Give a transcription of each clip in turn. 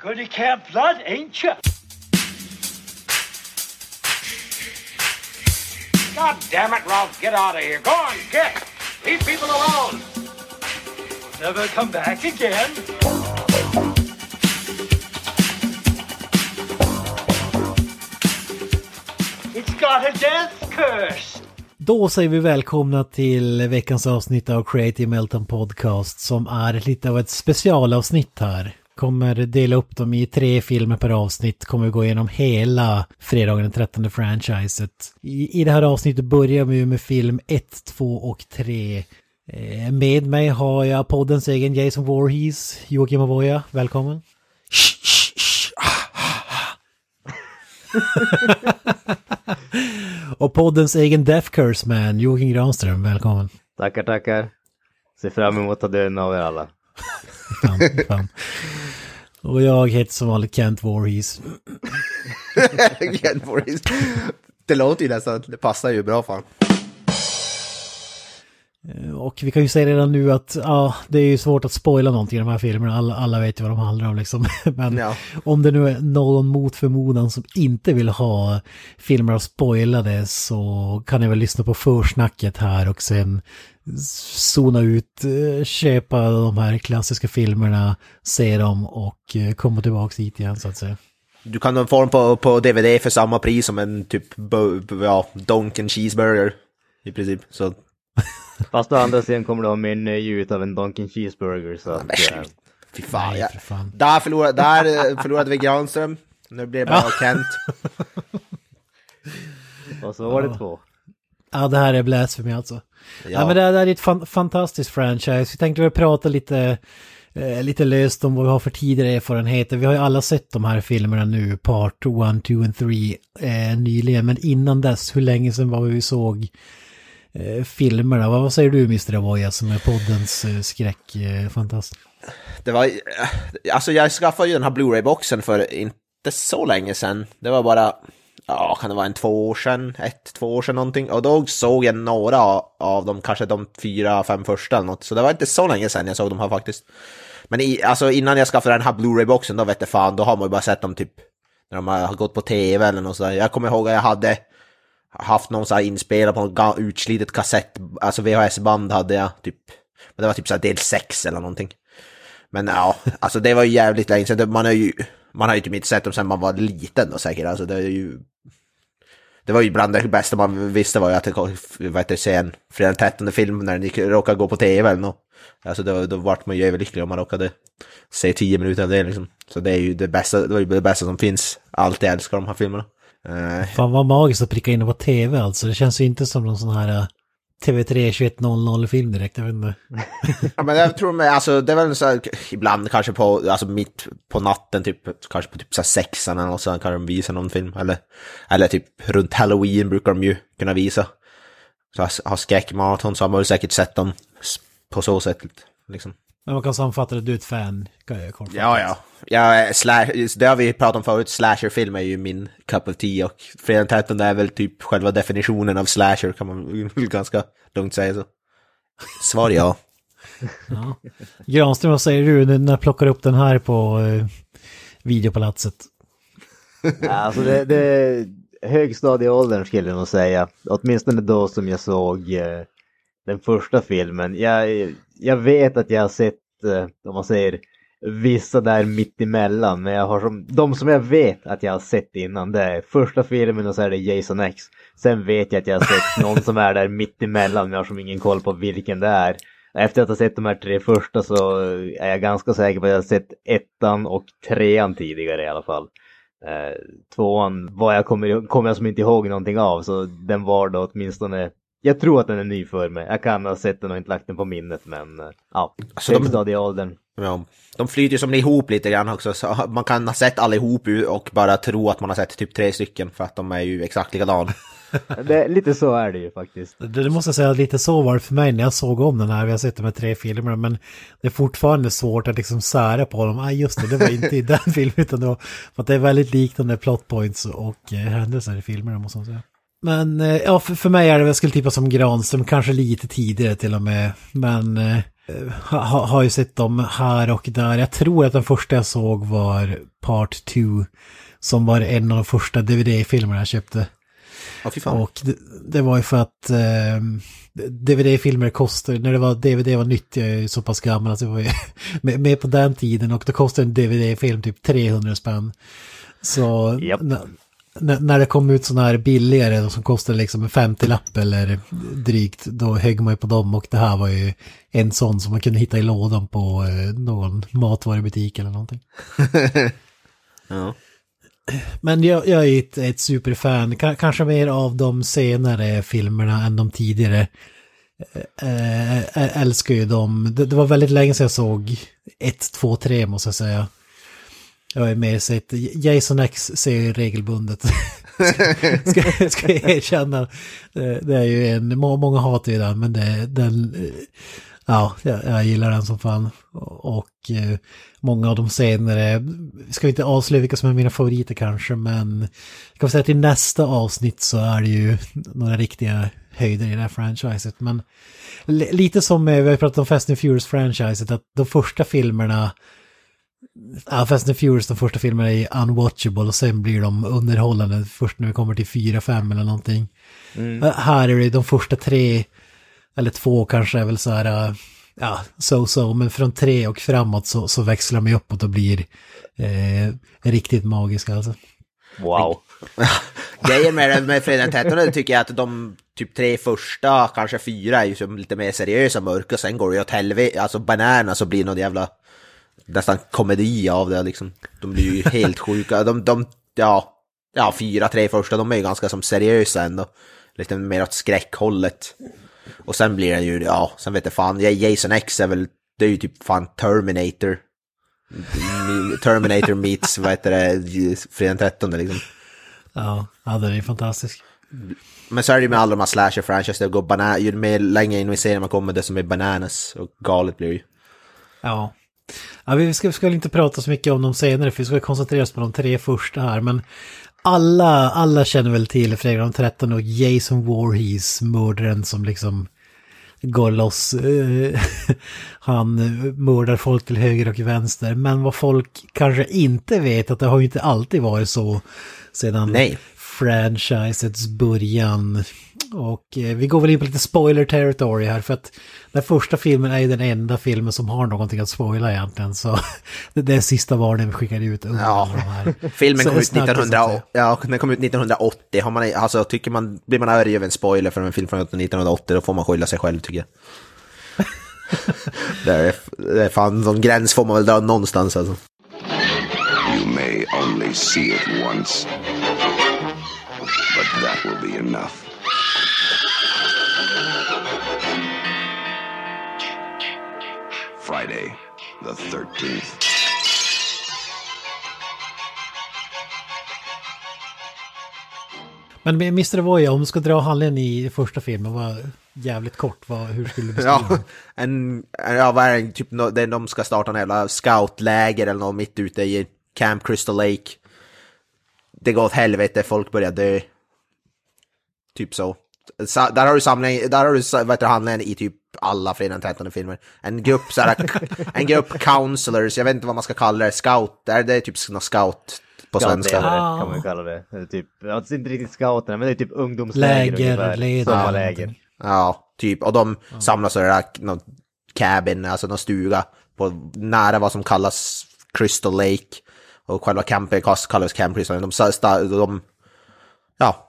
You're going to Camp Blood, ain't you? God damn it, Ralph, get out of here. Go on, get. Leave people alone. Never come back again. It's got a death curse. Då säger vi välkomna till veckans avsnitt av Creative Melton Podcast som är lite av ett specialavsnitt här. Kommer dela upp dem i tre filmer per avsnitt, kommer gå igenom hela fredagen den 13 franchiset. I, I det här avsnittet börjar vi med film 1, 2 och 3. Eh, med mig har jag poddens egen Jason Voorhees, Joakim Avoya, välkommen. och poddens egen Death Curse Man, Joakim Granström, välkommen. Tackar, tackar. Ser fram emot att döden av er alla. Fan, fan. Och jag heter som vanligt Kent Voorhees. Ken Voorhees. Det låter ju nästan, det passar ju bra fan. Och vi kan ju säga redan nu att ja, det är ju svårt att spoila någonting i de här filmerna. Alla, alla vet ju vad de handlar om liksom. Men Ja. om det nu är någon mot förmodan som inte vill ha filmer spoilade så kan ni väl lyssna på försnacket här och sen zona ut, eh, köpa de här klassiska filmerna, se dem och eh, komma tillbaka hit igen så att säga. Du kan få den på, på DVD för samma pris som en typ, ja, Donken cheeseburger. I princip. Så, Fast å andra sidan kommer det ha mer nöje ut av en Donken Cheeseburger så att... men eh, fy fan. Nej, ja. för fan. Där, förlorade, där förlorade vi Granström. Nu blir det bara Kent. och så var det två. Ja, det här är blasphemy alltså. Ja. Ja. men det, det är ett fan, fantastiskt franchise. Vi tänkte väl prata lite, eh, lite löst om vad vi har för tidigare erfarenheter. Vi har ju alla sett de här filmerna nu, Part 1, 2 och 3, eh, nyligen. Men innan dess, hur länge sedan var vi såg eh, filmerna? Vad, vad säger du, Mr. Avoya, som är poddens eh, skräck? Eh. Det var, alltså jag skaffade ju den här Blu-ray-boxen för inte så länge sedan. Det var bara, ja kan det vara en två år sedan, ett, två år sedan någonting. Och då såg jag några av dem, kanske de fyra, fem första eller något. Så det var inte så länge sedan jag såg dem här faktiskt. Men i, alltså innan jag skaffade den här Blu-ray-boxen, då vet jag fan, då har man ju bara sett dem typ när de har gått på tv eller något sådär. Jag kommer ihåg att jag hade haft någon sån här inspelad på något utslitet kassett, alltså VHS-band hade jag typ. Men det var typ så här del 6 eller någonting. Men ja, alltså det var ju jävligt länge sedan. Man har ju, man har ju typ inte sett dem sedan man var liten då säkert. Alltså det är ju... Det var ju bland det bästa man visste var ju att det kom, vad heter det, se en fredag den 13 film när den råkade gå på tv eller något. Alltså då, då vart man ju överlycklig om man råkade se tio minuter av det liksom. Så det är ju det bästa, det var ju det bästa som finns. Alltid älskar de här filmerna. Eh, Fan vad magiskt att pricka in det på tv alltså. Det känns ju inte som någon sån här eh, TV3 21.00-film direkt, jag vet inte. Ja men jag tror med, alltså det är väl så här, ibland kanske på, alltså mitt på natten typ, kanske på typ så här sexan eller något sånt kan de visa någon film. Eller, eller typ runt halloween brukar de ju kunna visa. Så har- skräckmaraton så har man väl säkert sett dem på så sätt. Liksom. Men man kan sammanfatta det, du är ett fan. kan jag kortfattat. Ja, ja. ja slash, det har vi pratat om förut, slasherfilm är ju min cup of tea och Fredag den 13 är väl typ själva definitionen av slasher kan man ganska lugnt säga så. Svar ja. Ja. Granström, vad säger du nu när jag plockar upp den här på eh, videopalatset? Ja, Alltså det, det högstadieåldern skulle jag nog säga. Åtminstone då som jag såg eh, den första filmen. Jag, jag vet att jag har sett, eh, om man säger, vissa där mitt emellan. Men jag har som, de som jag vet att jag har sett innan det är första filmen och så är det Jason X. Sen vet jag att jag har sett någon som är där mitt emellan men jag har som ingen koll på vilken det är. Efter att ha sett de här tre första så är jag ganska säker på att jag har sett ettan och trean tidigare i alla fall. Eh, tvåan var jag kommer, kommer jag som inte ihåg någonting av så den var då åtminstone jag tror att den är ny för mig. Jag kan ha sett den och inte lagt den på minnet men eh, ja, Alltså, de- högstadieåldern. Ja, de flyter ju som ihop lite grann också, så man kan ha sett allihop och bara tro att man har sett typ tre stycken för att de är ju exakt likadana. Det, lite så är det ju faktiskt. Det, det måste jag säga, lite så var det för mig när jag såg om den här. Vi har sett de här tre filmerna, men det är fortfarande svårt att liksom sära på dem. Ah, just det, det var inte i den filmen, utan det var, för att det är väldigt liknande plot points och eh, händelser i filmerna, måste man säga. Men eh, ja, för, för mig är det, jag skulle tippa som Granström, kanske lite tidigare till och med. Men eh, ha, ha- har ju sett dem här och där. Jag tror att den första jag såg var Part 2. Som var en av de första DVD-filmerna jag köpte. Ja, fy fan. Och det, det var ju för att eh, DVD-filmer kostade, när det var DVD var nytt, jag är ju så pass gammal att jag var ju med, med på den tiden och då kostade en DVD-film typ 300 spänn. Så Japp. När, det kom ut sådana här billigare som kostade liksom en 50-lapp eller drygt, då högg man ju på dem och det här var ju en sån som man kunde hitta i lådan på eh, någon matvarubutik eller någonting. Ja. Men jag, jag är ett, ett superfan, Ka- kanske mer av de senare filmerna än de tidigare. Eh, älskar ju dem. Det, det var väldigt länge sedan jag såg 1, 2, 3 måste jag säga. Jag har ju mer sett, Jason X ser jag regelbundet. ska, ska jag erkänna. Eh, det, är ju en, många hatar ju den men det, den, eh, ja, jag, jag gillar den som fan. Och eh, många av de senare, ska vi inte avslöja vilka som är mina favoriter kanske, men jag kan säga att i nästa avsnitt så är det ju några riktiga höjder i det här franchiset. Men lite som eh, vi har pratat om Fast and Furious-franchiset, att de första filmerna Ja, Fast and Furious, de första filmerna är unwatchable och sen blir de underhållande först när vi kommer till 4-5 eller någonting. Äh, Här är det de första tre, eller två kanske är väl så här, äh, ja, so-so, men från tre och framåt så, så växlar de uppåt och blir eh, riktigt magiska alltså. Wow. Grejen med, med Fredag den 13 tycker jag att de typ tre första, kanske fyra, är ju som lite mer seriösa mörka. Sen går det ju åt helvete, alltså bananas så blir någon jävla nästan komedi av det liksom. De blir ju helt sjuka. De, de, ja, ja, fyra, tre första, de är ju ganska som seriösa ändå. Lite mer åt skräckhållet. Och sen blir det ju, ja, sen vet jag fan, Jason X är väl, det är ju typ fan Terminator. Terminator meets, vad heter det, Fredag den 13 liksom. Ja, ja den är fantastisk. Men så är det ju med alla de här slasher-franchise, det går bana- ju mer längre in i serien man kommer desto mer bananas och galet blir det ju. Ja ja vi ska, ska inte prata så mycket om de senare, för vi ska koncentrera oss på de tre första här, men alla, alla känner väl till Fredag den 13 och Jason Voorhees, mördaren som liksom går loss. Eh, han mördar folk till höger och vänster, men vad folk kanske inte vet att det har ju inte alltid varit så sedan Nej franchisets början. Och eh, vi går väl in på lite spoiler territory här för att den första filmen är ju den enda filmen som har någonting att spoila egentligen. Så det, det är sista varningen vi skickar ut Ja. de här. Filmen kom ut snacket, så att 1900, säga. ja, den kom ut 1980. Har man, alltså, tycker man, blir man arg över en spoiler för en film från 1980 då får man skylla sig själv tycker jag. det, är, det är fan, någon gräns får man väl dra någonstans alltså. You may only see it once, enough. Friday, the 13th. Men med Mr. Voya, om du ska dra handlingen i första filmen, var jävligt kort, vad, hur skulle du beskriva Ja, en, ja, vad är det, typ, det- de ska starta en jävla scoutläger eller något mitt ute i Camp Crystal Lake. Det går åt helvete, folk börjar dö. Typ så. Sa, där har du samling, där har du vad heter det, handlingen i typ alla Fredag den 13 filmer. En grupp så här, en grupp counselors, jag vet inte vad man ska kalla det, scout, det är, det är typ någon scout på svenska. Scouter kan man kalla det. Typ, ja, det är inte riktigt scouterna, men det är typ ungdomsläger Läger, ledare. Ja, typ. Och de samlas i det någon cabin, alltså någon stuga på nära vad som kallas Crystal Lake. Och själva campen kallas Camp Crystal. De, sta- de, ja,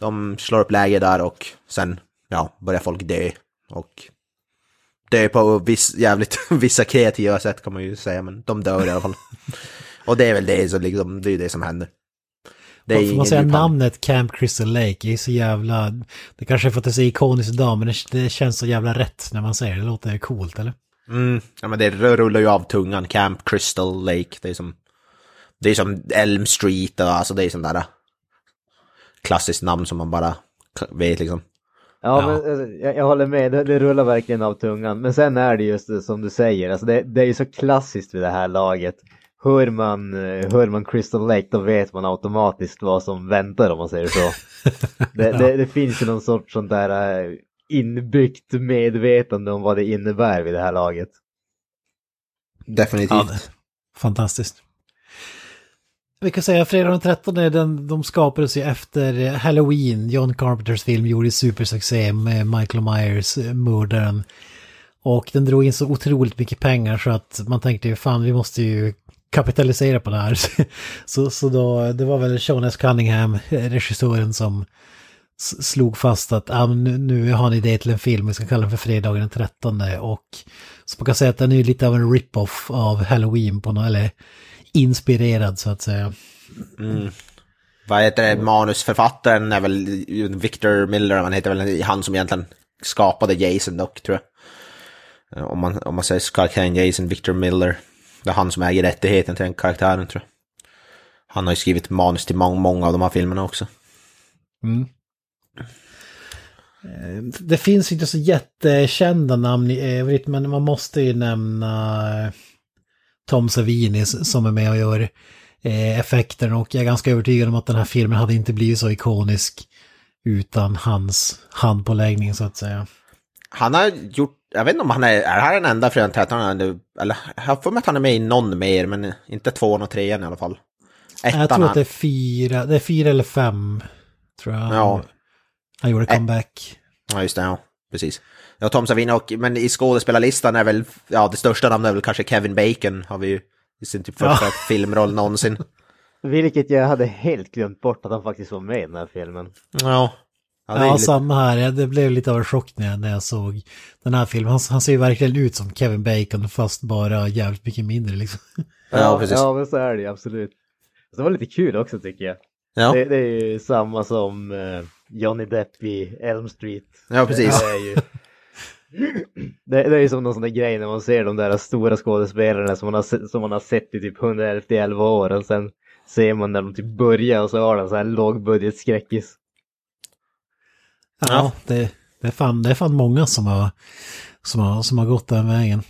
de slår upp läger där och sen, ja, börjar folk dö. Och dö på viss, jävligt, vissa kreativa sätt kan man ju säga, men de dör i alla fall. och det är väl det som, liksom, det är det som händer. Det Får man säga namnet Camp Crystal Lake? Är så jävla... Det kanske är för att det är så ikoniskt idag, men det, det känns så jävla rätt när man säger det. Det låter coolt, eller? Mm, ja men det rullar ju av tungan, Camp Crystal Lake, det är som, det är som Elm Street och alltså det är sånt där klassiskt namn som man bara vet liksom. Ja, Ja. men alltså, jag, jag håller med, det, det rullar verkligen av tungan. Men sen är det just det som du säger, alltså det, det är ju så klassiskt vid det här laget. Hör man, eh, hör man Crystal Lake då vet man automatiskt vad som väntar om man säger så. Det, det, det finns ju någon sorts sånt där, eh, inbyggt medvetande om vad det innebär vid det här laget. Definitivt. Ja, fantastiskt. Vi kan säga fredag den 13 den, de skapades ju efter Halloween. John Carpenters film gjorde supersuccé med Michael Myers, eh, mördaren. Och den drog in så otroligt mycket pengar så att man tänkte ju fan vi måste ju kapitalisera på det här. Så, så då, det var väl Sean S. Cunningham, regissören, som slog fast att ah, nu, nu har ni idé till en film, vi ska kalla den för fredagen den 13 och så man kan säga att den är ju lite av en rip-off av Halloween på något, eller inspirerad så att säga. Vad heter det, manusförfattaren är väl Victor Miller, han heter väl han som egentligen skapade Jason dock, tror jag. Eh, Om man, om man säger karaktären Jason, Victor Miller. Det är han som äger rättigheten till den karaktären, tror jag. Han har ju skrivit manus till många, många av de här filmerna också. Eh, Det finns inte så jättekända namn i övrigt men man måste ju nämna eh, Tom Savini som är med och gör eh, effekten och jag är ganska övertygad om att den här filmen hade inte blivit så ikonisk utan hans handpåläggning så att säga. Han har gjort, jag vet inte om han är, är det här den enda 13 eller, jag har för mig att han är med i någon mer, men inte tvåan och trean i alla fall. Ettan Jag tror att han- det är fyra, det är fyra eller fem tror jag. Ja. Han gjorde comeback. Ja, just det, ja. Precis. Ja, Tom Savini och, men i skådespelarlistan är väl, ja, det största namnet är väl kanske Kevin Bacon, har vi ju i sin typ första filmroll någonsin. Vilket jag hade helt glömt bort att han faktiskt var med i den här filmen. Ja. Ja, det är Ja, lite- samma här. Det blev lite av en chock när jag, när jag såg den här filmen. Han, han ser ju verkligen ut som Kevin Bacon fast bara jävligt mycket mindre liksom. ja, precis. Ja, men så är det ju absolut. Så det var lite kul också tycker jag. Ja, Det, det är ju samma som eh, Johnny Depp i Elm Street. ja precis. Det är ju, det, det är ju som någon sån där grej när man ser de där stora skådespelarna som man har, som man har sett i typ 111 år och sen ser man när de typ börjar och så har de så här lågbudgetskräckis. Ja. Det, det, är fan, det är fan många som har, som har, som har gått den vägen.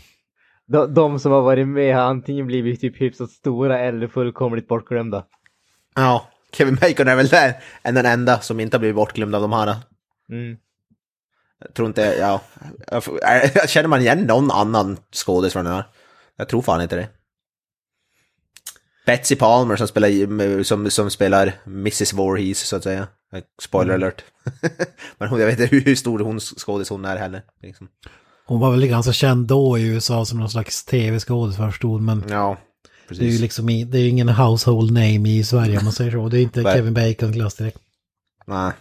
De, de som har varit med har antingen blivit typ hyfsat stora eller fullkomligt bortglömda. Ja, Kevin Bacon är väl där, än den enda som inte har blivit bortglömd av de här. Mm. Jag tror inte, ja. Känner man igen någon annan skådis från den här? Jag tror fan inte det. Betsy Palmer som spelar, som, som spelar Mrs Voorhees så att säga. Spoiler alert. Men jag vet inte hur, hur stor hon skådis hon är heller. Liksom. Hon var väl ganska känd då i USA som någon slags tv-skådis förstod men Ja, det är ju precis. liksom i- det är ingen household name i Sverige om man säger så. Det är inte. Kevin Bacon-klass direkt. Nej.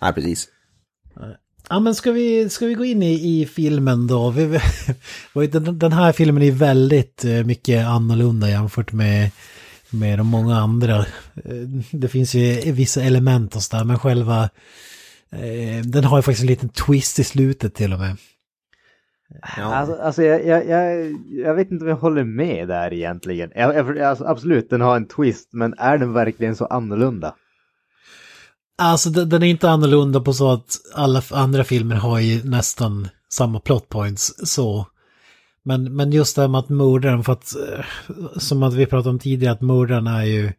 Nej, precis. Ja men ska vi, ska vi gå in i, i filmen då? Vi, vi, den, den här filmen är väldigt eh, mycket annorlunda jämfört med, med de många andra. Eh, Det finns ju vissa element och sådär men själva eh, den har ju faktiskt en liten twist i slutet till och med. Ja. Alltså, alltså jag, jag, jag, jag vet inte om jag håller med där egentligen. Jag, jag, alltså, absolut, den har en twist, men är den verkligen så annorlunda? Alltså den, är inte annorlunda på så att alla andra filmer har ju nästan samma plot points så. Men, men just det här med att mördaren, för att eh, som att vi pratade om tidigare, att mördaren är ju...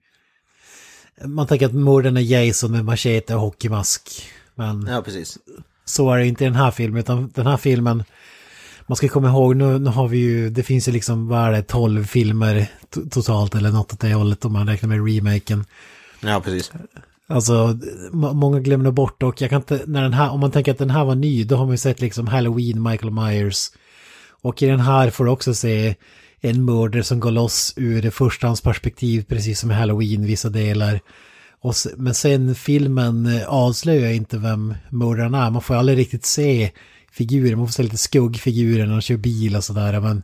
Man tänker att mördaren är Jason med machete och hockeymask. Men Ja, precis. så är det inte i den här filmen, utan den här filmen... Man ska komma ihåg, nu, nu har vi ju, det finns ju liksom, vad är det, 12 filmer to- totalt eller något åt det hållet om man räknar med remaken. Ja, precis. Alltså, må- många glömmer bort och jag kan inte, när den här, om man tänker att den här var ny, då har man ju sett liksom Halloween, Michael Myers. Och i den här får du också se en mördare som går loss ur förstahandsperspektiv, precis som i Halloween, vissa delar. Och men sen filmen eh, avslöjar inte vem mördaren är, man får aldrig riktigt se figuren, man får se lite skuggfigurer när de kör bil och sådär, men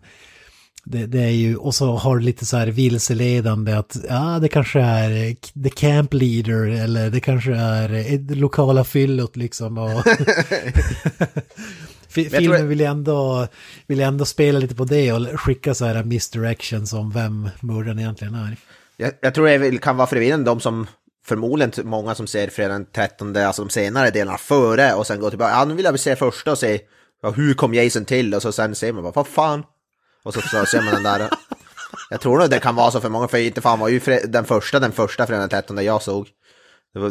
det, det är ju, och så har du lite så här vilseledande att ja, det kanske är the camp leader eller det kanske är det lokala fyllot liksom. Och Filmen jag- vill ju ändå, vill ändå spela lite på det och skicka så här misdirections om vem mördaren egentligen är. Jag, jag tror det kan vara förvirrande de som förmodligen många som ser fredag den 13, alltså de senare delarna före och sen går tillbaka. Ja, nu vill jag se första och se ja, hur kom Jason till och så sen ser man bara, vad fan? Och så, så ser man den där. Jag tror nog det kan vara så för många, för inte fan var ju den första, den första fredag den 13 jag såg.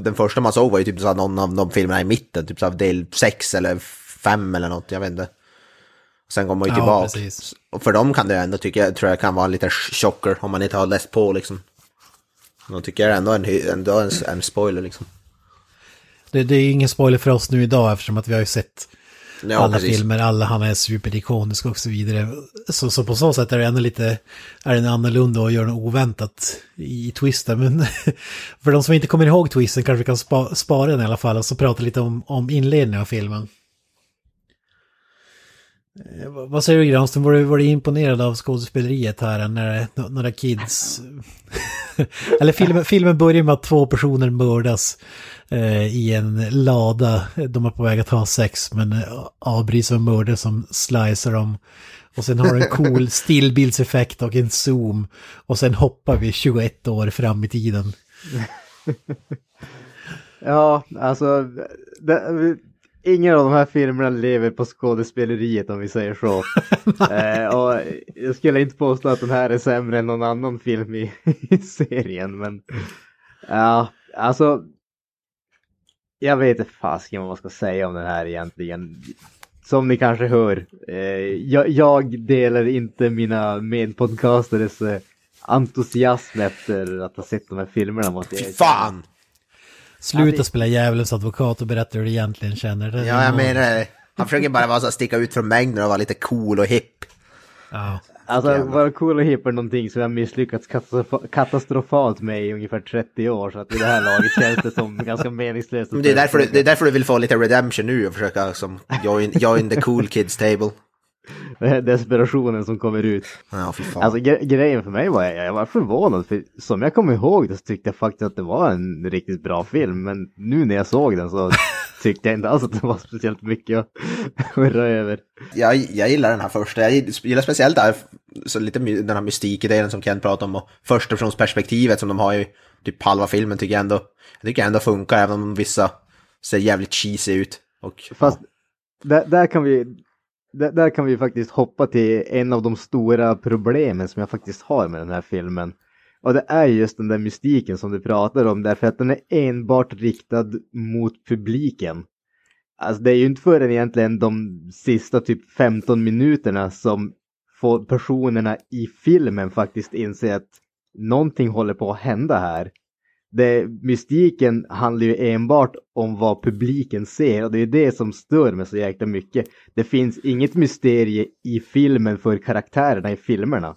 Den första man såg var ju typ så någon av de filmerna i mitten, typ så del 6 eller 5 eller något, jag vet inte. Sen går man ju Ja, tillbaka. precis. Och för dem kan det ändå tycka jag, tror jag kan vara lite chocker om man inte har läst på liksom. Då tycker ändå en, ändå en, en spoiler liksom. Det, det är ingen spoiler för oss nu idag eftersom att vi har ju sett Ja, alla precis. filmer, alla han är superikonisk och så vidare. Så, så på så sätt är det ändå lite, är den annorlunda och gör något oväntat i twisten. Men för de som inte kommer ihåg twisten kanske vi kan spa, spara den i alla fall och så prata lite om, om inledningen av filmen. Eh, vad- Vad säger du Granström, var du, var du imponerad av skådespeleriet här när några kids... Eller filmen, filmen börjar med att två personer mördas eh, i en lada. De är på väg att ha sex men eh, avbryts av en mördare som slicer dem. Och sen har du en cool stillbildseffekt och en zoom. Och sen hoppar vi 21 år fram i tiden. Ja, alltså, det, ingen av de här filmerna lever på skådespeleriet om vi säger så. eh, och jag skulle inte påstå att den här är sämre än någon annan film i, i serien, men ja, alltså. Jag vet inte fasiken vad man ska säga om den här egentligen. Som ni kanske hör, eh, jag, jag delar inte mina medpodcastares eh, entusiasm efter att ha sett de här filmerna. Måste jag fan! Sluta spela djävulens advokat och berätta hur du egentligen känner. Det Ja, jag menar det. Han försöker bara vara så sticka ut från mängden och vara lite cool och hipp. Ja. Alltså vara cool och hipp är någonting som jag misslyckats katastrof- katastrofalt med i ungefär 30 år så att i det här laget känns det som ganska meningslöst. Men det, är därför, du- det är därför du vill få lite redemption nu och försöka som join, join the cool kids table. Desperationen som kommer ut. Ja, fy fan. Alltså gre- grejen för mig var jag, jag var förvånad för som jag kommer ihåg det så tyckte jag faktiskt att det var en riktigt bra film men nu när jag såg den så tyckte jag inte alls att det var speciellt mycket att hurra över. jag, jag gillar den här första. Jag gillar speciellt där, så lite den här mystikidén som Ken pratade om och förstapersonsperspektivet som de har ju typ halva filmen tycker jag ändå, jag tycker ändå funkar även om vissa ser jävligt cheesy ut. Och, Fast där, där kan vi där, där kan vi faktiskt hoppa till en av de stora problemen som jag faktiskt har med den här filmen. Och det är just den där mystiken som du pratar om därför att den är enbart riktad mot publiken. Alltså det är ju inte förrän egentligen de sista typ 15 minuterna som får personerna i filmen faktiskt inse att någonting håller på att hända här. Det, mystiken handlar ju enbart om vad publiken ser och det är det som stör mig så jäkla mycket. Det finns inget mysterie i filmen för karaktärerna i filmerna.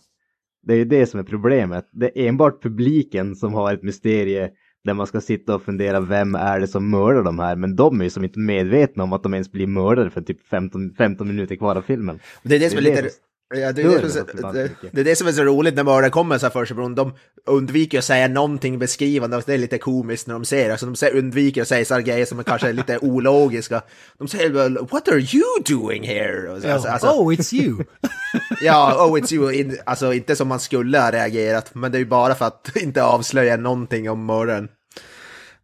Det är ju det som är problemet. Det är enbart publiken som har ett mysterie där man ska sitta och fundera vem är det som mördar de här men de är ju som inte medvetna om att de ens blir mördade för typ 15, 15 minuter kvar av filmen. Det är det som är lite... det Ja, det, är det, som, är- det, det är det som är så roligt när mördaren kommer så här för sig. De undviker att säga någonting beskrivande och det är lite komiskt när de säger alltså, De undviker att säga så här grejer som är kanske lite ologiska. De säger väl “What are you doing here?” Alltså, alltså, oh, it's you! Ja, oh it's you. In, alltså inte som man skulle ha reagerat, men det är ju bara för att inte avslöja någonting om mördaren.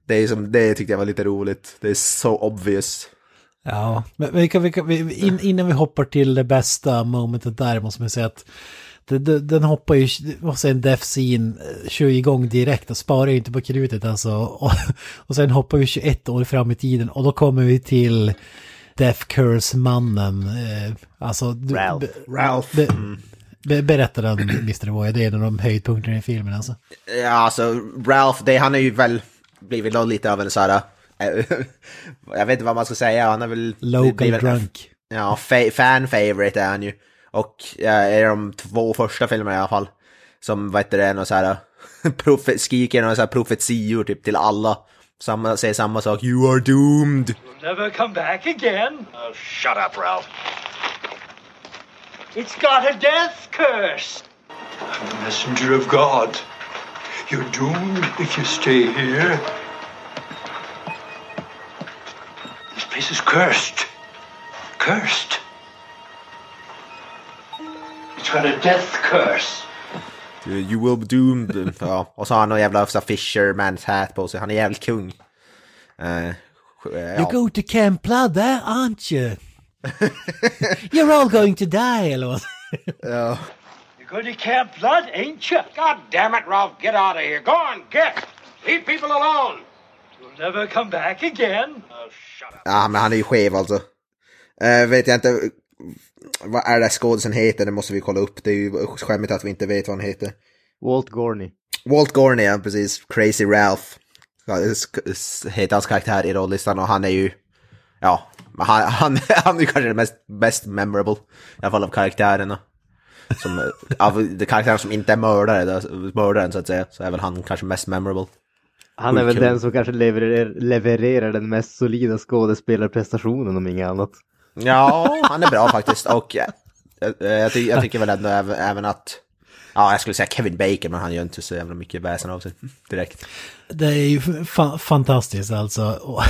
Det, är som, det tyckte jag var lite roligt. Det är så obvious. Ja, men vi kan, vi kan, vi, in, innan vi hoppar till det bästa momentet där måste man säga att det, det, den hoppar ju, och sen Death Scene eh, kör igång direkt och sparar ju inte på krutet alltså. Och, och sen hoppar vi 21 år fram i tiden och då kommer vi till Death Curse-mannen. Eh, alltså, Ralph. be- Ralph. Be, be, berätta den, Mr. Voya, det är en av de höjdpunkterna i filmen alltså. Ja, alltså Ralph, det, han är ju väl blivit lite av en så här... eh, jag vet inte vad man ska säga, han är väl... Local blivit- drunk. Ja, fa- fan favorite är han ju. Och ja, är de två första filmerna i alla fall. Som, vad heter det, någon så här... profe- skriker några så här profetior typ till alla. Samma, säger samma sak, you are doomed. Never come back again. Oh, shut up, Ralph. It's got a death curse. I'm the messenger of God. You're doomed if you stay here. Place is cursed. Cursed. It's got a death curse. You will be doomed. ja, och så har han någon jävla så fisherman's hat på sig, han är jävligt kung. Eh, eh, You go to Camp Blood there, aren't you? You're all going to die, eller vad? You're going to Camp Blood, ain't you? God damn it, Ralph, get out of here. Go on, get. Leave people alone. You'll never come back again. Ja, men han är ju skev alltså. Eh, vet jag inte vad är det skådisen heter, det måste vi kolla upp. Det är ju skämmigt att vi inte vet vad han heter. Walt Gorney. Walt Gorney, ja precis. Crazy Ralph. Heter hans karaktär i rollistan och han är ju... Ja, han, han, han är ju kanske den mest, mest memorable. I alla fall av karaktärerna. Som, eh, av de karaktärer som inte är mördare, mördaren så att säga, så är väl han kanske mest memorable. Han är väl den som kanske levererar, levererar den mest solida skådespelarprestationen om inget annat. Ja, han är bra faktiskt och eh, eh, jag, ty jag tycker väl ändå även, även att... Ja, jag skulle säga Kevin Bacon, men han gör inte så jävla mycket väsen av sig direkt. Det är ju fa- fantastiskt alltså. Och,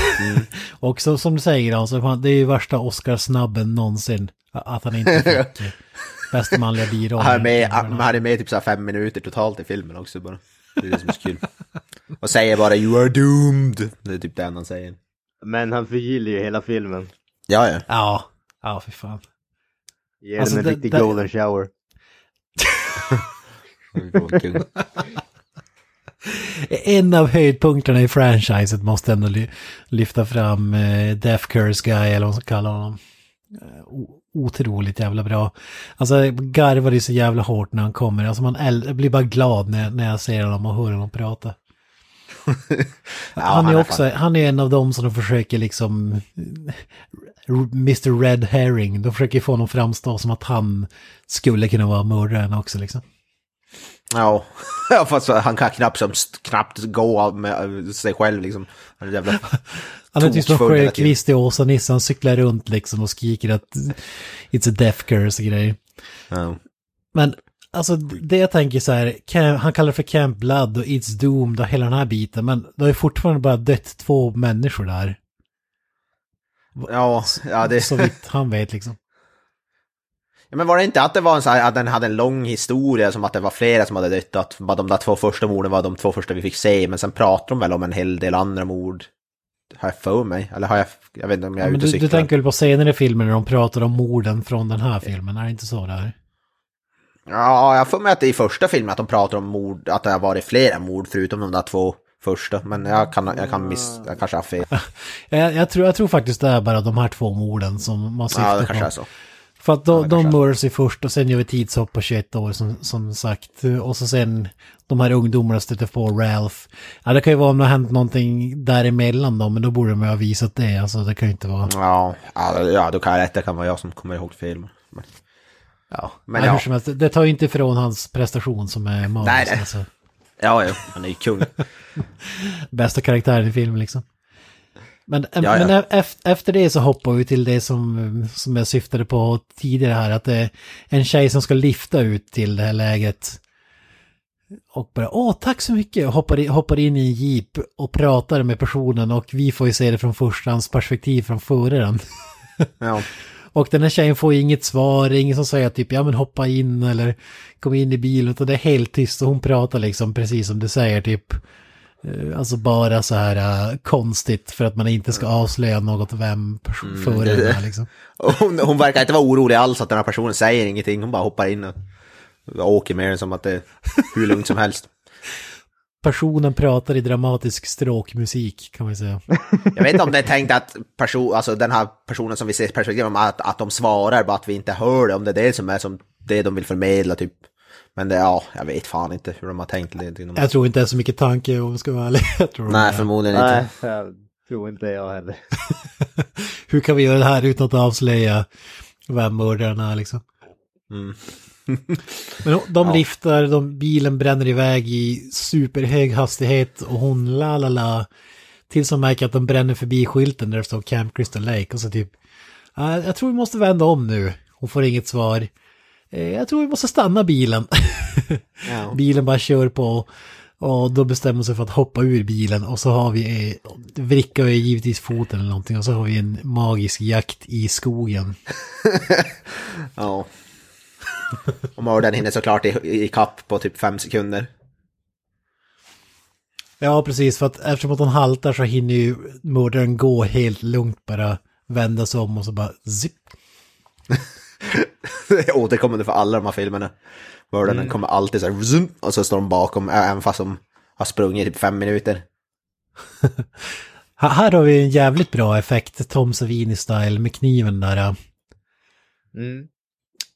och så, som du säger alltså, det är ju värsta Oscarsnabben någonsin. Att han inte fick bästa manliga biroll. Han är med, han han är med typ så här fem minuter totalt i filmen också bara. Det är det som är så kul. Och säger bara “You are doomed”. Det är typ det han säger. Men han förgyller ju hela filmen. Ja, ja. Ja, ja för fan. Ger Alltså, den en det- riktig det- golden shower. En av höjdpunkterna i franchiset måste ändå ly- lyfta fram eh, Death Curse Guy eller vad man ska kalla honom. Eh, o- otroligt jävla bra. Alltså jag garvar ju så jävla hårt när han kommer. Alltså man blir bara glad när, när jag ser honom och hör honom prata. Han är han är också, han är en av dem som de försöker liksom Mr Red Herring, de försöker få honom framstå som att han skulle kunna vara mördaren också liksom. Ja, ja fast han kan knappt, som, knappt gå av med eh, sig själv liksom. Han är jävla... Han är typ som. Sjökvist i Åsa-Nisse, han cyklar runt liksom och skriker att it's a death curse och grejer. Ja. Men alltså det jag tänker så här, han kallar det för Camp Blood och It's Doomed och hela den här biten, men det har ju fortfarande bara dött två människor där. Ja, ja det... Så vitt han vet liksom. Ja, men var det inte att det var en så här, att den hade en lång historia som att det var flera som hade dött, att bara de där två första morden var de två första vi fick se, men sen pratar de väl om en hel del andra mord. Har jag för mig? Eller har jag, jag vet inte om jag Ja, är men ute och du, du cyklar. tänker väl på senare i filmen när de pratar om morden från den här filmen, är det inte så där? Ja, jag för mig att det är i första filmen att de pratar om mord, att det har varit flera mord förutom de där två första, men jag kan, jag kan miss, jag kanske har fel. Jag, jag, tror, jag tror faktiskt det är bara de här två morden som man syftar Ja, det på. kanske är så. För att de, det de ju först och sen gör vi tidshopp på 21 år som, som sagt. Och så sen de här ungdomarna stöter på Ralph. Ja, det kan ju vara om det har hänt någonting däremellan då, men då borde de ju ha visat det. Alltså det kan ju inte vara... Ja, ja, ja, då kan jag rätt, det kan vara jag som kommer ihåg fel. Men, Ja, Men men ja. helst, det tar ju inte ifrån hans prestation som är magisk. Nej, nej. Alltså, ja, ja, han är ju kung. bästa karaktären i filmen liksom. Men, ja. men e- ef- efter det så hoppar vi till det som, som jag syftade på tidigare här. Att det är en tjej som ska lifta ut till det här läget. Och bara, åh tack så mycket, hoppar, i, hoppar in i en jeep och pratar med personen och vi får ju se det från förstans perspektiv från föraren. Ja. Och den här tjejen får inget svar, det är ingen som säger typ ja men hoppa in eller kom in i bilen, utan det är helt tyst och hon pratar liksom precis som du säger typ. eh, Alltså bara så här eh, konstigt för att man inte ska avslöja något vem person föraren det- är liksom. Hon, hon verkar inte vara orolig alls att den här personen säger ingenting, hon bara hoppar in och åker med den som att det är hur lugnt som helst. Personen pratar i dramatisk stråkmusik kan man säga. Jag vet inte om det är tänkt att person, alltså den här personen som vi ser perspektiv om, att, att de svarar bara att vi inte hör det, om det är det som är som det de vill förmedla typ. Men det, ja, jag vet fan inte hur de har tänkt det. Jag tror inte det är så mycket tanke om jag ska vara ärlig. Jag tror Nej, förmodligen Nej, inte. jag tror inte jag heller. Hur kan vi göra det här utan att avslöja vem mördaren är liksom? Mm. Men de Ja. liftar, de, bilen bränner iväg i superhög hastighet och hon la la la. Tills hon märker att de bränner förbi skylten där det står Camp Crystal Lake och så typ. "Ah, jag tror vi måste vända om nu. Hon får inget svar. "Eh, jag tror vi måste stanna bilen. Ja. bilen bara kör på. Och då bestämmer hon sig för att hoppa ur bilen och så har vi, eh, vrickar vi givetvis foten eller någonting och så har vi en magisk jakt i skogen. ja. Och mördaren hinner såklart i, i kapp på typ fem sekunder. Ja, precis, för att eftersom att hon haltar så hinner ju mördaren gå helt lugnt bara vända sig om och så bara zipp. Det är återkommande för alla de här filmerna. Mördaren kommer alltid så här, zoom, och så står de bakom, även fast de har sprungit typ fem minuter. Här- har vi en jävligt bra effekt, Tom Savini-style, med kniven där. Mm.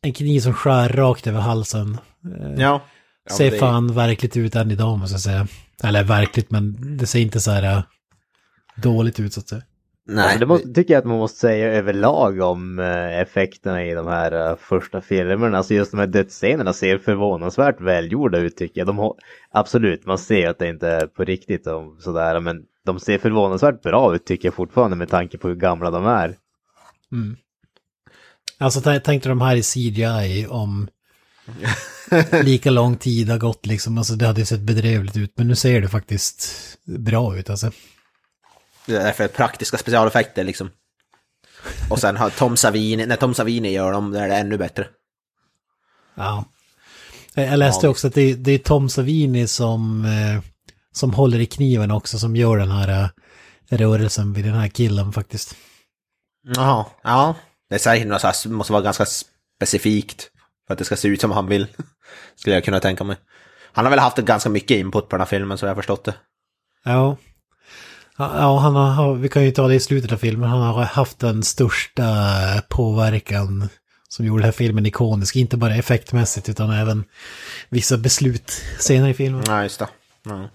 En kniv som skär rakt över halsen. Eh, Ja. ja ser det- fan verkligt ut än idag måste jag säga. Eller verkligt, men det ser inte så här äh, dåligt ut så att säga. Nej, men det måste, tycker jag att man måste säga överlag om eh, effekterna i de här eh, första filmerna. Alltså just de här dödsscenerna ser förvånansvärt välgjorda ut tycker jag. De har, absolut, man ser att det inte är på riktigt och sådär, men de ser förvånansvärt bra ut tycker jag fortfarande med tanke på hur gamla de är. Alltså tänkte de här i CGI om lika lång tid har gått liksom. Alltså det hade ju sett bedrövligt ut, men nu ser det faktiskt bra ut alltså. Det är för praktiska specialeffekter liksom. Och sen har Tom Savini, när Tom Savini gör dem, då är det ännu bättre. Ja. Jag läste också att det, det är Tom Savini som, eh, som håller i kniven också, som gör den här eh, rörelsen vid den här killen faktiskt. Jaha, ja. Det är säkert något så måste vara ganska specifikt för att det ska se ut som han vill. Skulle jag kunna tänka mig. Han har väl haft ganska mycket input på den här filmen så jag har förstått det. Ja. Ja, ja, han har, vi kan ju ta det i slutet av filmen, han har haft den största påverkan som gjorde den här filmen ikonisk, inte bara effektmässigt utan även vissa beslut senare i filmen. Ja, just det. Ja.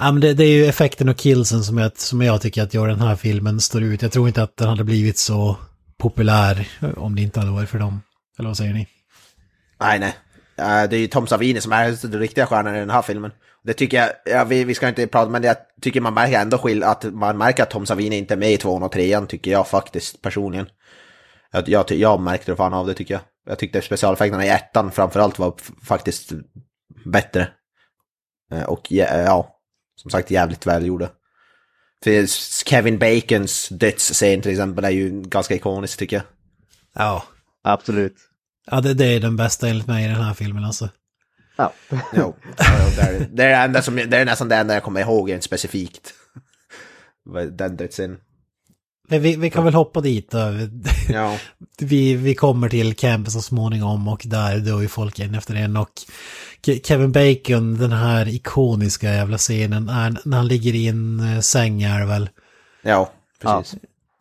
Ja, men det, det är ju effekten och killsen som jag, som jag tycker att gör den här filmen står ut. Jag tror inte att den hade blivit så populär eh, om det inte hade varit för dem. Eller vad säger ni? Nej, nej. Eh, det är ju Tom Savini som är den riktiga stjärnan i den här filmen. Det tycker jag, ja, vi, vi ska inte prata, men jag tycker man märker ändå skill att man märker att Tom Savini inte är med i tvåan och trean, tycker jag faktiskt personligen. Jag, jag, jag märkte det fan av det tycker jag. Jag tyckte specialeffekterna i ettan framförallt var faktiskt bättre. Eh, och ja, ja, som sagt jävligt välgjorda. För Kevin Bacons dödsscen till exempel är ju ganska ikonisk tycker jag. Ja. Absolut. Ja, det, det är den bästa enligt mig i den här filmen alltså. Ja. Jo, det, är, det, är som, det är nästan det enda jag kommer ihåg rent specifikt. Den dödsscenen. Men vi, vi kan väl hoppa dit då. Ja. Vi, vi kommer till campen så småningom och där dör ju folk en efter en och Ke- Kevin Bacon, den här ikoniska jävla scenen, är när han ligger i en eh, säng är väl. Ja, precis.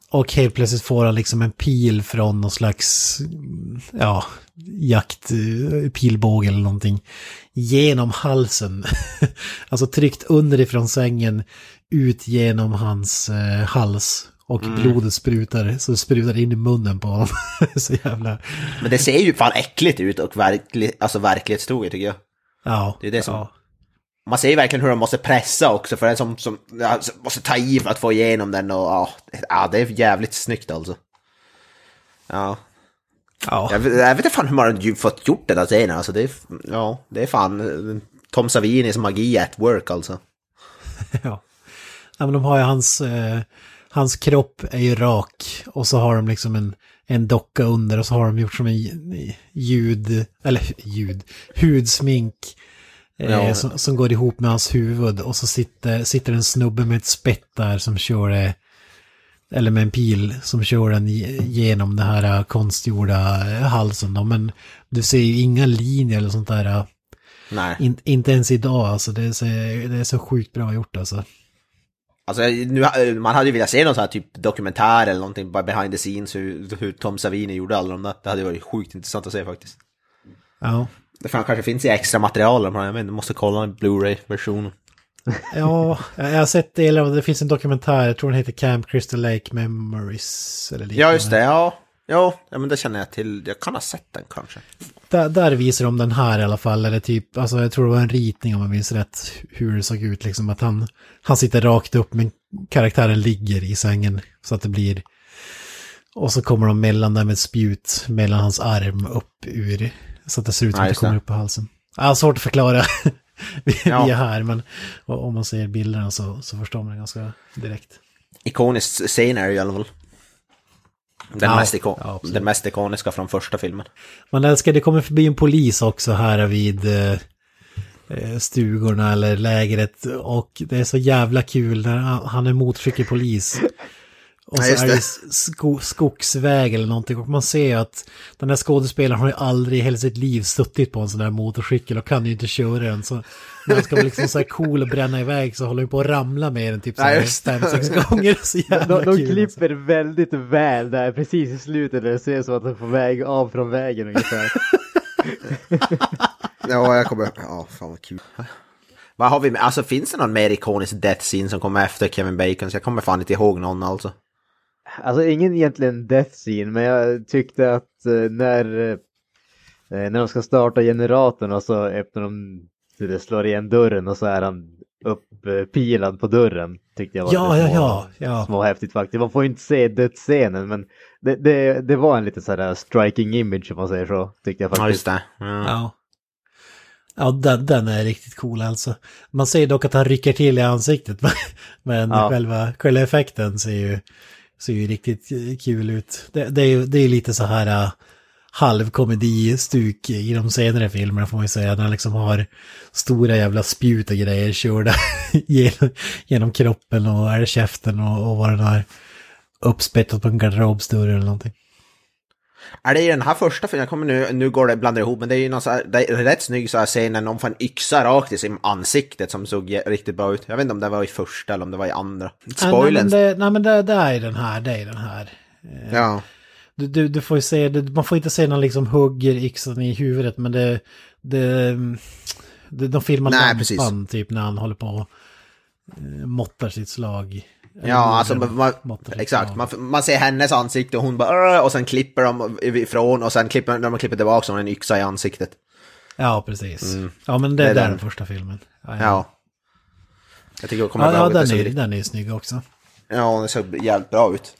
Och helt plötsligt får han liksom en pil från någon slags, ja, jakt, eh, pilbåge eller någonting. Genom halsen. alltså tryckt underifrån sängen, ut genom hans eh, hals. Och blodet sprutar, så sprutar in i munnen på honom. så jävla, Men det ser ju fan äckligt ut och verklig, alltså verklighetstroget tycker jag. ja. Det är det som- Ja. Man ser ju verkligen hur de måste pressa också för den som, som ja, måste ta i för att få igenom den och ja, ja det är jävligt snyggt alltså. Ja, ja. jag vet, jag vet inte fan hur man har fått gjort den här scenen alltså. Det är, ja, det är fan eh, Tom Savinis magi at work alltså. Ja. ja men de har ju hans, eh, hans kropp är ju rak och så har de liksom en, en docka under och så har de gjort som en ljud, eller ljud, hudsmink eh, Ja. som, som går ihop med hans huvud och så sitter, sitter en snubbe med ett spett där som kör det, eller med en pil som kör den ge- genom den här eh, konstgjorda eh, halsen då, men du ser ju inga linjer eller sånt där. eh, Nej. In, inte ens idag alltså, det är, så, det är så sjukt bra gjort alltså. Alltså, nu, man hade ju velat se någon sån här typ dokumentär eller någonting bara behind the scenes hur, hur Tom Savini gjorde alla de där. Det hade varit sjukt intressant att se faktiskt. Ja. Det fan kanske finns i extra material jag vet inte, måste kolla en Blu-ray-version. Ja, jag har sett delar av det. Det finns en dokumentär, jag tror den heter Camp Crystal Lake Memories. Eller Ja, just det, ja. Jo, ja, men det känner jag till. Jag kan ha sett den kanske. Där, där visar de den här i alla fall, eller typ, alltså jag tror det var en ritning om jag minns rätt, hur det såg ut liksom. Att han, han sitter rakt upp, men karaktären ligger i sängen. Så att det blir... Och så kommer de mellan där med spjut mellan hans arm upp ur. Så att det ser ut som att det kommer upp på halsen. Ja, svårt att förklara. vi, Ja. vi är här, men om man ser bilderna så, så förstår man det ganska direkt. Ikonisk scen är det i alla fall. Den, Ja, mest, ja, den mest ikoniska från första filmen. Man älskar, det kommer förbi en polis också här vid eh, eh, stugorna eller lägret och det är så jävla kul när han han är motorcykelpolis. Och Ja, så just är det. sko skogsväg eller någonting. Och man ser ju att den här skådespelaren har ju aldrig i hela sitt liv suttit på en sån där motorcykel och kan ju inte köra den. Så när han ska vara liksom så här cool och bränna iväg så håller han på att ramla med den typ så Ja, här fem, sex gånger. Så jävla De, de kul. klipper väldigt väl där precis i slutet där det ser som att de är på väg av från vägen ungefär. Ja, jag kommer... Ja, fan vad kul. Vad har vi med? Alltså finns det någon mer ikonisk death scene som kommer efter Kevin Bacon? Så jag kommer fan inte ihåg någon alltså. Alltså ingen egentligen death scene men jag tyckte att eh, när, eh, när de ska starta generatorn och så öppnar de, det slår igen dörren och så är han upppilad på dörren. Tyckte jag var Ja, lite små, ja, ja. små häftigt faktiskt. Man får ju inte se dödsscenen men det, det, det var en lite sådär striking image om man säger så. Tyckte jag Ja, just faktiskt. det. Ja. Ja. Ja, den, den är riktigt cool alltså. Man ser dock att han rycker till i ansiktet. Men Ja. själva, själva effekten ser ju, ser ju riktigt kul ut. Det, det är ju det är lite så här äh, uh, halvkomedistuk i de senare filmerna får man ju säga. När han liksom har stora jävla spjut och grejer körda genom, genom kroppen och är käften och, och vad den har uppspettat på en garderobsdörr eller någonting. Är det i den här första filmen, jag kommer nu, nu går det blandar ihop, men det är ju någon så här, det är rätt snygg så här scen när någon får en yxa rakt i sin ansiktet som såg riktigt bra ut. Jag vet inte om det var i första eller om det var i andra. Nej, Spoilern. det, nej men det, det är den här, det är den här. Ja. Du, du, du får ju se, man får inte se någon liksom hugger yxan i huvudet men det, det, det de filmar Nej, lampan precis. typ när han håller på och eh, måttar sitt slag. Ja, alltså man, exakt. Man, man ser hennes ansikte och hon bara och sen klipper de ifrån och sen klipper, när de klipper tillbaka så har en yxa i ansiktet. Ja, precis. Ja, men det, Det är den. den första filmen. Ja, ja. Ja. Jag tycker det kommer ja, ja. Det den, är, den är snygg också. Ja, det såg jävligt bra ut.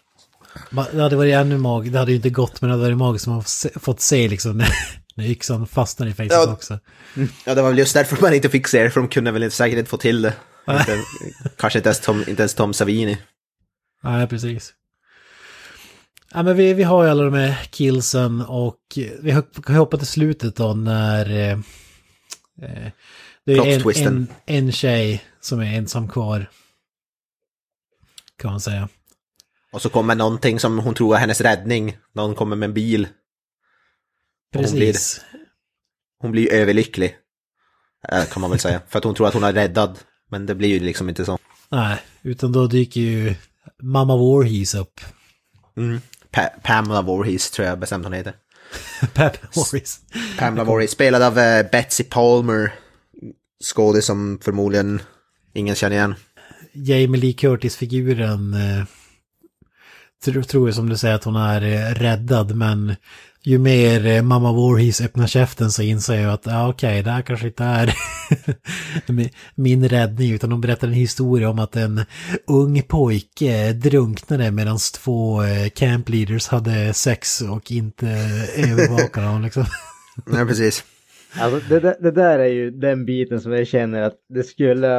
Det hade varit ännu mag, det hade ju inte gått men det hade varit magiskt som se, fått se liksom när, när yxan fastnar i facet Ja. också. Ja, det var väl just därför man inte fick se det, för de kunde väl inte, säkert inte få till det. Inte, kanske inte ens Tom, inte ens Tom Savini. Nej, precis. Ja, men vi, vi har ju alla de här killsen och vi har- kan hoppa till slutet då när... Eh, eh, det är en, en, en tjej som är ensam kvar. Kan man säga. Och så kommer någonting som hon tror är hennes räddning. Någon kommer med en bil. Och hon blir- Precis. Hon blir överlycklig. Kan man väl säga. För att hon tror att hon är räddad. Men det blir ju liksom inte så. Nej, utan då dyker ju Mamma Warhees upp. Mm. Pa Pamela Voorhees tror jag bestämt hon heter. Pep Warhees. Pamela Voorhees, spelad av eh, Betsy Palmer. Skådis som förmodligen ingen känner igen. Jamie Lee Curtis-figuren eh, tror, tror jag som du säger att hon är eh, räddad men ju mer eh, mamma Voorhees öppnar käften så inser jag att ja, okej, det här kanske inte är mi- min räddning utan de berättar en historia om att en ung pojke drunknade medan två eh, camp leaders hade sex och inte övervakade honom liksom. Nej, precis. Alltså det, där- det där är ju den biten som jag känner att det skulle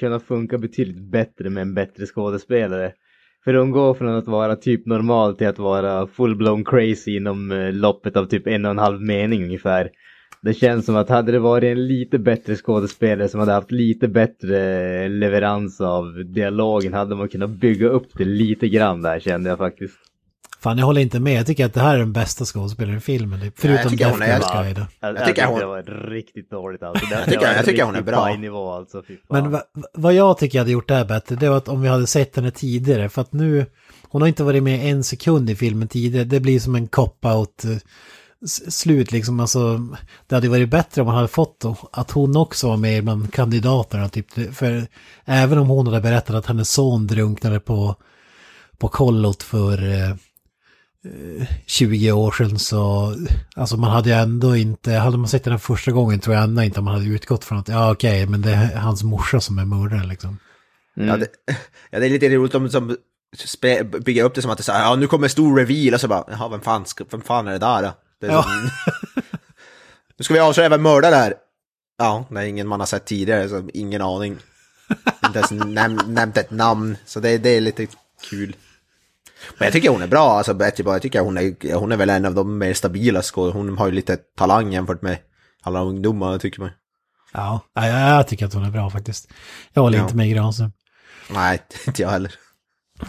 kunna funka betydligt bättre med en bättre skådespelare. För de går från att vara typ normal till att vara full-blown crazy inom eh, loppet av typ en och en halv mening ungefär. Det känns som att hade det varit en lite bättre skådespelare som hade haft lite bättre eh, leverans av dialogen hade man kunnat bygga upp det lite grann där kände jag faktiskt. Fan, jag håller inte med. Jag tycker att det här är den bästa skådespelaren i filmen. typ. Förutom tycker hon är- Guy. Jag, Jag tycker jag hon- det var riktigt dåligt alltså. Det, Jag tycker- jag tycker hon är bra. nivå alltså. Men va, vad jag tycker hade gjort det här bättre, det var att om vi hade sett henne tidigare. För att nu, hon har inte varit med en sekund i filmen tidigare. Det blir som en cop-out eh, slut liksom. Alltså, det hade varit bättre om man hade fått då, att hon också var med bland kandidaterna. Typ. För även om hon hade berättat att hennes son drunknade på, på kollot för eh, 20 år sedan så, alltså man hade ju ändå inte, hade man sett den första gången tror jag ändå inte man hade utgått från att, ja okej, men det är hans morsa som är mördaren liksom. Ja, det, ja, det är lite roligt om som spe, bygger upp det som att det är så här, ja nu kommer stor reveal och så bara, jaha vem fan, vem fan är det där då? Det är Ja. som, nu ska vi avslöja vem mördare är. Ja, det är ingen man har sett tidigare, så ingen aning. Inte ens näm, nämnt ett namn, så det, det är lite kul. Men jag tycker hon är bra, alltså Betty Boy, jag tycker hon är, hon är väl en av de mer stabila skådespelarna. Hon har ju lite talang jämfört med alla ungdomar tycker man. Ja, jag, jag tycker att hon är bra faktiskt. Jag håller Ja. inte med Granström. Nej, inte jag heller.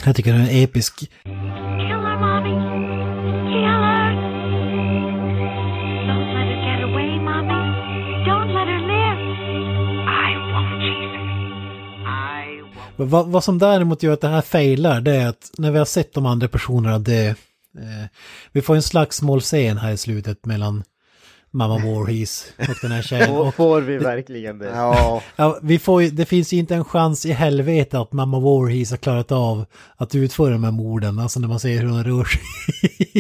Jag tycker den är episk. Kill her, Mommy. Men Vad, vad som däremot gör att det här failar det är att när vi har sett de andra personerna dö. Eh, vi får en slagsmålscen här i slutet mellan Mamma Voorhees och den här tjejen. Och, får vi verkligen det? Ja, ja, vi får ju, det finns ju inte en chans i helvete att Mamma Voorhees har klarat av att utföra de här morden. Alltså när man ser hur hon rör sig.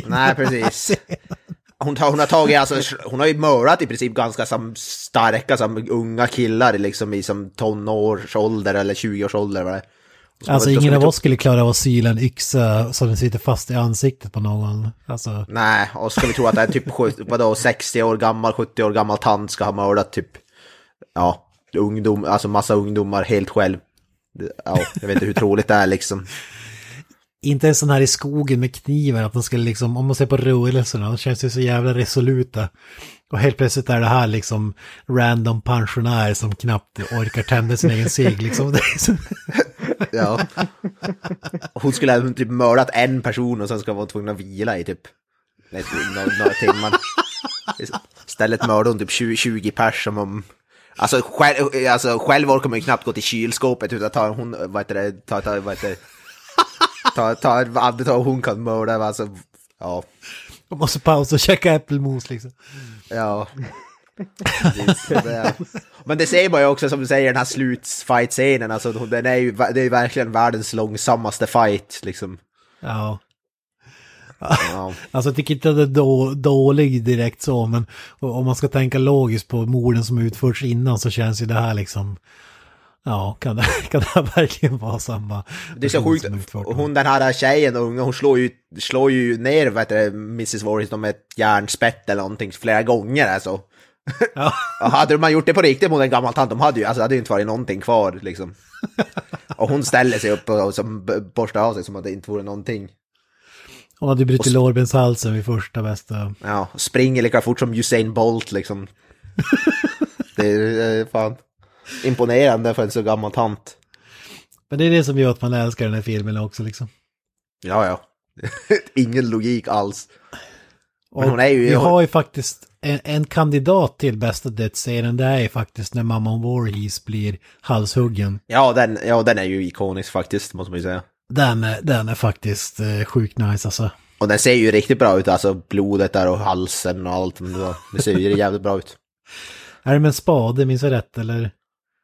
nej precis. Hon, tar- hon har tagit, alltså, hon har ju mördat i princip ganska som starka som unga killar liksom i som tonårsålder eller 20-årsålder. Vad det är. Och så Alltså ingen av oss skulle klara av att syla en yxa som sitter fast i ansiktet på någon. Alltså, Nej, och ska vi tro att det är typ vadå, 60 år gammal, 70 år gammal tant ska ha mördat typ, ja, ungdom, alltså massa ungdomar helt själv. Ja, jag vet inte hur troligt det är liksom inte en sån här i skogen med knivar, att de skulle liksom, om man ser på rörelserna, de känns ju så jävla resoluta. Och helt plötsligt är det här liksom random pensionär som knappt orkar tända sin egen cigg liksom. Ja. Hon skulle ha typ mördat en person och sen ska hon vara tvungen att vila i typ några, några timmar. Istället mördade hon typ 20, 20 pers som om... Alltså själv, alltså själv orkar man ju knappt gå till kylskåpet utan ta hon, vad heter det, ta, ta, vad heter det, ta, ta ett andetag hon kan mörda, alltså, ja, De måste pausa och käka äppelmos liksom. ja. Men det ser man ju också som du säger, den här slutfight-scenen, alltså den är ju, det är ju verkligen världens långsammaste fight, liksom. Ja. Ja. Alltså jag tycker inte att det är då, dålig direkt så, men om man ska tänka logiskt på morden som utförts innan så känns ju det här liksom... Ja, kan det, kan det verkligen vara samma Det är så sjukt, hon den här tjejen, unga, hon slår ju, slår ju ner heter det, Mrs. Voorhees med ett järnspett eller någonting flera gånger alltså. Ja. Hade man gjort det på riktigt mot en gammal tant, de hade ju, alltså hade ju inte varit någonting kvar liksom. Och hon ställer sig upp och, och som borstar av sig som att det inte vore någonting. Hon hade brutit lårbenshalsen vid första bästa. Ja, springer lika fort som Usain Bolt liksom. Det är eh, fan imponerande för en så gammal tant. Men det är det som gör att man älskar den här filmen också liksom. Ja, ja. Ingen logik alls. Ju- Vi har ju faktiskt en, en kandidat till bästa dödsscenen, det är ju faktiskt när mamman Voorhees blir halshuggen. Ja, den, ja, den är ju ikonisk faktiskt, måste man ju säga. Den, den är faktiskt eh, sjukt nice alltså. Och den ser ju riktigt bra ut, alltså blodet där och halsen och allt. det ser ju jävligt bra ut. Är det med en spade, minns jag rätt eller?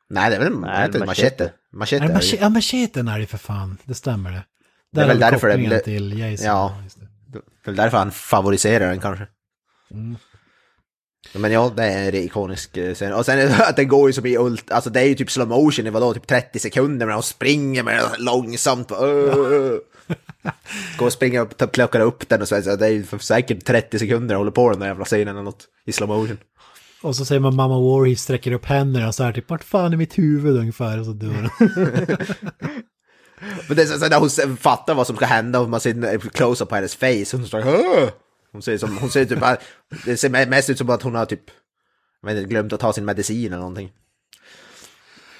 Nej, det är väl en Nej, machete. machete. Machete. machete Är det är det mache- ju. ja, macheten är det för fan, det stämmer det. Det är Där väl därför det blev- till Jason. Ja. det. Det är väl därför han favoriserar den kanske. Mm. Men ja, det är ikonisk eh, scen. Och sen att den går ju som i ult... Alltså det är ju typ slow motion i vadå, typ 30 sekunder men de springer med den långsamt. Uh, Går och springer och plockar upp den och så, det är ju säkert 30 sekunder jag håller på den där jävla scenen eller något i slow motion. Och så säger man mamma Voorhees sträcker upp händerna och så här typ vart fan är mitt huvud ungefär och så dör den. Men det är så, så när hon fattar vad som ska hända och man ser en close-up på hennes face. Hon står "Åh!" Hon ser, som, hon ser typ, det ser me- mest ut som att hon har typ, inte, glömt att ta sin medicin eller någonting.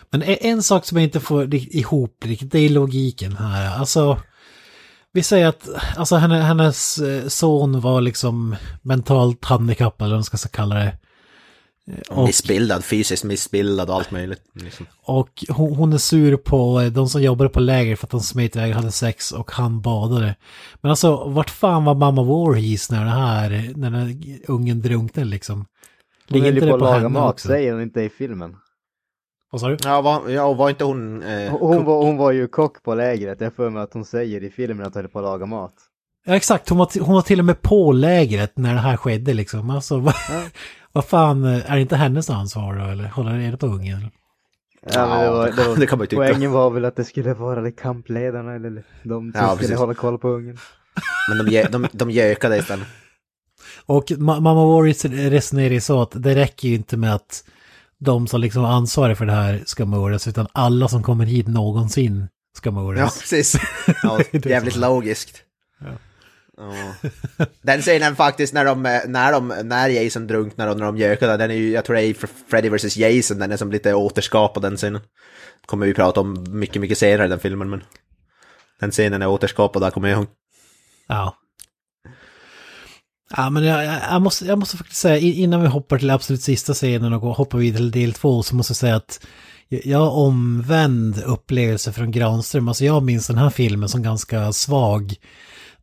Men en, en sak som jag inte får ihop riktigt, det är logiken här. Alltså, vi säger att alltså, henne, hennes eh, son var liksom mentalt handikappad, eller vad man ska kalla det. Och, Missbildad, fysiskt missbildad och allt möjligt. Liksom. och hon, hon är sur på eh, de som jobbade på läger för att de smet iväg och hade sex och han badade. Men alltså, vart fan var mamma Voorhees när det här, när den här ungen drunknade liksom? Hon Ligger höll inte ju det på på att laga henne mat, också? säger hon inte i filmen. Vad sa du? Ja, var, ja, var inte hon... Eh, Hon var, hon var ju kock på lägret, jag för mig att hon säger i filmen att hon höll på att laga mat. Ja exakt, hon var, hon var till och med på lägret när det här skedde liksom. Alltså vad, vad fan, är det inte hennes ansvar då eller? Hålla reda på ungen? Ja, men det, var, det, var, det kan man ju tycka. Poängen var väl att det skulle vara det kampledarna eller de som Ja, skulle precis. hålla koll på ungen. Men de, de, de gökade istället. Och ma- mamma Warris resonerar ju så att det räcker ju inte med att de som liksom ansvarar för det här ska mördas, utan alla som kommer hit någonsin ska Ja, mördas. precis. Ja, Det är jävligt logiskt. Den scenen faktiskt när de, eh, när de, när Jason drunknar och när de gökar, den är ju, jag tror det är Freddy vs Jason, den är som lite återskapad den scenen. Kommer vi prata om mycket, mycket senare i den filmen, men Den scenen är återskapad där, kommer jag ihåg. Ja. Ja, men jag, jag, måste, jag måste faktiskt säga, innan vi hoppar till absolut sista scenen och går- hoppar vidare till del två, så måste jag säga att jag jag har omvänd upplevelse från Granström. Alltså jag minns den här filmen som ganska svag.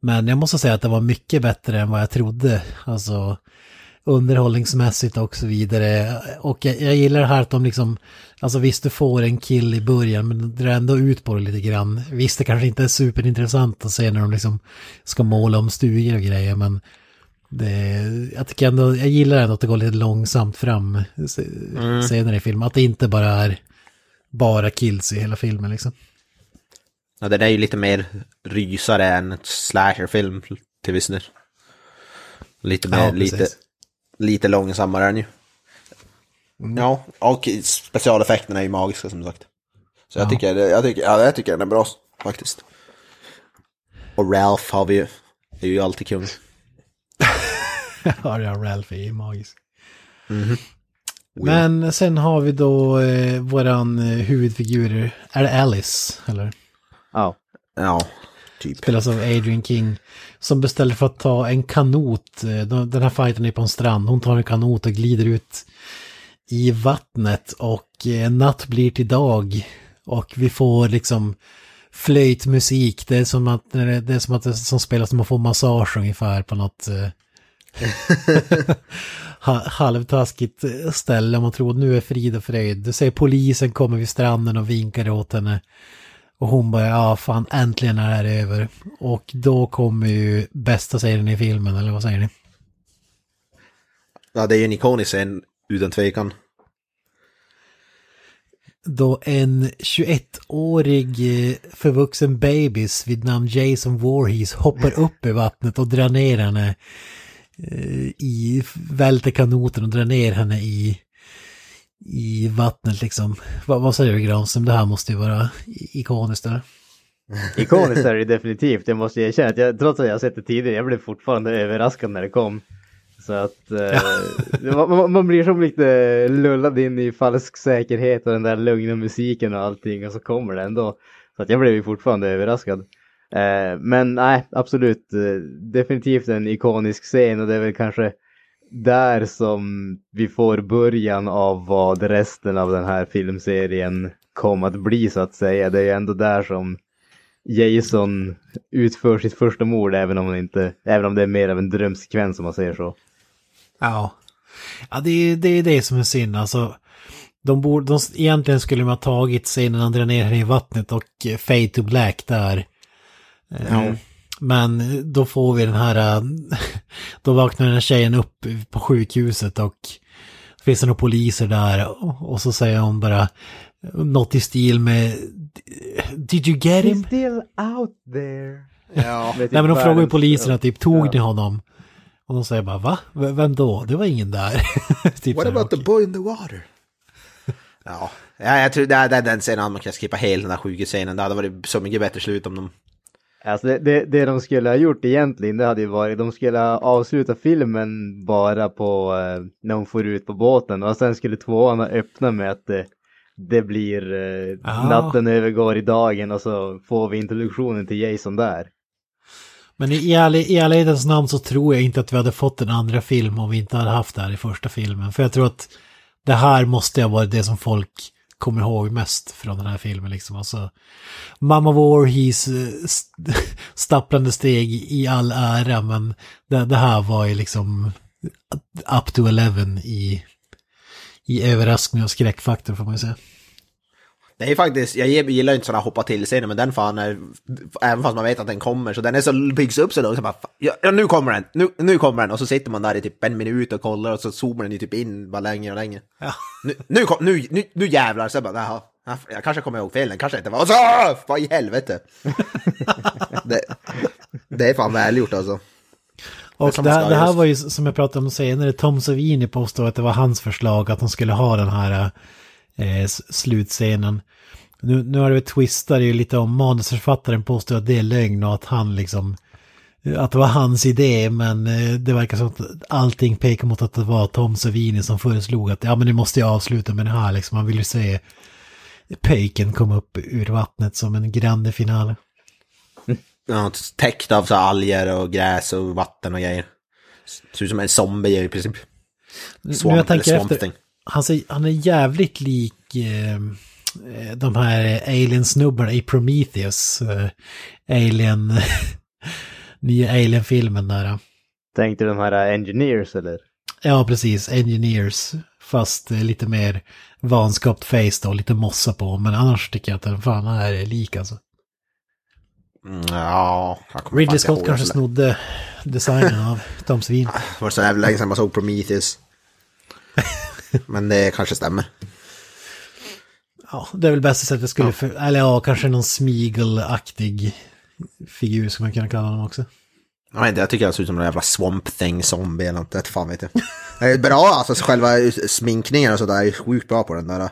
Men jag måste säga att det var mycket bättre än vad jag trodde. Alltså underhållningsmässigt och så vidare. Och jag, jag gillar det här att de liksom, alltså visst du får en kill i början men drar ändå ut på det lite grann. Visst det kanske inte är superintressant att se när de liksom ska måla om stugor och grejer men det, jag tycker ändå, jag gillar ändå att det går lite långsamt fram se- senare i filmen. Att det inte bara är bara kills i hela filmen liksom. Ja, den är ju lite mer rysare än ett slasherfilm till viss del. Lite mer, Ja, lite, lite långsammare än ju. Ja, och specialeffekterna är ju magiska som sagt. Så jag Ja. tycker, jag tycker, ja, jag tycker den är bra faktiskt. Och Ralph har vi ju, är ju alltid kung. ja, Ralph är ju magisk. Men sen har vi då eh, våran eh, huvudfigur, är det Alice? Eller? Ja. Ja, typ. Spelas av Adrian King. Som beställer för att ta en kanot. eh, de- Den här fighten är på en strand. Hon tar en kanot och glider ut i vattnet. Och eh, natt blir till dag. Och vi får liksom flöjtmusik. Det är som att det är som att det som spelas när man får massage ungefär på något eh, ha- halvtaskigt ställe. Man tror att nu är frid och fröjd. Du ser polisen kommer vid stranden och vinkar åt henne. Och hon bara, ja fan äntligen är det här över. Och då kommer ju bästa serien i filmen, eller vad säger ni? Ja, det är ju en ikonisk scen, utan tvekan. Då en 21-årig eh, förvuxen bebis vid namn Jason Voorhees hoppar upp i vattnet och drar ner henne eh, i, välter kanoten och drar ner henne i, i vattnet liksom. Vad, vad säger du Granström? Det här måste ju vara ikoniskt eller? Ikoniskt är det definitivt, jag måste erkänna att jag, trots att jag har sett det tidigare, jag blev fortfarande överraskad när det kom. Så att eh, man, man- man blir som lite lullad in i falsk säkerhet och den där lugna musiken och allting och så kommer det ändå. Så att jag blev ju fortfarande överraskad. Eh, men nej, absolut, eh, definitivt en ikonisk scen och det är väl kanske där som vi får början av vad resten av den här filmserien kom att bli så att säga. Det är ju ändå där som Jason utför sitt första mord även om, det inte, även om det är mer av en drömsekvens om man säger så. Ja. Ja, det är det, är det som är synd alltså. De borde, de, egentligen skulle de ha tagit scenen när han drar ner i vattnet och eh, fade to black där. Eh, Men då får vi den här, eh, då vaknar den här tjejen upp på sjukhuset och det finns det några poliser där och, så säger hon bara något i stil med Did you get him? still out there. Ja. Nej men de frågar ju poliserna typ, tog ni honom? Och de säger bara, va? V- Vem då? Det var ingen där. typ What about the okej. boy in the water? ja. ja, jag tror det är den scenen man kan skippa hela den där sjukhusscenen. Det hade varit så mycket bättre slut om de... Alltså det, det, det de skulle ha gjort egentligen det hade ju varit, de skulle ha avslutat filmen bara på eh, när hon får ut på båten och sen skulle tvåan ha öppnat med att det, det blir eh, Ah. natten övergår i dagen och så får vi introduktionen till Jason där. Men i, i, all, i ärlighetens namn så tror jag inte att vi hade fått en andra film om vi inte hade haft det här i första filmen. För jag tror att det här måste ha varit det som folk kommer ihåg mest från den här filmen. Liksom. Alltså, Mamma Warhees eh, st- stapplande steg i all ära, men det, det här var ju liksom up to eleven i, i överraskning och skräckfaktor får man ju säga. Det är faktiskt, jag gillar inte sådana hoppa till scener men den fan är, även fast man vet att den kommer, så den är så, byggs upp så bara, ja, nu kommer den, nu, nu kommer den, och så sitter man där i typ en minut och kollar och så zoomar den ju typ in bara längre och längre. Ja. Nu, nu, kom, nu, nu, nu jävlar, så jag bara, jaha, ja, jag kanske kommer ihåg fel, den kanske inte var, och så, vad i helvete. det, det är fan välgjort alltså. Och det, här- det här var ju som jag pratade om senare, Tom Savini påstod att det var hans förslag att de skulle ha den här eh, slutscenen. Nu, nu har det twistat ju lite om manusförfattaren påstår att det är lögn och att han liksom att det var hans idé men eh, det verkar som att allting pekar mot att det var Tom Savini som föreslog att ja men nu måste jag avsluta med det här liksom. Man vill ju se pöjken komma upp ur vattnet som en grande finale. ja, täckt av så alger och gräs och vatten och grejer. Ser ut som en zombie i princip. Nu Swamp, jag tänker eller efter, thing. Han, ser, han är jävligt lik eh, eh, de här alien-snubbarna i Prometheus. Eh, alien, nya alien-filmen där. Tänkte de här engineers eller? Ja, precis. Engineers. Fast eh, lite mer vanskapt face då, lite mossa på. Men annars tycker jag att den fan är lik alltså. Mm, ja, Ridley Scott kanske det. snodde designen av Tom Svin. Det var så jävla länge sedan man såg Prometheus. Men det kanske stämmer. Ja, det är väl bästa sättet jag skulle... För, eller ja, kanske någon Smeagol-aktig figur som man kunna kalla honom också. Jag, inte, jag tycker han ser ut som en jävla swamp thing zombie eller något. Det fan vet jag. Det är bra alltså, själva sminkningen och sådär är sjukt bra på den där.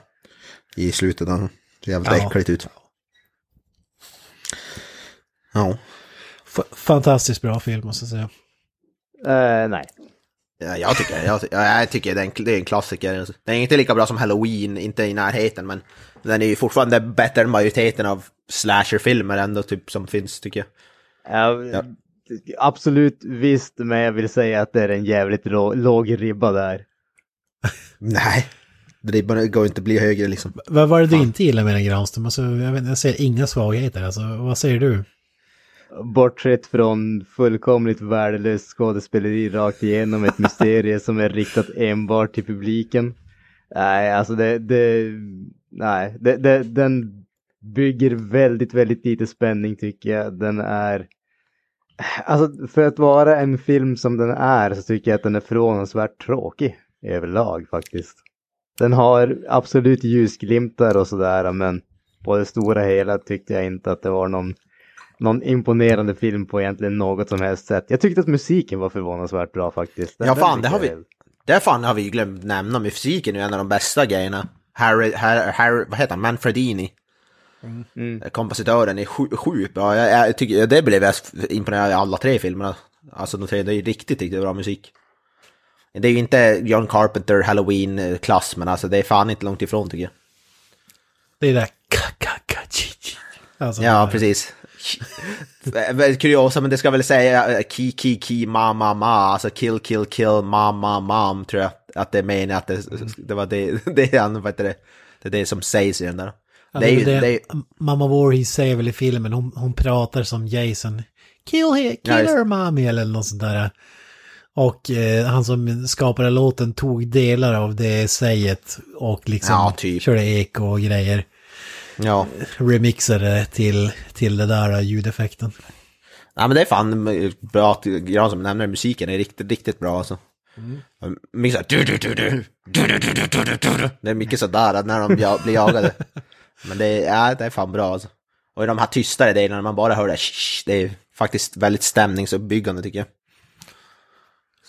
I slutet. Den ser jävligt Ja. äckligt ut. Ja. F- fantastiskt bra film måste jag säga. Eh, nej. Ja, jag tycker, jag, ja, jag tycker det är, en, det är en klassiker. Den är inte lika bra som Halloween, inte i närheten, men den är ju fortfarande bättre än majoriteten av slasherfilmer ändå, typ, som finns, tycker jag. Ja, Ja. Absolut visst, men jag vill säga att det är en jävligt lå- låg ribba där. Nej, det bara- går inte att bli högre liksom. Vad var det du inte gillar med den Granström? Alltså, jag, vet, jag ser inga svagheter. Alltså, vad säger du? Bortsett från fullkomligt värdelöst skådespeleri rakt igenom ett mysterie som är riktat enbart till publiken. Nej, alltså det, det nej, det, det, den bygger väldigt, väldigt lite spänning tycker jag. Den är, alltså för att vara en film som den är så tycker jag att den är förvånansvärt tråkig överlag faktiskt. Den har absolut ljusglimtar och sådär men på det stora hela tyckte jag inte att det var någon någon imponerande film på egentligen något som helst sätt. Jag tyckte att musiken var förvånansvärt bra faktiskt. Ja, Den fan, tycker det har vi- Det fan har vi glömt nämna, musiken är en av de bästa grejerna. Harry, Harry, Harry vad heter han, Manfredini. Mm. Kompositören är sju- sjukt bra. Jag, jag tycker, det blev jag imponerad av alla tre filmerna. Alltså de tre, det är riktigt, riktigt bra musik. Det är ju inte John Carpenter Halloween-klass, men alltså det är fan inte långt ifrån tycker jag. Det är det där... Alltså, Ja, precis. Kuriosa, men det ska väl säga eh, ki, ki, ki, ma, ma, ma, alltså kill, kill, kill, ma, ma, mam, tror jag att det menar att det, det var det, det han, vad heter det, det är det som sägs i den där. Ja, Det är ju, det är, Mamma Voorhees säger väl i filmen, hon, hon pratar som Jason. Kill, he, kill Ja, her mommy eller något sånt där. Och eh, han som skapade låten tog delar av det säget och liksom Ja, typ. körde eko och grejer ja. remixade till, till det där ljudeffekten. Ja men det är fan bra att Gran som nämner musiken, är riktigt, riktigt bra alltså. Mm. Mycket såhär, du, du, du, du, du, du, du, du, du, Det är mycket sådär när de blir jagade. men det är, ja, det är fan bra alltså. Och i de här tystare delarna, man bara hör det, det är faktiskt väldigt stämningsuppbyggande tycker jag.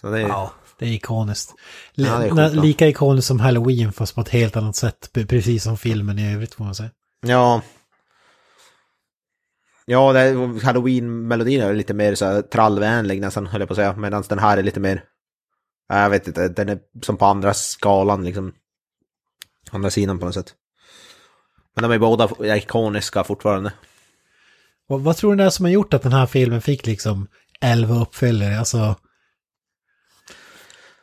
Så det är... Ja, det är ikoniskt. L ja, det är sjukt, lika ikoniskt som Halloween, fast på ett helt annat sätt, precis som filmen i övrigt får man säga. Ja. Ja, halloween-melodin är lite mer så här trallvänlig nästan, höll jag på att säga. Medan den här är lite mer, ja, jag vet inte, den är som på andra skalan liksom. Andra sidan på något sätt. Men de är båda ikoniska fortfarande. Och vad tror ni det är som har gjort att den här filmen fick liksom 11 uppföljare? Alltså,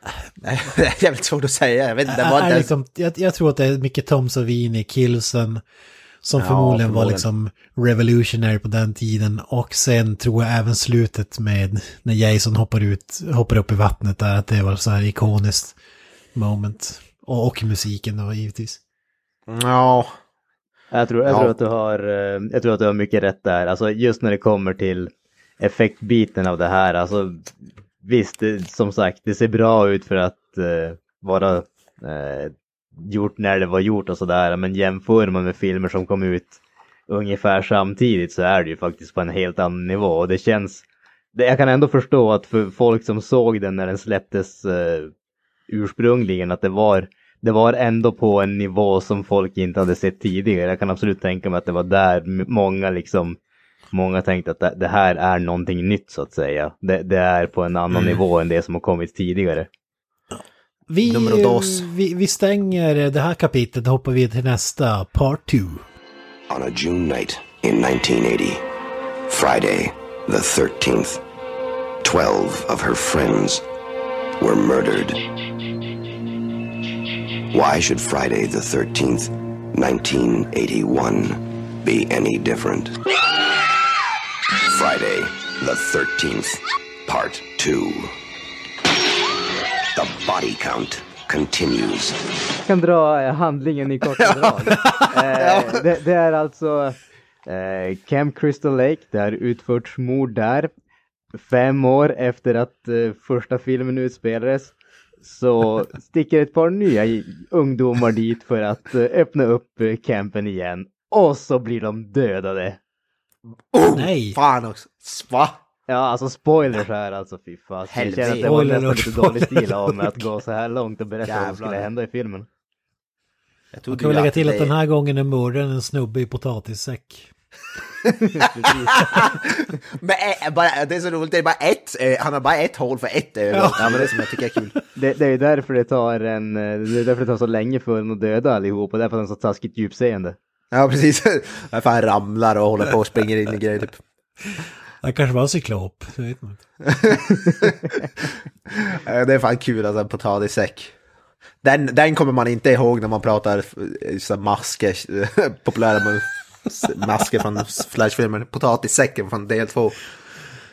Det är jävligt svårt att säga, jag vet inte. Det var inte liksom, jag, jag tror att det är mycket Tom Savini, Killsen, som Ja, förmodligen var liksom revolutionary på den tiden. Och sen tror jag även slutet med när Jason hoppar ut, hoppar upp i vattnet där, att det var så här ikoniskt moment. Och, och musiken då givetvis. Ja, Jag tror, jag, Ja. tror att du har, eh, jag tror att du har mycket rätt där. Alltså just när det kommer till effektbiten av det här. Alltså visst, det, som sagt, det ser bra ut för att eh, vara eh, gjort när det var gjort och sådär. Men jämför man med filmer som kom ut ungefär samtidigt så är det ju faktiskt på en helt annan nivå. Och det känns, jag kan ändå förstå att för folk som såg den när den släpptes eh, ursprungligen att det var det var ändå på en nivå som folk inte hade sett tidigare. Jag kan absolut tänka mig att det var där många liksom Många tänkte att det, här är någonting nytt så att säga. Det, det är på en annan nivå än det som har kommit tidigare. Vi, vi, vi stänger det här kapitlet och hoppar vidare till nästa, part 2. On a June night in 1980, Friday, the 13th, 12 of her friends were murdered. Why should Friday the 13th, 1981 be any different? Friday the 13th, Part 2. The body count continues. Jag kan dra eh, handlingen i korta drag. eh, det, det är alltså eh, Camp Crystal Lake, det har utförts mord där. Fem år efter att eh, första filmen utspelades så sticker ett par nya ungdomar dit för att öppna upp campen igen. Och så blir de dödade. Nej! Fan också. Va? Ja, alltså spoilers här alltså fy fan. Jag känner att det var nästan lite dålig stil av mig att gå så här långt och berätta vad som skulle hända i filmen. Jag Man kan väl lägga till att det- den här gången är mördaren en snubbe i potatissäck. Men eh, bara, det är så roligt, det är bara ett, eh, han har bara ett hål för ett öga. Ja. men det är som jag tycker är kul. Det, det är ju därför det tar en, eh, det är därför det tar så länge för en att döda allihop och därför har den så taskigt djupseende. Ja, precis. Därför han ramlar och håller på och springer in i grejer typ. Han kanske var cyklop. det vet man inte. Det är fan kul alltså, en potatissäck. Den, den kommer man inte ihåg när man pratar eh, så masker, populära masker från Flashfilmer. Potatissäcken från del två.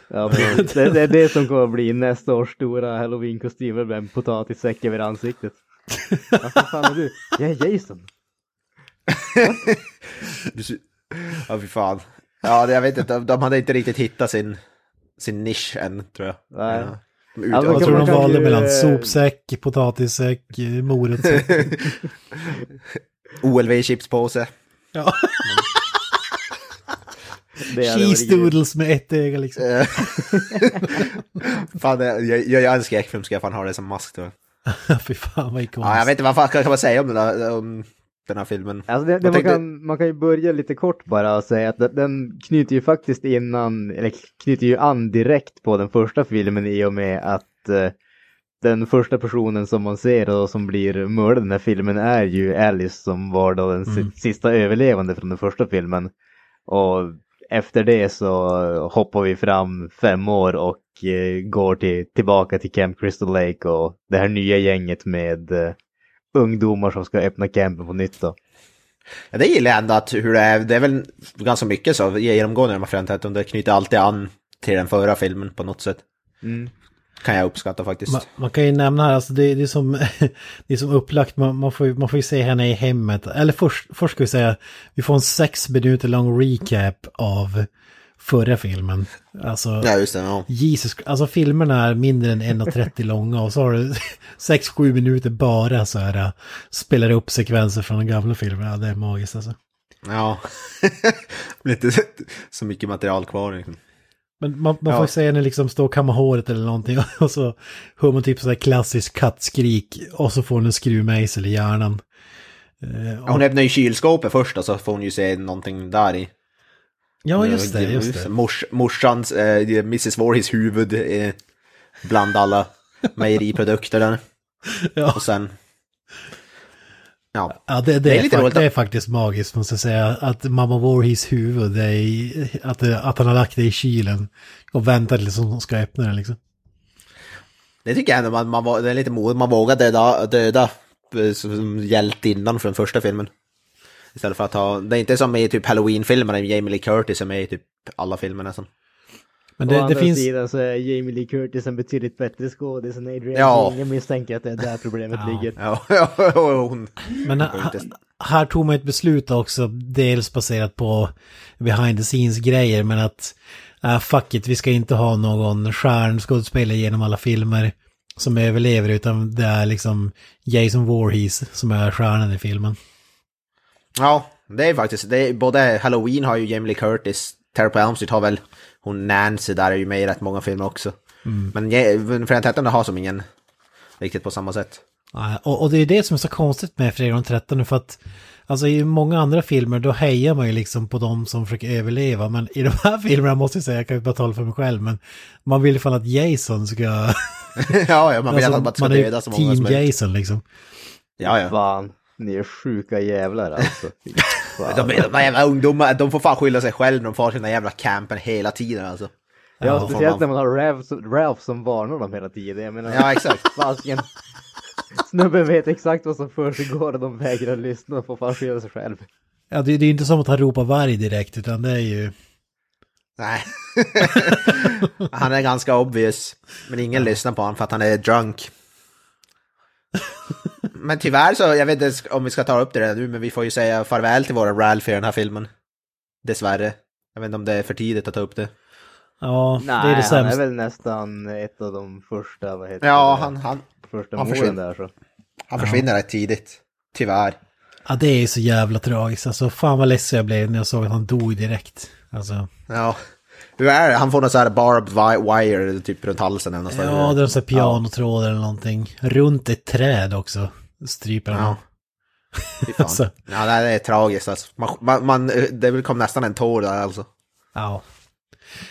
Ja, det, det är det som kommer att bli nästa års stora halloween-kostym med en potatissäck över ansiktet. Vad fan är du? Jag är Jason. Ja, fy fan. Ja, det- jag vet inte, de, de hade inte riktigt hittat sin, sin nisch än, tror jag. Nej. Ja. De Jag tror de valde ju, mellan sopsäck, potatissäck, morotssäck. OLV-chipspåse. Ja. Det Cheese doodles med ett öga liksom. Fan, det- jag, jag gör en skräckfilm ska jag fan ha det som mask jag. Fy fan vad ikoniskt. Ja, jag vet inte vad fan kan man säga om den, där, om den här filmen. Alltså det, det Jag man, tänkte- kan, man kan ju börja lite kort bara och säga att den- knyter ju faktiskt innan, eller knyter ju an direkt på den första filmen i och med att eh, den första personen som man ser och som blir mördad i den här filmen är ju Alice som var då den Mm. sista överlevande från den första filmen. Och efter det så hoppar vi fram fem år och eh, går till, tillbaka till Camp Crystal Lake och det här nya gänget med eh, ungdomar som ska öppna campen på nytt då. Ja, det gillar jag ändå att hur det är, det är väl ganska mycket så genomgående här Friend det knyter alltid an till den förra filmen på något sätt. Mm. Kan jag uppskatta faktiskt. Man, man kan ju nämna här, alltså det, det, är som, det är som upplagt, man, man, får, ju- man får ju se henne i hemmet. Eller först, först ska vi säga, vi får en sex minuter lång recap av förra filmen. Alltså, Ja, just det. Ja. Jesus, alltså filmerna är mindre än 1.30 långa och så har du 6-7 minuter bara så här, spelar upp sekvenser från den gamla filmen. Ja, det är magiskt alltså. ja. Lite så mycket material kvar. Liksom. Men man, man Ja. får ju säga när det liksom står och kammar håret eller någonting och så hör man typ sådär klassisk kattskrik och så får hon en skruvmejsel i hjärnan. Eh, Ja, Hon öppnar ju kylskåpet först och så får hon ju se någonting där i. ja, just det, just det. Mors, morsans, eh, Mrs. Voorhees huvud eh, bland alla mejeriprodukter där. Ja. Och sen... Ja. Ja, det, det, Det är lite roligt det är faktiskt magiskt måste jag säga. Att mamma Voorhees huvud, är, att, att han har lagt det i kylen och väntar tills hon ska öppna den liksom. Det tycker jag ändå man, man, var- det är lite modigt. Man vågar döda, döda eh, som hjältinnan från första filmen. Istället för att ha, det är inte som i typ Halloween-filmerna, Jamie Lee Curtis är med i typ alla filmer näston. Men Å det, det andra finns... sidan så är Jamie Lee Curtis en betydligt bättre skådis än Adrian Ja. Jag misstänker att det är där problemet Ja. ligger. Ja, ja, hon... Men inte- här tog man ett beslut också, dels baserat på behind the scenes grejer, men att äh, fuck it, vi ska inte ha någon stjärnskådespelare genom alla filmer som överlever, utan det är liksom Jason Voorhees som är stjärnan i filmen. Ja, det är faktiskt, det är, både Halloween har ju Jamie Lee Curtis, Terror på Elm Street har väl hon Nancy där är ju med i rätt många filmer också. Men Fredag den 13 har som ingen riktigt på samma sätt. Och, och det är det som är så konstigt med Fredag den 13 för att Alltså i många andra filmer då hejar man ju liksom på de som försöker överleva men i de här filmerna måste jag säga, jag kan ju bara tala för mig själv men man vill alla fall att Jason ska... ja, ja, man vill alltså, att man ska döda så många team som möjligt. Jason liksom. Ja, ja. Fan, ni är sjuka jävlar alltså. De, de här jävla ungdomar, de får fan skylla sig själv när de får sina jävla campen hela tiden alltså. Ja, Ja, speciellt man- när man har Ralph, som- Ralph som varnar dem hela tiden. Jag menar, Ja, exakt. Fasken. Snubben vet exakt vad som försiggår och de vägrar lyssna och får fan skylla sig själv. Ja, det, det är inte som att han ropar varg direkt, utan det är ju... Nej. han är ganska obvious. Men ingen lyssnar på honom för att han är drunk. Men tyvärr så, jag vet inte om vi ska ta upp det redan nu, men vi får ju säga farväl till våra Ralph i den här filmen. Dessvärre. Jag vet inte om det är för tidigt att ta upp det. Ja, det är Nej, det han är sämsta. väl nästan ett av de första, vad heter Ja, det? han, han, första han försvinner. där så. han försvinner rätt tidigt. Tyvärr. Ja, det är så jävla tragiskt. Alltså, fan vad ledsen jag blev när jag såg att han dog direkt. Alltså, Ja. Hur är det? Han får någon så här barbed wi- wire typ runt halsen eller något ja, det är en sån här pianotråd eller någonting. Runt ett träd också. Stryper han. Ja. Alltså. Ja, det är tragiskt alltså. Man, man, det kom nästan en tår där alltså. Ja.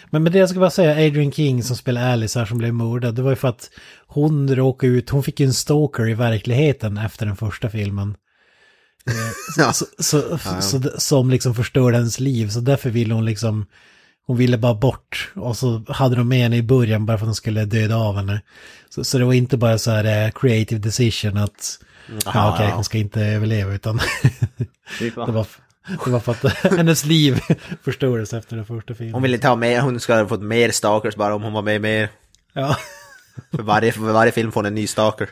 Men med det jag ska bara säga, Adrian King som spelar Alice här som blev mördad, det var ju för att hon råkade ut, hon fick ju en stalker i verkligheten efter den första filmen. Eh, Ja. så, så, så, som liksom förstörde hennes liv, så därför ville hon liksom, hon ville bara bort. Och så hade de med henne i början bara för att de skulle döda av henne. Så, så det var inte bara så här eh, creative decision att, ja okej, ja. hon ska inte överleva, utan fan. det var, det var för att hennes liv förstördes efter den första filmen. Hon ville ha mer, hon skulle ha fått mer stalkers bara om hon var med mer. Ja. För varje, för varje film får hon en ny stalker.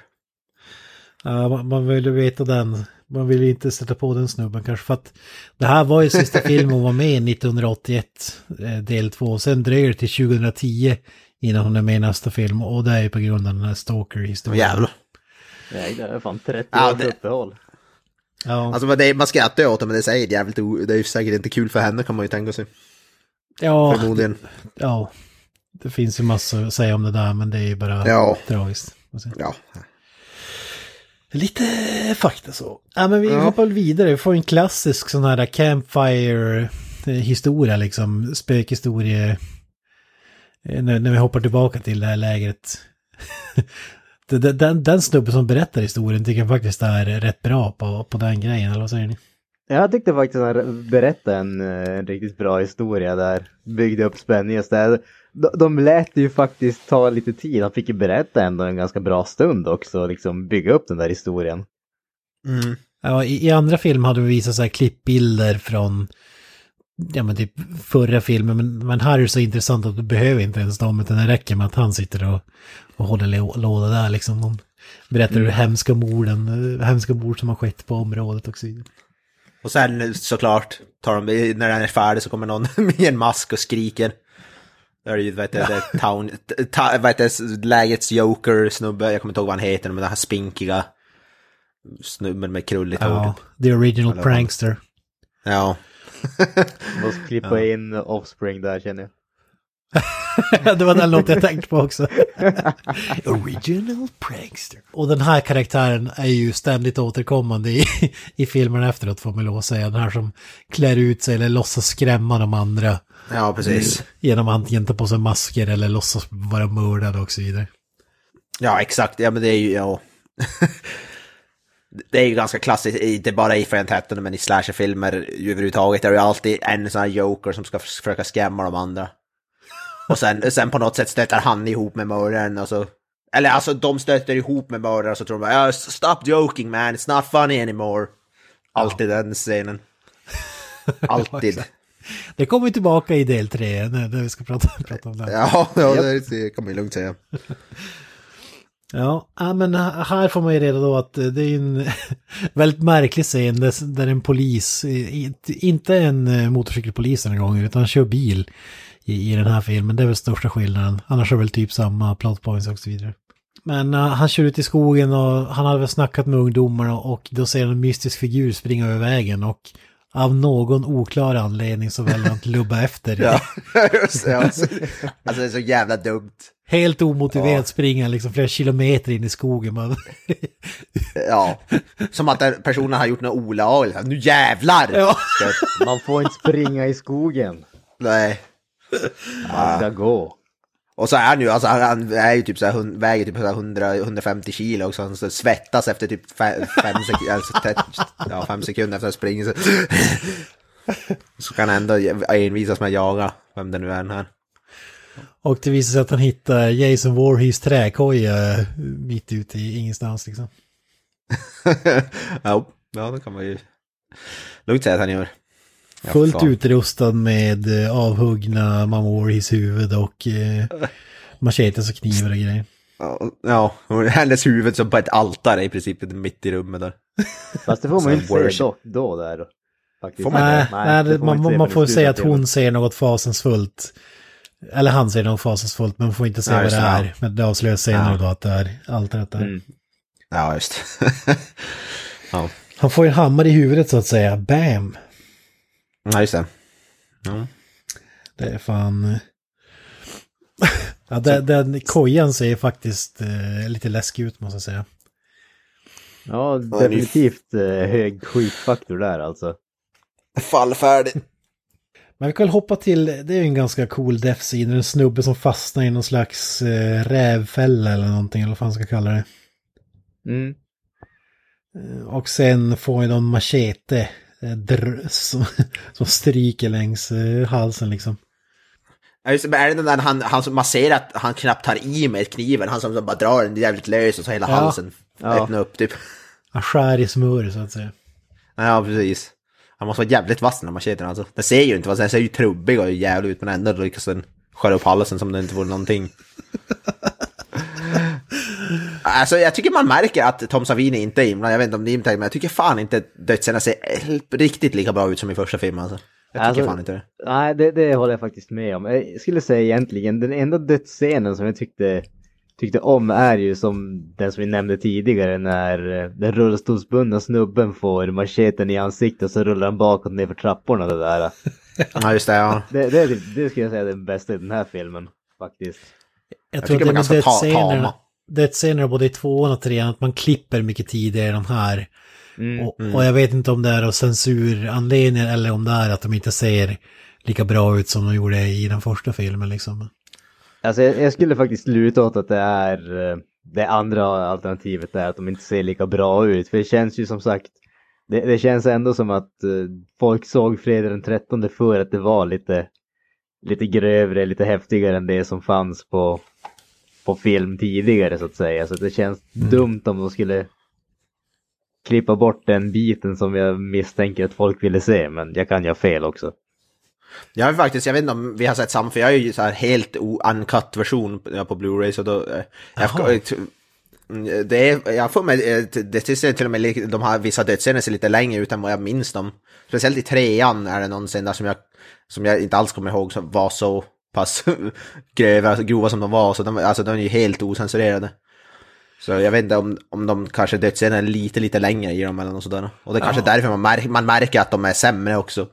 Ja, man, man vill ju veta den. Man vill ju inte sätta på den snubben kanske för att det här var ju sista filmen hon var med i 1981, eh, del 2. Sen dröjer det till 2010 innan hon är med i nästa film och det är ju på grund av den här Stalker-historien. jävlar. Nej, det är fan 30 Ja, års det- uppehåll. Ja, Alltså men det, man skrattar ju åt det men det är säkert jävligt o, det är ju säkert inte kul för henne kan man ju tänka sig. ja, Förmodligen. ja, det finns ju massor att säga om det där men det är ju bara Ja. tragiskt. Alltså. Ja. Lite fakta så. Ja men vi Ja. hoppar väl vidare, vi får en klassisk sån här campfire-historia liksom, spökhistorie. Eh, När, när vi hoppar tillbaka till det här lägret. Det- det- den, den snubben som berättar historien tycker jag faktiskt är rätt bra på, på den grejen, eller vad säger ni? Jag tyckte faktiskt att han berättade en eh, riktigt bra historia där. Byggde upp spänning och sådär. De, de lät ju faktiskt ta lite tid. Han fick ju berätta ändå en ganska bra stund också. Liksom bygga upp den där historien. Mm. Ja, i, i andra filmer hade vi visat så här klippbilder från ja men typ förra filmen, men, men här är det så intressant att du behöver inte ens dem, utan det räcker med att han sitter och, och håller lå- låda där liksom. De berättar hur hemska morden, eh, hemska mord som har skett på området och så vidare. Och sen såklart, tar de, när den är färdig så kommer någon med en mask och skriker. Där är det ju, vet du, det town, ta, vet du, lägets joker snubbe, jag kommer inte ihåg vad han heter, men den här spinkiga snubben med krulligt hår. Ja, the original vad- prankster. Ja. Måste klippa in Offspring där känner jag. det var den låten jag tänkte på också. Original prankster. Och den här karaktären är ju ständigt återkommande i, i filmerna efteråt får man lov att säga. Den här som klär ut sig eller låtsas skrämma de andra. Ja, precis. Genom att antingen ta på sig masker eller låtsas vara mördad och så vidare. Ja, exakt. Ja, men det är ju, ja. Det är ju ganska klassiskt, inte bara i Friend men i slasherfilmer överhuvudtaget. Det är ju alltid en sån här joker som ska försöka skrämma de andra. Och sen, sen på något sätt stöter han ihop med mördaren och så... Eller alltså de stöter ihop med mördaren och så tror de bara, "Ja, stop joking man, it's not funny anymore. Alltid den scenen. Alltid. Det kommer ju tillbaka i del tre när, när vi ska prata, prata om det. Ja, ja det, det kan man ju lugnt säga. Ja, men här får man ju reda då att eh, det är en väldigt märklig scen där, en polis, inte en eh, motorcykelpolis den här gången, utan han kör bil i, i den här filmen. Det är väl största skillnaden. Annars är det väl typ samma plot points och så vidare. Men eh, han kör ut i skogen och han hade väl snackat med ungdomarna och då ser han en mystisk figur springa över vägen och av någon oklar anledning så väljer han att lubba efter. Ja, just det, alltså, alltså det är så jävla dumt. Helt omotiverat Ja. springa liksom flera kilometer in i skogen. Man. Ja, som att personen har gjort något olagligt. Nu jävlar! Ja. Man får inte springa i skogen. Nej. Man ska gå. Och så är han ju, alltså han- han är ju typ så här, väger typ så här 100, 150 kilo han så svettas efter typ 5 sek alltså, ja, fem sekunder efter att springa så... så kan han ändå envisas med att jaga vem det nu är den här. Och det visar sig att han hittar Jason Voorhees träkoja eh, mitt ute i ingenstans liksom. ja, ja, det kan man ju lugnt säga att han gör. Ja, Fullt fan. utrustad med eh, avhuggna Mamoris huvud och eh, machetes och knivar och grejer. Ja, Ja, och hennes huvud som på ett altare i princip mitt i rummet där. Fast det får man ju inte Som worship. se då, då där. Faktiskt. Får man Nej, nej, det, får man, får säga att hon ser något fasansfullt. Eller han ser något fasansfullt, men man får inte se Ja, vad det det, är. ja. Men det avslöjas senare Ja. då att det är altaret där. Mm. Ja, just Ja, Han får en hammare i huvudet så att säga. Bam! Ja just det. Ja. Det är fan... ja, den, den kojan ser faktiskt eh, lite läskig ut måste jag säga. Ja, definitivt eh, hög skitfaktor där alltså. Fallfärdig. Men vi kan väl hoppa till, det är ju en ganska cool death scene, en snubbe som fastnar i någon slags eh, rävfälla eller någonting, eller vad fan ska kalla det. Mm. Eh, Och sen får ju någon machete eh, dr- som, som stryker längs eh, halsen liksom. Ja, just är det den där han, han som man ser att han knappt tar i med kniven, han som bara drar den jävligt lös och så hela Ja. halsen Ja. öppnar upp typ. Han skär i smör så att säga. Ja, precis. Han måste vara jävligt vass den här macheten alltså. Den ser ju inte vad den ser ju trubbig och jävligt ut men ändå lyckas den skära upp halsen som det inte vore någonting. Alltså jag tycker man märker att Tom Savini inte är inblandad, jag vet inte om ni tänker men jag tycker fan inte dödsscenerna ser riktigt lika bra ut som i första filmen alltså. Jag tycker Alltså, fan inte det. Nej, det, det håller jag faktiskt med om. Jag skulle säga egentligen den enda dödsscenen som jag tyckte, tyckte om är ju som den som vi nämnde tidigare när eh, den rullstolsbundna snubben får macheten i ansiktet och så rullar han bakåt ner för trapporna det där. Ja just det, ja. Det, det, är typ- det skulle jag säga är den bästa i den här filmen faktiskt. Jag, Jag tror tycker att de är ganska ta- dödsscenerna, tama. dödsscenerna både i tvåan och trean, att man klipper mycket tidigare i de här. Mm. Och, och jag vet inte om det är av censuranledningar eller om det är att de inte ser lika bra ut som de gjorde i den första filmen liksom. Alltså jag, jag skulle faktiskt luta åt att det är eh, det andra alternativet är att de inte ser lika bra ut. För det känns ju som sagt, det, det känns ändå som att eh, folk såg fredag den 13 för att det var lite, lite grövre, lite häftigare än det som fanns på, på film tidigare så att säga. Så det känns dumt om de skulle klippa bort den biten som jag misstänker att folk ville se. Men jag kan ha fel också. Jag har faktiskt, jag vet inte om vi har sett samma, för jag är ju så här helt uncut version på- Blu-ray så då... eh, Jag, Jaha. Mm, det är, jag får mig, eh, det ser till och med, de här vissa dödsscener ser lite längre ut än vad jag minns dem. Speciellt i trean är det någon scen där som jag, som jag inte alls kommer ihåg som var så pass grova, grova som de var, så de, alltså de är ju helt osensurerade. Så jag vet inte om, om de kanske dödsscenerna är lite, lite längre i dem eller något sådär. Och det är kanske därför man, märker man märker att de är sämre också.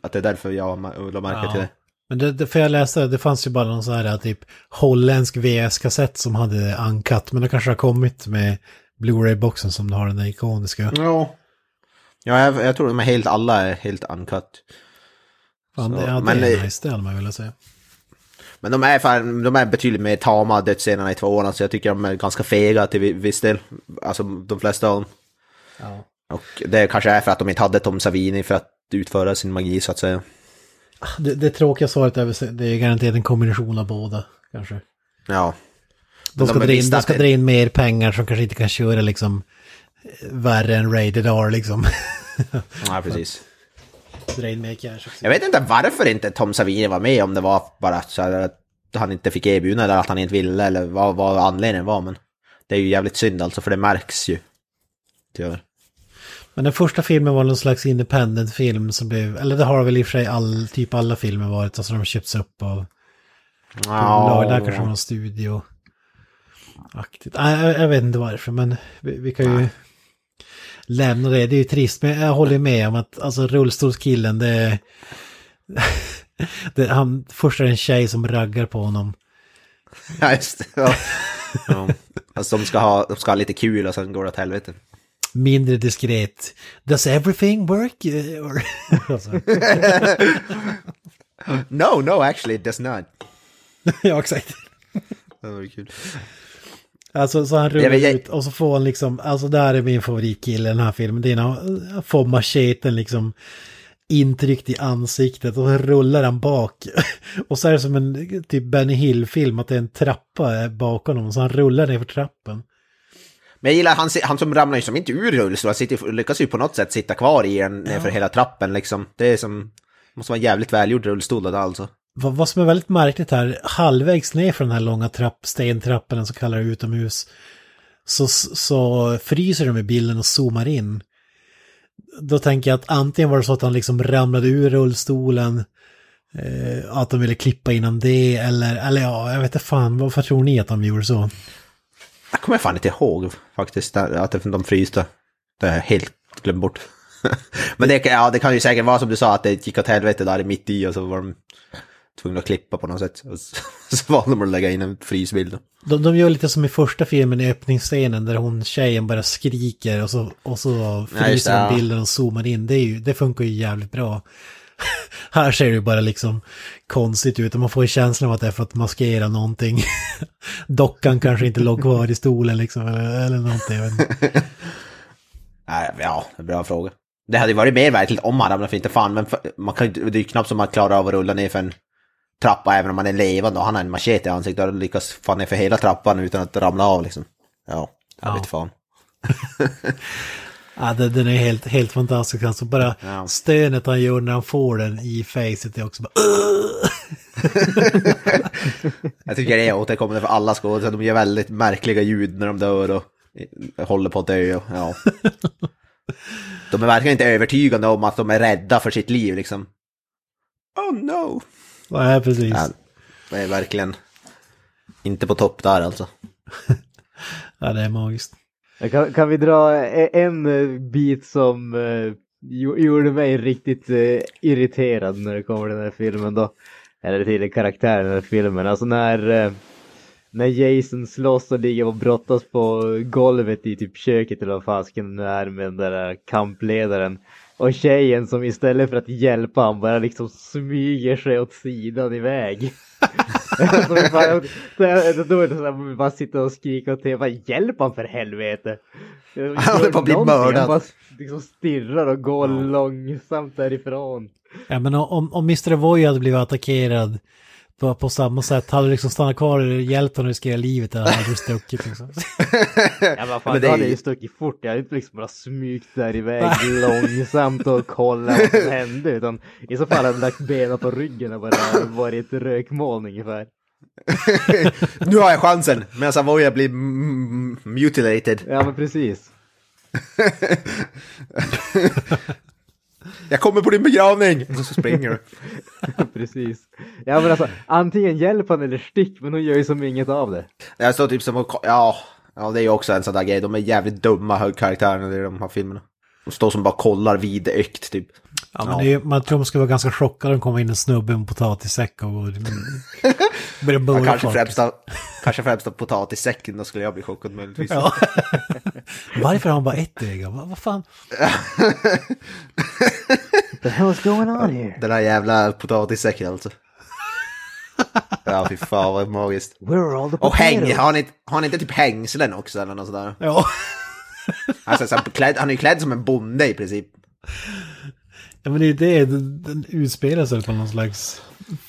Att det är därför jag la märke till det. Men det, det, för jag läste, det fanns ju bara någon sån här typ holländsk VS-kassett som hade uncut, men det kanske har kommit med Blu-ray-boxen som har den där ikoniska. Ja. Ja, jag, jag tror de är helt, alla är helt uncut. Fan, Så, det, ja, det men, är nice, det hade man vilja säga. Men de är, fan, de är betydligt mer tama dödsscenerna i tvåan, så jag tycker de är ganska fega till vi- viss del. Alltså de flesta av dem. Ja. Och det kanske är för att de inte hade Tom Savini för att utföra sin magi så att säga. Det, det tråkiga svaret är väl, det är garanterat en kombination av båda, kanske. Ja. De ska, de dra in, de ska dra in mer pengar som kanske inte kan köra liksom eh, värre än Rated R liksom. Ja, precis. Dra in mer cash också. Jag vet inte varför inte Tom Savini var med, om det var bara så att han inte fick erbjudande eller att han inte ville eller vad, vad anledningen var. Men det är ju jävligt synd alltså, för det märks ju. Tyvärr. Men den första filmen var någon slags independent-film som blev, eller det har väl i och för sig all, typ alla filmer varit, alltså de har köpts upp av bolag, där kanske någon studio. Aktigt. Nej, jag, jag vet inte varför, men vi, vi kan ju lämna det. Det är ju trist, men jag håller med om att alltså rullstolskillen, det det, han, först är det en tjej som raggar på honom. Ja, just det. Ja. ja. Alltså de ska, ha, de ska ha lite kul och sen går det åt helvete. Mindre diskret. Does everything work? Eh, alltså. No, no, actually it does not. ja, exakt. Det var kul. Alltså så han rullar Jag vet- jag- ut och så får han liksom, alltså där är min favoritkille i den här filmen. Det är när han får macheten liksom intryckt i ansiktet och så rullar han bak. Och så är det som en typ Benny Hill-film att det är en trappa bakom honom så han rullar ner för trappen. Men jag gillar han, han som ramlar ju som inte ur rullstol, han sitter, lyckas ju på något sätt sitta kvar i den för hela trappen liksom. Det är som, måste vara en jävligt välgjord rullstol det alltså. Vad, vad som är väldigt märkligt här, halvvägs ner för den här långa trapp, stentrappan, den så kallade utomhus, så, så fryser de i bilden och zoomar in. Då tänker jag att antingen var det så att han liksom ramlade ur rullstolen, eh, att de ville klippa innan det, eller, eller ja, jag vet inte fan, varför tror ni att de gjorde så? Jag kommer fan inte ihåg faktiskt att de fryste. Det har jag helt glömt bort. Men det, ja, det kan ju säkert vara som du sa, att det gick åt helvete där mitt i och så var de tvungna att klippa på något sätt. Och så, så valde de att lägga in en frysbild. De, de gör lite som i första filmen i öppningsscenen där hon tjejen bara skriker och så, och så fryser det, de bilden och zoomar in. Det, ju, det funkar ju jävligt bra. Här ser det ju bara liksom konstigt ut och man får ju känslan av att det är för att maskera någonting. Dockan kanske inte låg kvar i stolen liksom eller, eller någonting. Nej, ja, bra fråga. Det hade ju varit mer verkligt om han ramlade för inte fan, men för, man kan, det är ju knappt som man klarar av att rulla ner för en trappa även om man är levande och han har en machete i ansiktet och lyckas fan ner för hela trappan utan att ramla av liksom. Ja, jag Ja. vet fan. Ja, det, den är helt, helt fantastisk. Alltså bara Ja. stönet han gör när han får den i facet är också bara... Jag tycker det är återkommande för alla skådespelare, de gör väldigt märkliga ljud när de dör och håller på att dö. Och, ja. De är verkligen inte övertygande om att de är rädda för sitt liv liksom. Oh no! Ja, precis. Ja, det är verkligen inte på topp där alltså. Ja, det är magiskt. Kan, kan vi dra e- en eh, bit som eh, gjo- gjorde mig riktigt eh, irriterad när det kommer till den här filmen då? Eller till karaktären i den här filmen. Alltså när, när Jason slåss och ligger och brottas på golvet i typ köket eller vad fasken det är med den där kampledaren. Och tjejen som istället för att hjälpa han bara liksom smyger sig åt sidan iväg. så det bara, så jag, då är det så här, bara sitta och och te, bara hjälp han för helvete. Han håller på att bli mördad. Han bara liksom stirrar och går långsamt därifrån. Ja, men om, om Mr. Avoy hade blivit attackerad på, på samma sätt, hade du liksom stannat kvar och hjälpt honom att riskera livet, eller hade du stuckit liksom. Ja men fan, Men det är hade ju- stuckit fort. Jag hade inte liksom bara smygt där iväg långsamt och kollat vad som hände. Utan i så fall hade jag lagt benen på ryggen och bara varit ett rökmoln ungefär. Nu har jag chansen medan Savoya blir m- mutilated. Ja men precis. Jag kommer på din begravning! Och så springer du. precis. Ja men alltså antingen hjälp han eller stick men hon gör ju som inget av det. Jag står typ som ja, ja det är ju också en sån där grej. De är jävligt dumma högkaraktärerna i de här filmerna. De står som bara kollar vidögt typ. Ja, men det är, man tror man ska vara ganska chockad om det kommer in en snubbe med en potatissäck och börjar Ja, burra kanske, främst av, kanske främst av potatissäcken, då skulle jag bli chockad möjligtvis. Ja. Varför har han bara ett öga? Vad, vad fan? The hell's going on here? Den här jävla potatissäcken alltså. Ja, fy fan vad magiskt. Where are all the Och häng, har ni, har ni inte typ hängslen också eller något sådär? Ja. Alltså, så här, klädd, han är ju klädd som en bonde i princip. ja, men det är ju det. Den, utspelar sig på någon slags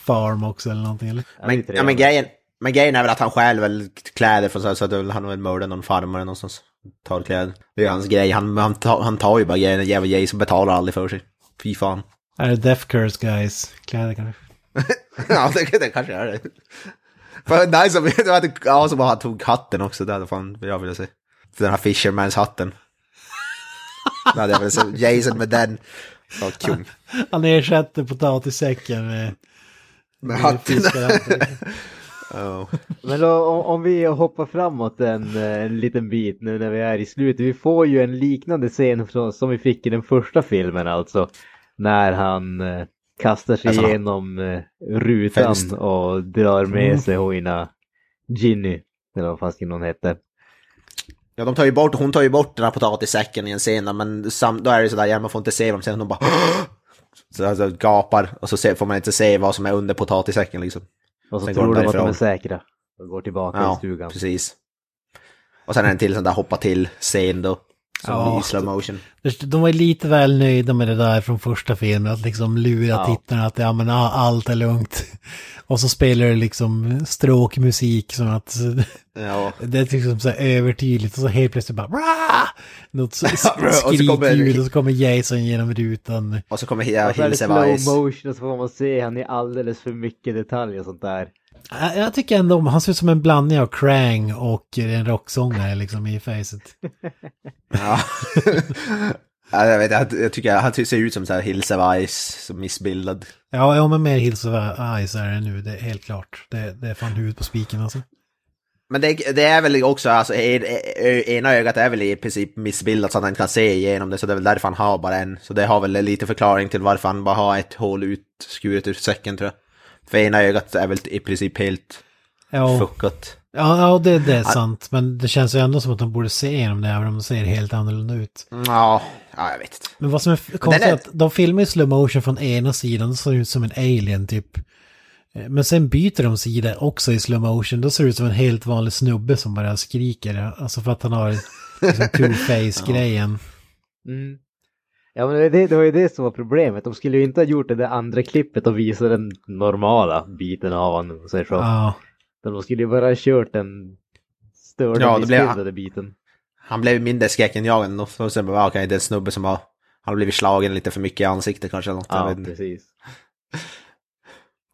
farm också eller någonting, eller? Men, ja, men, grejen, men grejen är väl att han stjäl väl kläder från så, här, så att han har väl mördat någon farmare någonstans. Tar kläder. Det är hans grej. Han, han, tar, han tar ju bara grejerna. Jävla Jason betalar aldrig för sig. Fy fan. Är det Death Curse guys? Kläder kanske? ja, det, det kanske är det. För nice om ja, som han tog hatten också. Det hade fan jag ville se. Den här Fishermans hatten. Det hade jag velat se. Jason med den. Ja, kung. Han ersätter potatissäcken med... Med hatten. Ja. Men då, om, om vi hoppar framåt en, en liten bit nu när vi är i slutet. Vi får ju en liknande scen från, som vi fick i den första filmen alltså. När han eh, kastar sig Alltså, igenom eh, rutan Fönster. och drar med Mm. sig Hoina Ginny. Eller vad fasken hon hette. Ja, de tar ju bort, hon tar ju bort den här potatissäcken i en scen, men sam, då är det sådär, ja, man får inte se vad de säger, de bara så alltså, gapar och så ser, får man inte se vad som är under potatissäcken liksom. Och så Sen tror de att de är säkra. Och går tillbaka i Ja, stugan. precis. Och sen är det en till sån där hoppa till scen då. Som Ja. i slow motion. De var lite väl nöjda med det där från första filmen, att liksom lura Ja. tittarna att ja, men allt är lugnt. Och så spelar det liksom stråkmusik som att Ja. det är liksom så här övertydligt och så helt plötsligt bara Rah! Något så- och så kommer- skrikljud och så kommer Jason genom rutan. Och så kommer jag Och så är det slow motion och så får man se han i alldeles för mycket detaljer och sånt där. Jag jag tycker ändå om, han ser ut som en blandning av Krang och en rocksångare liksom i facet. Ja. ja, jag, vet, jag, jag tycker han ser ut som så här Hilse Weiss, som missbildad. Ja, ja men mer Hills of Eyes är det nu, det är helt klart. Det, det är fan huvudet på spiken alltså. Men det, det är väl också, alltså ena ögat är väl i princip missbildat så att han kan se igenom det, så det är väl därför han har bara en. Så det har väl lite förklaring till varför han bara har ett hål utskuret ur säcken tror jag. För ena ögat är väl i princip helt Ja, fuckat. ja, ja det, det är sant. Men det känns ju ändå som att de borde se igenom det, även om de ser helt annorlunda ut. Ja, ja jag vet inte. Men vad som är konstigt är att de filmar i slow motion från ena sidan, då ser det ut som en alien typ. Eh, Men sen byter de sida också i slow motion, då ser det ut som en helt vanlig snubbe som bara skriker. Alltså för att han har liksom two-face-grejen. Mm. Ja men det, det var ju det som var problemet. De skulle ju inte ha gjort det där andra klippet och visa den normala biten av honom. säger så. Utan De skulle ju bara ha kört den störda, Ja, missbildade biten. Han blev mindre skräckinjagande och så sen bara, okej, det är en snubbe som har, han har blivit slagen lite för mycket i ansiktet kanske. Något, jag Ja, precis.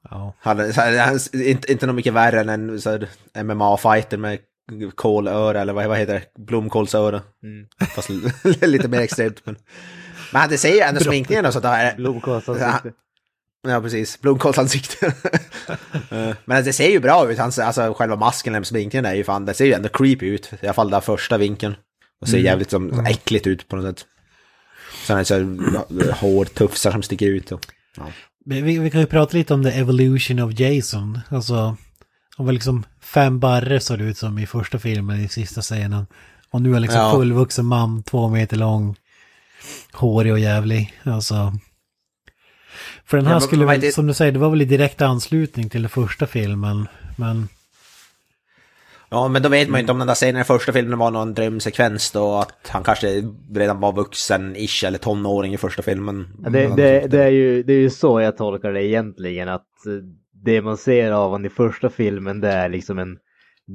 ja. Han, han, inte, inte något mycket värre än en MMA-fighter med kolöra eller vad, vad heter det? Blomkålsöra. Mm. Fast lite mer extremt. Men, men det säger ju ändå sminkningen och sånt där. Blomkålsansikte. Ja, precis. Blomkålsansikte. Men det ser ju bra ut. Hans, alltså själva masken eller sminkningen är ju fan, det ser ju ändå creepy ut. I alla fall den första vinkeln. Och ser jävligt som, äckligt ut på något sätt. Sen är det så här hårtufsar som sticker ut. Och, ja. Vi, vi, vi kan ju prata lite om the evolution of Jason. Alltså, han var liksom fem barre såg det ut som i första filmen i sista scenen. Och nu är han liksom Ja. fullvuxen man, två meter lång, hårig och jävlig. Alltså. För den här Ja, men- skulle väl, det- som du säger, det var väl i direkt anslutning till den första filmen. Men Ja, men då vet man ju inte om den där scenen i första filmen var någon drömsekvens då, att han kanske redan var vuxen-ish eller tonåring i första filmen. Ja, det, det, det, är ju, det är ju så jag tolkar det egentligen. Att eh, det man ser av honom i första filmen det är liksom en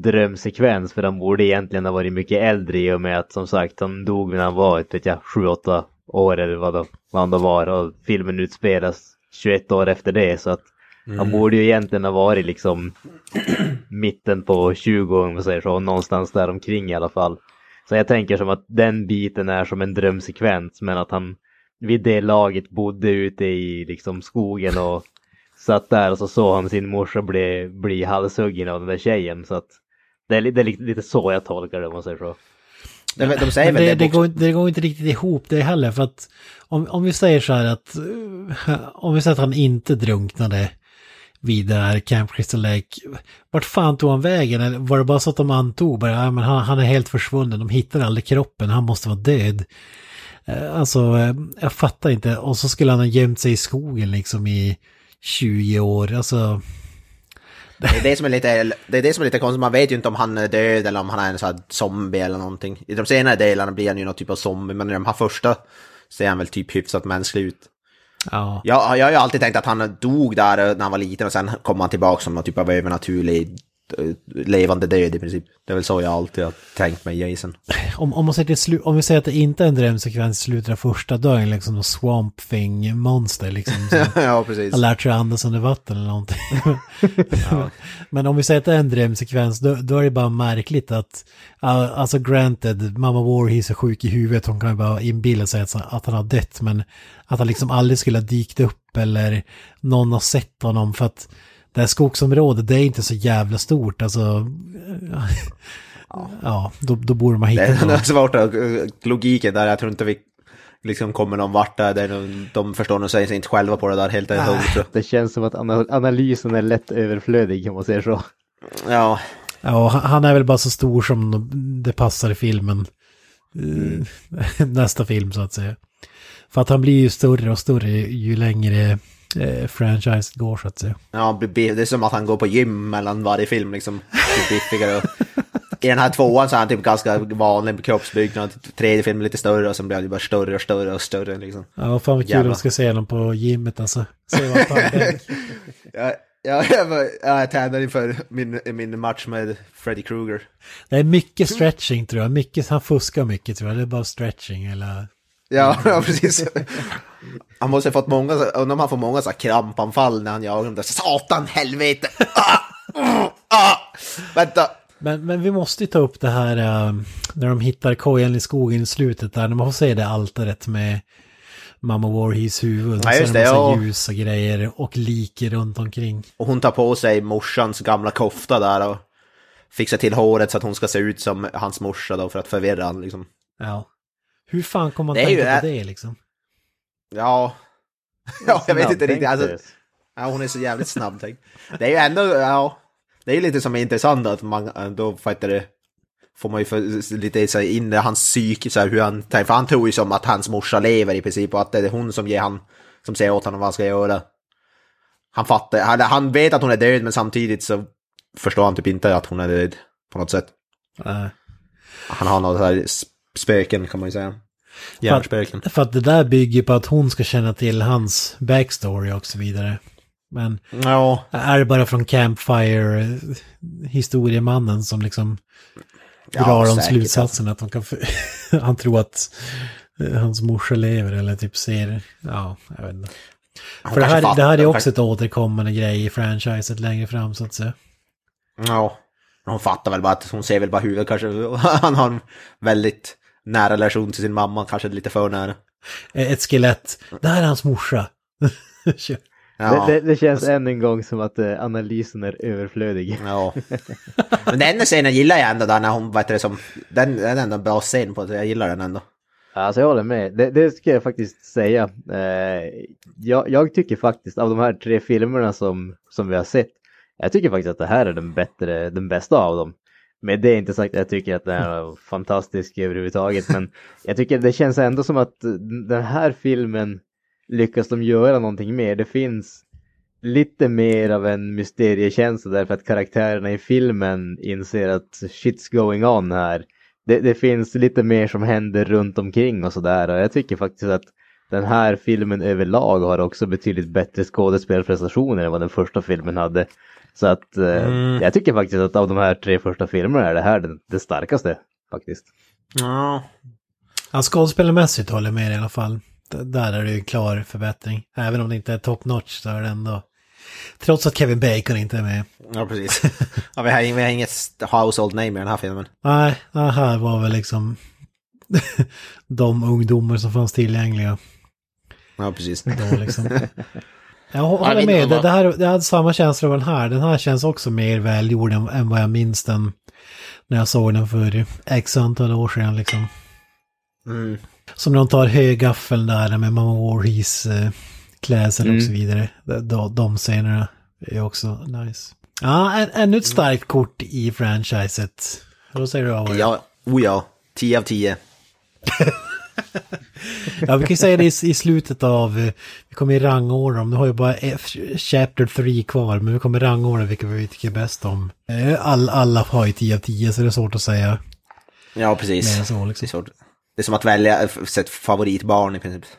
drömsekvens. För han borde egentligen ha varit mycket äldre i och med att som sagt han dog när han var ett, vet jag, 7-8 år eller vad, han då var. Och filmen utspelas 21 år efter det. Så att han borde ju egentligen ha varit liksom mitten på 20 om man säger så. Någonstans där omkring i alla fall. Så jag tänker som att den biten är som en drömsekvens men att han vid det laget bodde ute i liksom skogen och satt där och så såg han sin morsa bli, bli halshuggen av den där tjejen. Så att det är, det är lite, lite så jag tolkar det om man säger så. De, de säger Men väl det, det, det, går, det går inte riktigt ihop det heller. För att om, om vi säger så här att om vi säger att han inte drunknade vid det här Camp Crystal Lake. Vart fan tog han vägen? Eller var det bara så att de antog bara, ja, men han, han är helt försvunnen, de hittar aldrig kroppen, han måste vara död. Eh, Alltså, eh, jag fattar inte. Och så skulle han ha gömt sig i skogen liksom i 20 år. Alltså, Det är det som är lite, det är det som är lite konstigt, man vet ju inte om han är död eller om han är en sån här zombie eller någonting. I de senare delarna blir han ju någon typ av zombie, men i de här första ser han väl typ hyfsat mänsklig ut. ja. Jag, jag har ju alltid tänkt att han dog där när han var liten och sen kom han tillbaka som någon typ av övernaturlig levande död i princip. Det är väl så jag alltid har tänkt med Jason. Om, om, man säger om vi säger att det inte är en drömsekvens i slutet av första, han liksom någon swamp thing monster liksom. Som ja, precis. har lärt sig andas under vatten eller någonting. Men om vi säger att det är en drömsekvens, då, då är det bara märkligt att, ja, alltså granted, mamma Warhees är sjuk i huvudet, hon kan ju bara inbilla sig att, att han har dött, men att han liksom aldrig skulle ha dykt upp eller någon har sett honom för att det här skogsområdet, det är inte så jävla stort, alltså. Ja, då, då borde man Det hitta är svårt att, eh, logiken där, jag tror inte vi liksom kommer någon vart där, det är nog, de förstår nog sig inte själva på det där helt enkelt. Det känns som att ana- analysen är lätt överflödig om man säger så. Ja, Ja, han- är väl bara så stor som det passar i filmen. Eh, Nästa film så att säga. För att han blir ju större och större ju längre eh, franchise går så att säga. ja, det är som att han går på gym mellan varje film liksom. Biffigare I den här tvåan så är han typ ganska vanlig kroppsbyggnad. Tredje filmen lite större och sen blir han ju bara större och större och större liksom. Ja, fan vad kul Jävlar. att ska se honom på gymmet alltså. Se vad. Ja, ja, jag, var- ja, jag tränade inför min, min match med Freddy Krueger. Det är mycket stretching tror jag. Mycket, han fuskar mycket tror jag. Det är bara stretching eller... Ja, ja precis. Han måste ha fått många, undrar om han får många så här krampanfall när han jagar dem där. Satan, helvete! Ah, mm, ah, vänta! Men, men vi måste ju ta upp det här eh, när de hittar kojan i skogen i slutet där. När man får se det altaret med Mamma Warhees huvud. Ja, och så just är det massa ja. ljus och grejer och lik runt omkring. Och hon tar på sig morsans gamla kofta där och fixar till håret så att hon ska se ut som hans morsa då för att förvirra han liksom. Ja. Hur fan kommer man ju tänka på det liksom? Ja, ja jag vet inte riktigt. Alltså, ja, hon är så jävligt snabbtänkt. Det är ju ändå, ja, det är ju lite som är intressant att man då fattar det får man ju för, lite så här in i hans psyke, så här, hur han tänker. För han tror ju som att hans morsa lever i princip och att det är hon som ger han, som säger åt honom vad han ska göra. Han fattar, han, han vet att hon är död men samtidigt så förstår han typ inte att hon är död på något sätt. Eh, Han har så här sp- spöken kan man ju säga. Hjärnspöken. För att det där bygger på att hon ska känna till hans backstory och så vidare. Men Ja, är det bara från Campfire eh, historiemannen som liksom Ja, drar de säkert, slutsatsen att de kan... För... han tror att eh, hans morsa lever eller typ ser... Ja, jag vet inte. Han För det här, det här är också ett återkommande grej i franchiset längre fram så att säga. Ja. Hon fattar väl bara att hon ser väl bara huvudet kanske. Han har en väldigt nära relation till sin mamma, kanske lite för nära. Eh, Ett skelett. Det här är hans morsa. Ja. Det, det, det känns än en gång som att eh, analysen är överflödig. ja. Men den scenen gillar jag ändå där när hon, heter det som, den, den är ändå en bra scen på det, jag gillar den ändå. Alltså jag håller med. Det, det ska jag faktiskt säga. Eh, jag, jag tycker faktiskt av de här tre filmerna som, som vi har sett, jag tycker faktiskt att det här är den, bättre, den bästa av dem. Med det inte sagt att jag tycker att den är fantastisk överhuvudtaget, men jag tycker det känns ändå som att den här filmen lyckas de göra någonting mer. Det finns lite mer av en mysteriekänsla därför att karaktärerna i filmen inser att shit's going on här. Det, det finns lite mer som händer runt omkring och sådär och jag tycker faktiskt att den här filmen överlag har också betydligt bättre skådespelprestationer än vad den första filmen hade. Så att eh, Mm. jag tycker faktiskt att av de här tre första filmerna är det här det, det starkaste faktiskt. Ja. Ja, skådespelarmässigt håller jag med i alla fall. D- där är det ju en klar förbättring. Även om det inte är top notch så är det ändå... Trots att Kevin Bacon inte är med. Ja, precis. Ja, vi, har, vi har inget household name i den här filmen. Nej, det här var väl liksom de ungdomar som fanns tillgängliga Ja, precis. då liksom. Jag hå- Jag håller inte med, det, det, här, det hade samma känsla av den här. Den här känns också mer välgjord än, än vad jag minns den när jag såg den för x antal år sedan liksom. Mm. Som de tar högaffeln där med Mamma Warhees eh, klädsel och Mm. så vidare. De, de, scenerna är också nice. Ja, ännu ett starkt kort i franchiset. Vad säger du Avar? Ja, oh ja. 10 av 10. Ja, vi kan ju säga det i, i slutet av, eh, vi kommer ju rangordna dem, nu har ju bara F, Chapter 3 kvar, men vi kommer rangordna vilka vi tycker bäst om. Eh, All, alla har ju 10 av 10 så det är svårt att säga Ja, precis. så Det är, liksom. svårt. det är som att välja ett ett favoritbarn i princip.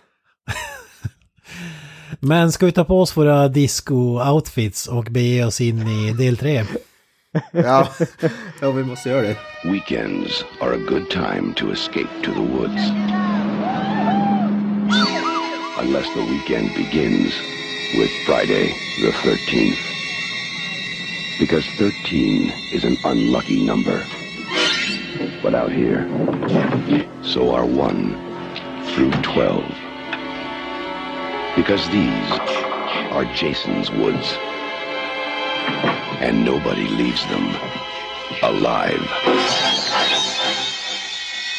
Men ska vi ta på oss våra disco-outfits och bege oss in i del 3? Ja, ja vi måste göra det. Weekends are a good time to escape to the woods. Unless the weekend begins with Friday the 13th. Because 13 is an unlucky number. But out here, so are 1 through 12. Because these are Jason's woods. And nobody leaves them alive.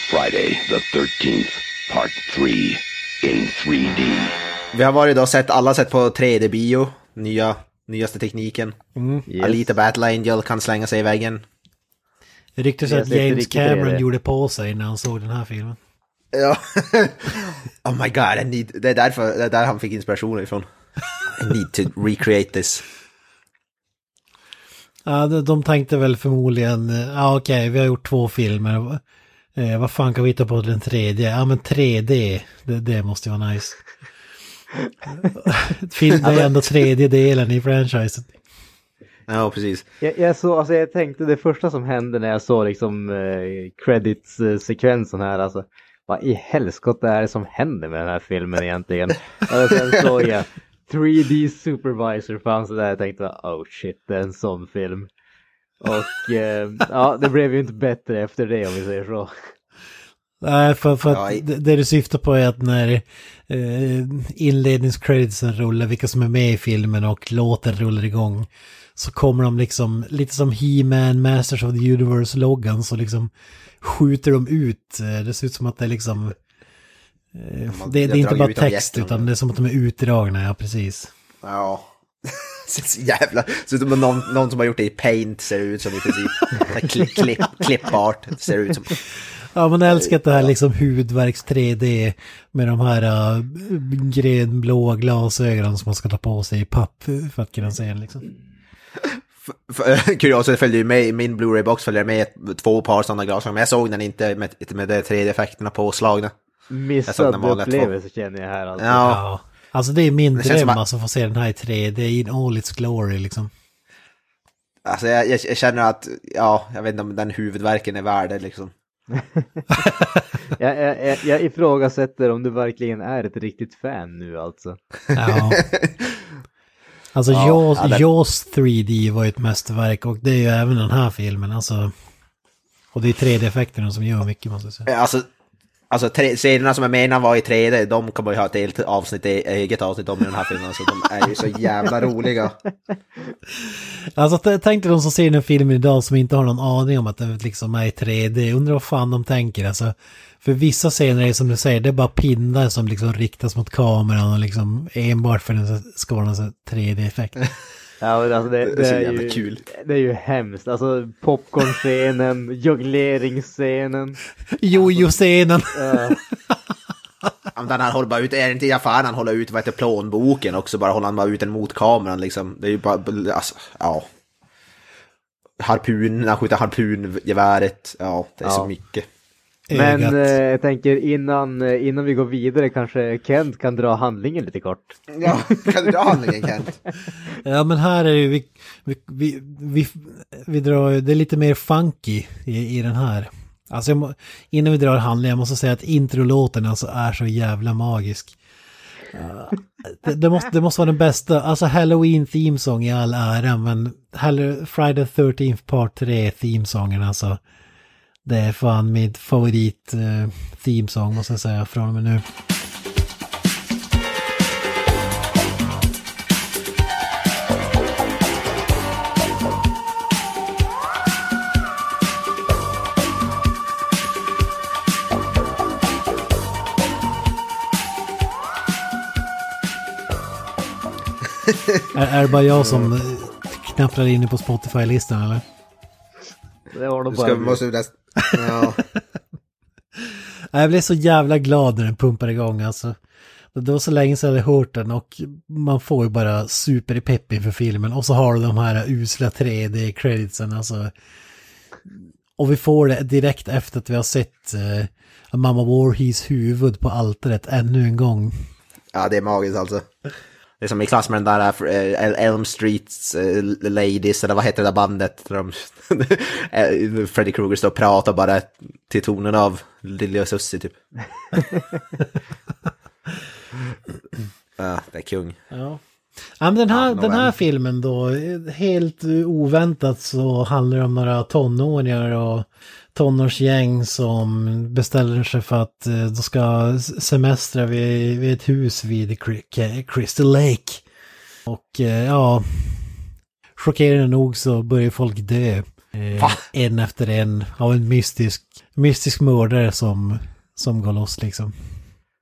Friday the 13th, part 3 in 3D. Vi har varit då sett, alla sett på 3D-bio, nya, nyaste tekniken. Yes. Alita Battle Angel kan slänga sig i väggen. Det ryktas Jag att James Cameron gjorde på sig när han såg den här filmen. Ja. oh my god, I need, det är därför, det är där han fick inspirationen ifrån. I need to recreate this. Ja, de, de tänkte väl förmodligen, ja okej, vi har gjort två filmer. Eh, vad fan kan vi hitta på den tredje? Ja men 3D, det, det måste ju vara nice. Film är ändå tredje delen i franchisen. Ja, precis. Jag, jag, så, alltså, jag tänkte det första som hände när jag såg liksom eh, credits-sekvensen här, alltså vad i helskotta är det som händer med den här filmen egentligen? och sen såg jag 3D Supervisor fanns det där, jag tänkte oh shit, det är en sån film. Och eh, ja, det blev ju inte bättre efter det om vi säger så. Nej, för, för att det, det du syftar på är att när eh, inledningscreditsen rullar, vilka som är med i filmen och låten rullar igång, så kommer de liksom, lite som He-Man, Masters of the Universe-loggan, så liksom skjuter de ut. eh, Det ser ut som att det är liksom... Eh, det, det är inte bara text, utan det är som att de är utdragna, ja precis. Ja. Så jävla... Som någon, någon som har gjort det i paint ser ut som i princip. Klipp, klipp, klippart ser ut som. Ja, man älskar att det här liksom hudverks 3D med de här uh, grönblåa glasögonen som man ska ta på sig i papp för att kunna se liksom. Kuriosa, det följde ju med i min Blu-ray-box följer med två par sådana glasögon. Men jag såg den inte med, med de 3D-effekterna påslagna. Missad upplevelse känner jag här alltså. Ja. Alltså det är min Det dröm att- alltså att få se den här i 3D in all its glory liksom. Alltså jag, jag, jag känner att, ja, jag vet inte om den huvudverken är värd det liksom. Jag, jag, jag, ifrågasätter om du verkligen är ett riktigt fan nu alltså. Ja. Alltså Ja, Jaws, ja, det- Jaws 3D var ju ett mästerverk och det är ju även den här filmen alltså. Och det är 3D-effekterna som gör mycket måste jag säga. Alltså, alltså tre, serierna som jag menar var i 3D, de kan man ju ha ett eget avsnitt, eget avsnitt om i den här filmen. Så de är ju så jävla roliga. Alltså tänk dig de som ser den filmen idag som inte har någon aning om att den liksom är i 3D. Undrar vad fan de tänker alltså. För vissa scener är som du säger, det är bara pinnar som liksom riktas mot kameran och liksom enbart för att det ska vara någon sån här 3D-effekt. Ja, men alltså det, Det är det, så är jävla ju, kul. det är ju hemskt. Alltså popcornscenen, jongleringscenen. Jojo-scenen! Ja. Ja, Den här håller bara ut, är det inte i affären han håller ut vad heter plånboken också, bara håller han bara ut den mot kameran liksom. Det är ju bara, alltså, ja. Harpun, han skjuter harpungeväret, ja, det är så Ja. mycket. Men eh, jag tänker innan, eh, innan vi går vidare kanske Kent kan dra handlingen lite kort. Ja, kan du dra handlingen Kent? Ja men här är ju, vi, vi, vi, vi, vi drar, ju- det är lite mer funky i, i den här. Alltså jag må, innan vi drar handlingen, jag måste säga att introlåten alltså är så jävla magisk. Ja, det, det, måste, det måste vara den bästa, alltså Halloween themesång i all ära, men Friday the 13th part 3 themesången alltså. Det är fan min favorit uh, themesång måste jag säga från och med nu. är, är det bara jag som eh, knapprar in på Spotify-listan eller? Det var nog Du bara ska, vi. måste näst, ja. Jag blev så jävla glad när den pumpar igång alltså. Det var så länge sedan jag hade hört den och man får ju bara superpepp inför filmen. Och så har du de här usla 3D-creditsen alltså. Och vi får det direkt efter att vi har sett uh, Mamma Warhees huvud på altaret ännu en gång. ja, det är magiskt alltså. Det är som i klass med den där äh, Elm Streets äh, Ladies, eller vad heter det där bandet? Där de, äh, Freddy Krueger står och pratar bara till tonen av Lille och Susie typ. ja, det är kung. Ja. Ja, men den här, Ja, den här filmen då, helt eh, oväntat så handlar det om några tonåringar och tonårsgäng som beställer sig för att eh, de ska semestra vid, vid ett hus vid Crystal Lake. Och eh, ja, chockerande nog så börjar folk dö. Eh, en efter en av en mystisk, mystisk mördare som, som går loss liksom.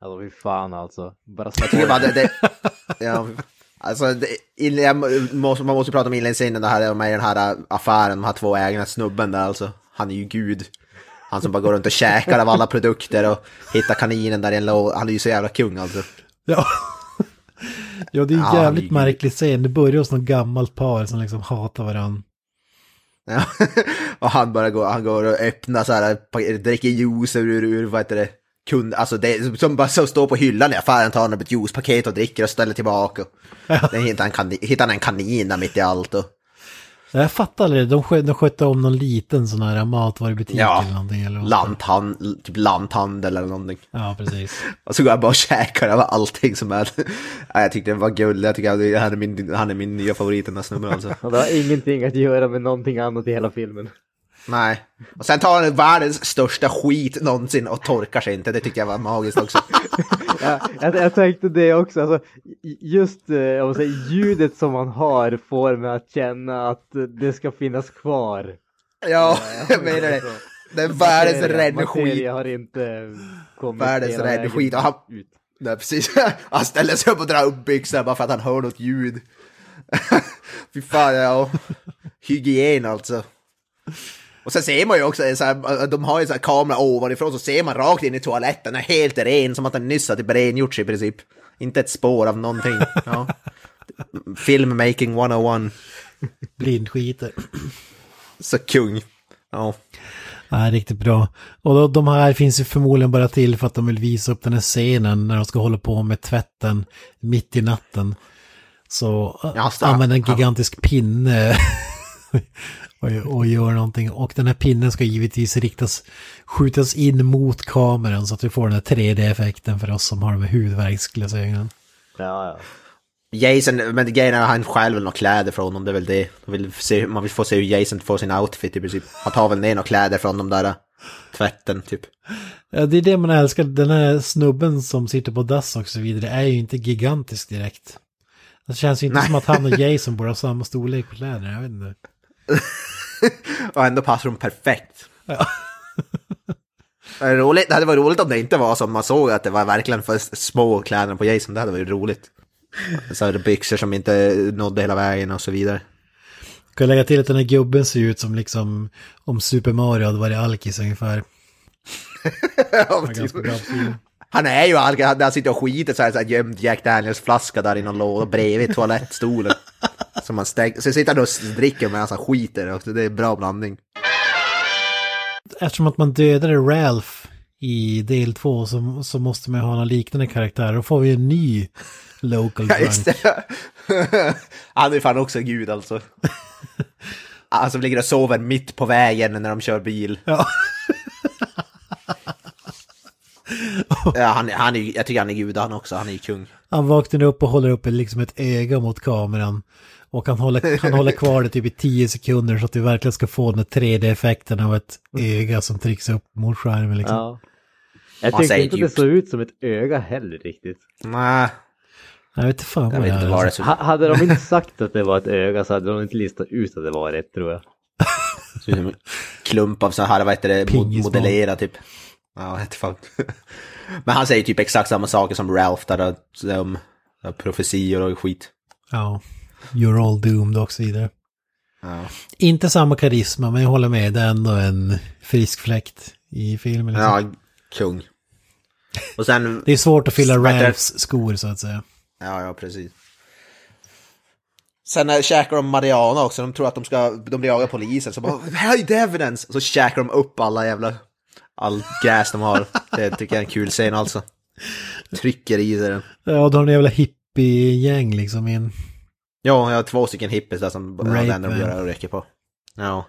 Alltså fy fan alltså. Bara bara det... det ja, alltså, det, in- måste, man måste prata om inledningsscenen, det här med den här affären, de här två ägarna, snubben där alltså. Han är ju gud. Han som bara går runt och käkar av alla produkter och hittar kaninen där i en låda. Han är ju så jävla kung alltså. Ja. ja, det är Ja, jävligt är- märklig scen. Det börjar hos något gammalt par som liksom hatar varandra. Ja. och han bara går, han går och öppnar så här, dricker juice ur, ur vad heter det, kund, alltså det som bara så står på hyllan i affären, tar han upp ett juicepaket och dricker och ställer tillbaka. Det hittar en, kanin, hittar han en kanin där mitt i allt och Jag fattar aldrig, de, skö, de skötte om någon liten sån här matvarubutik Ja, eller någonting. Eller vad. lanthandel, typ lanthandel eller någonting. Ja, precis. Och så går jag bara och käkar av allting som är... Ja, jag tyckte det var gulligt, jag tycker han är min, han är min nya favorit den där snubben alltså. Och det har ingenting att göra med någonting annat i hela filmen. Nej. Och sen tar han världens största skit någonsin och torkar sig inte, det tyckte jag var magiskt också. Ja, jag, jag tänkte det också, alltså, just eh, jag måste säga, ljudet som man har får mig att känna att det ska finnas kvar. Ja, jag menar det. Det är världens räddskit. har inte kommit Världens räddskit. Han, ut. nej, precis. han ställer sig upp och drar upp byxorna bara för att han hör något ljud. Fy fan, ja. Hygien alltså. Och sen ser man ju också, så här, de har ju så här kamera ovanifrån så ser man rakt in i toaletten, den är helt ren, som att den nyss har typ rengjorts i princip. Inte ett spår av någonting. Ja. Filmmaking 101. Blindskiter. Så kung. Ja. Ja, riktigt bra. Och då, de här finns ju förmodligen bara till för att de vill visa upp den här scenen när de ska hålla på med tvätten mitt i natten. Så äh, Ja, så- använder en ja. gigantisk pinne och, och gör någonting. Och den här pinnen ska givetvis riktas, skjutas in mot kameran så att vi får den här 3D-effekten för oss som har de här hudvärksglasögonen. Ja, ja. Jason, men grejen är att han stjäl väl några kläder från dem, det är väl det. Man vill, se, man vill få se hur Jason får sin outfit i princip. Han tar väl ner några kläder från de där äh, tvätten typ. Ja, det är det man älskar. Den här snubben som sitter på dass och så vidare är ju inte gigantisk direkt. Det känns ju inte Nej. som att han och Jason borde ha samma storlek på kläderna, jag vet inte. Och ändå passar de perfekt. Ja. Det, roligt, det hade varit roligt om det inte var som man såg att det var verkligen för små kläderna på Jason, det hade varit roligt. Så här byxor som inte nådde hela vägen och så vidare. Kan jag lägga till att den här gubben ser ut som liksom om Super Mario hade varit alkis ungefär. Ja, Han är ju alg, han sitter och skiter så här, så här gömd Jack Daniels flaska där i någon låda bredvid toalettstolen. Som han stäng, så sitter han och dricker medan han skiter också, det är en bra blandning. Eftersom att man dödade Ralph i del två så, så måste man ha någon liknande karaktär. Då får vi en ny local drunk. Han är ju fan också gud alltså. Alltså ligger och sover mitt på vägen när de kör bil. Ja. Ja, han, han är, ju- jag tycker han är gud han också, han är ju kung. Han vaknar upp och håller upp liksom ett öga mot kameran. Och han håller, han håller kvar det typ i 10 sekunder så att vi verkligen ska få den här 3D-effekten av ett öga som trycks upp mot skärmen liksom. ja. Jag Man tyckte inte det djupt. såg ut som ett öga heller riktigt. Nej, Jag vet inte fan jag vad vet det inte är. det. Ha, hade de inte sagt att det var ett öga så hade de inte listat ut att det var ett tror jag. Så klump av så här, vad heter det, Pingisboll. modellera typ. Ja, jag fan. Men han säger typ exakt samma saker som Ralph där, att- om om profetior och skit. Ja. You're all doomed och så vidare. Ja. Inte samma karisma men jag håller med. Det är ändå en frisk fläkt i filmen. Liksom. ja, kung. Och sen... Det är svårt att fylla Ralphs skor så att säga. Ja, ja, precis. Sen äh, käkar de Mariana också, de tror att de ska, de blir jagade av polisen, så bara hide evidence! Och så käkar de upp alla jävla, all gas de har. Det tycker jag är en kul scen alltså. Trycker i sig den. Ja, då har en jävla hippie-gäng liksom i en... Ja, jag har två stycken hippies där som ja, de man. gör att röka på. Ja.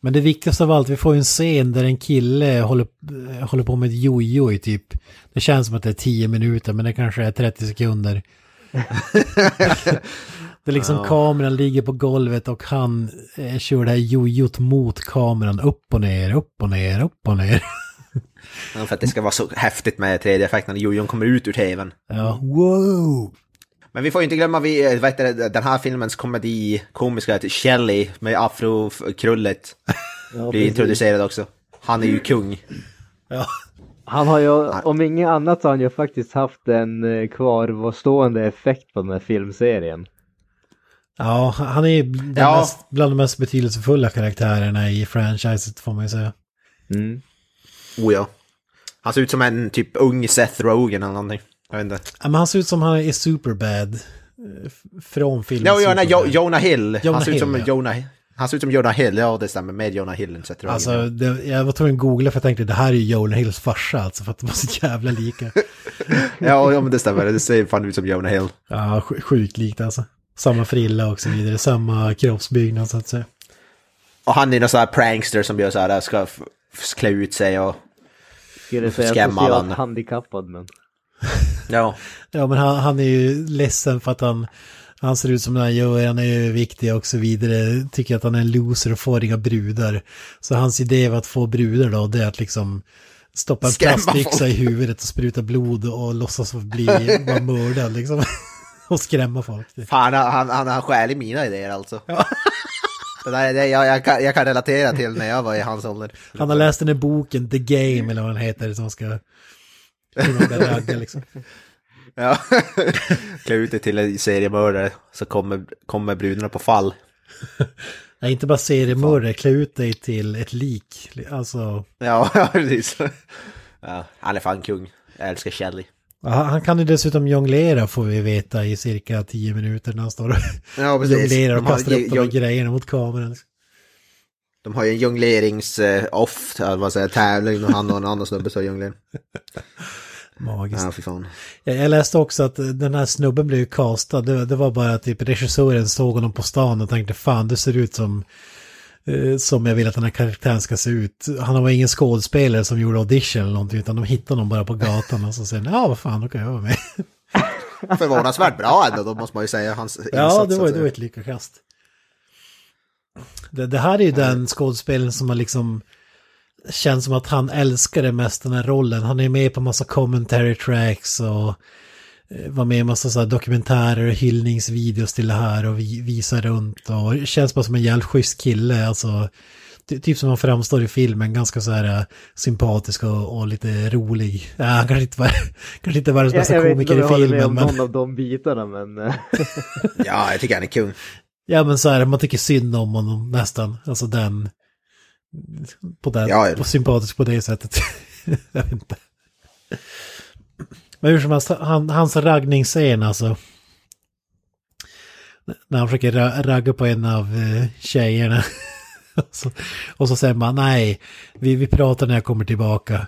Men det viktigaste av allt, vi får ju en scen där en kille håller, eh, håller på med ett jojo i typ... Det känns som att det är 10 minuter, men det kanske är 30 sekunder. det är liksom kameran ligger på golvet och han eh, kör det här jojot mot kameran. Upp och ner, upp och ner, upp och ner. Ja, För att det ska vara så häftigt med 3D-effekten när jojon kommer ut ur tvn. ja, wow! Men vi får ju inte glömma vi, eh, vad heter det, den här filmens komedi, komiska, Shelley med afrokrullet. Ja, blir introducerad också. Han är ju kung. Ja. Han har ju, om inget annat så har han ju faktiskt haft en eh, kvarstående effekt på den här filmserien. Ja, han är den Ja. Mest, bland de mest betydelsefulla karaktärerna i franchiset får man ju säga. Mm. Oh ja. Han ser ut som en typ ung Seth Rogen eller någonting. Jag vet inte. Ja, men han ser ut som han är Superbad. eh, Från filmen Ja, nej, jo. Jonah Hill. Jonah han ser ut som ja. Jonah, Han ser ut som Jonah Hill, ja det stämmer, med Jonah Hill. Så jag tror Alltså, jag- det, jag var tvungen att googla för jag tänkte det här är ju Jonah Hills farsa alltså för att de var så jävla lika. ja, ja, men det stämmer, det ser fan ut som Jonah Hill. Ja, sj- sjukt likt alltså. Samma frilla och så vidare, samma kroppsbyggnad så att säga. Och han är någon sån här prankster som gör så här, ska klä ut sig och... Skulle säga Skrämma alla socialt andra. handikappad men. Ja. Ja, men han, han är ju ledsen för att han, han ser ut som han gör, han är överviktig och så vidare. Tycker att han är en loser och får inga brudar. Så hans idé var att få brudar då, det är att liksom stoppa en Skrämma plastyxa folk. i huvudet och spruta blod och låtsas bli vara mördad liksom. och skrämma folk. Fan, han, han, han har skäl i mina idéer alltså. det där, det, jag, jag, kan, jag kan relatera till när jag var i hans ålder. Han har läst den här boken, The Game eller vad den heter, som ska... hur man blir raggad, liksom. Ja. klä ut dig till en seriemördare så kommer, kommer brudarna på fall. Nej, inte bara seriemördare, klä ut dig till ett lik. Alltså, Ja, ja, precis. Ja, han är fan kung. Jag älskar Shelley. Ja, Han kan ju dessutom jonglera får vi veta i cirka tio minuter när han står och Ja, jonglerar och kastar upp de här grejerna mot kameran. De har ju en jonglerings-off, uh, vad säger tävling och han och en annan snubbe som jonglerar. Magiskt. Ja, fy fan. Jag, läste också att den här snubben blev ju castad. Det, det var bara typ regissören såg honom på stan och tänkte fan du ser ut som eh, som jag vill att den här karaktären ska se ut. Han var ingen skådespelare som gjorde audition eller någonting utan de hittade honom bara på gatan och så säger ja vad fan då kan jag vara med. Förvånansvärt bra ändå, då måste man ju säga. Hans Ja, insats, det så var, att det var säga. ett lyckokast. Det, det här är ju den skådespelaren som har liksom känns som att han älskar det mest den här rollen. Han är med på massa commentary tracks och eh, var med i massa så här dokumentärer och hyllningsvideos till det här och vi, visar runt och det känns bara som en jävligt schysst kille. Alltså, ty- typ som han framstår i filmen, ganska så här eh, sympatisk och, och lite rolig. Ja, han kanske inte var, kanske inte är världens bästa jag vet inte komiker om jag i med filmen. om Men... någon av de bitarna men. eh, Ja, jag tycker han är kung. Ja men så här, man tycker synd om honom nästan. Alltså den... På den, Ja, på sympatisk på det sättet. jag vet inte. Men hur som helst, han, hans raggningsscen alltså. När han försöker ra ragga på en av eh, tjejerna. och, så, och så säger man nej, vi, vi pratar när jag kommer tillbaka.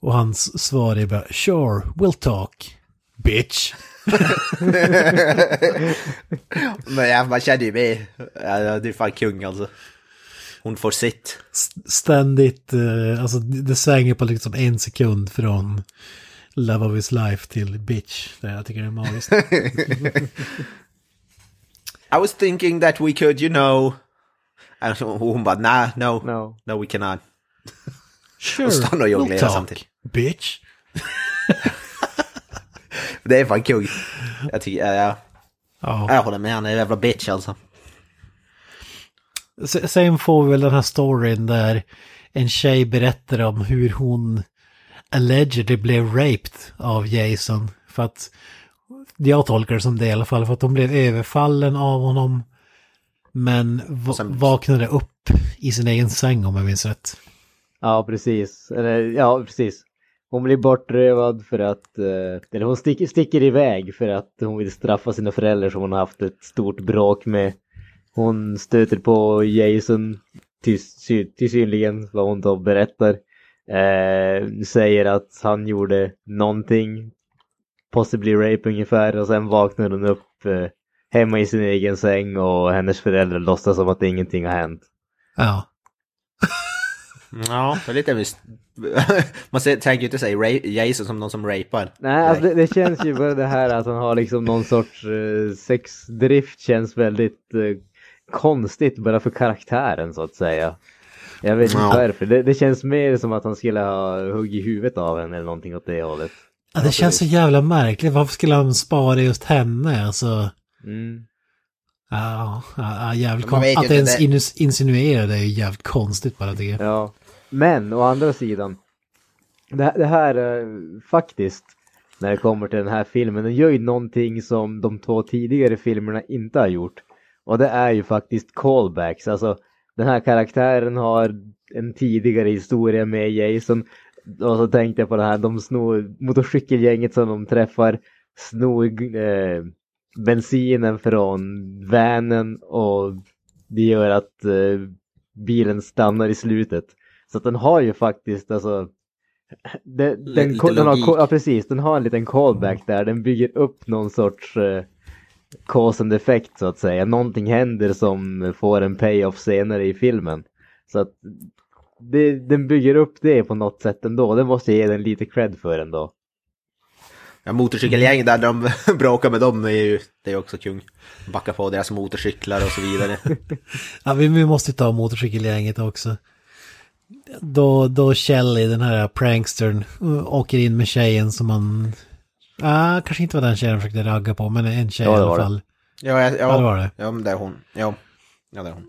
Och hans svar är bara sure, we'll talk. Bitch. Men ja, man känner ju med. Ja, det är fan kung alltså. Hon får sitt. ständigt, eh, alltså det svänger på liksom en sekund från Love of his life till bitch. Det jag tycker det är magiskt. I was thinking that we could, you know... Och hon bara, nah, no, No. no we cannot. Sure, Och stanna och jonglera we'll talk, samtidigt. Bitch. Det är fan kung. Jag tycker, ja, ja. Ja. Jag håller med, han är en jävla bitch alltså. Sen får vi väl den här storyn där en tjej berättar om hur hon allegedly blev raped av Jason. För att jag tolkar det som det i alla fall, för att hon blev överfallen av honom. Men sen- vaknade upp i sin egen säng om jag minns rätt. Ja, precis. Eller, ja, precis. Hon blir bortrövad för att, eh, eller hon sticker, sticker iväg för att hon vill straffa sina föräldrar som hon har haft ett stort bråk med. Hon stöter på Jason, till, till synligen vad hon då berättar. Eh, säger att han gjorde någonting, possibly rape ungefär, och sen vaknar hon upp eh, hemma i sin egen säng och hennes föräldrar låtsas som att ingenting har hänt. Ja. Ja, det är lite... mis- Man ser- tänker ju inte säga ra- Jason som någon som rapar. Nej, alltså det, det känns ju bara det här att han har liksom någon sorts eh, sexdrift känns väldigt eh, konstigt bara för karaktären så att säga. Jag vet inte Ja. varför. Det, det känns mer som att han skulle ha huggit huvudet av henne eller någonting åt det hållet. Ja, det känns så jävla märkligt. Varför skulle han spara just henne? Alltså, Mm. ja, ja, ja jävligt konstigt. Att ens inus- insinuera det är ju jävligt konstigt bara jag. Ja. Men å andra sidan. Det, det här eh, faktiskt. När det kommer till den här filmen. Den gör ju någonting som de två tidigare filmerna inte har gjort. Och det är ju faktiskt callbacks. Alltså den här karaktären har en tidigare historia med Jason. Och så tänkte jag på det här. De snor motorcykelgänget som de träffar. Snor eh, bensinen från vanen och det gör att eh, bilen stannar i slutet. Så att den har ju faktiskt alltså det, den, Lite den har, ja precis, den har en liten callback där, den bygger upp någon sorts eh, cause and effect så att säga. Någonting händer som får en payoff senare i filmen. Så att det, den bygger upp det på något sätt ändå, det måste jag ge den lite cred för ändå. Ja, motorcykelgäng där de bråkar med dem är ju, det är också kung. Backa på deras motorcyklar och så vidare. Ja, vi, vi måste ta motorcykelgänget också. Då, då Shelley, den här prankstern, åker in med tjejen som man... Ah, kanske inte var den tjejen de försökte ragga på, men en tjej Ja, i alla var det. fall. Ja, ja, Ja, det var det. ja men det är hon. Ja, ja det är hon.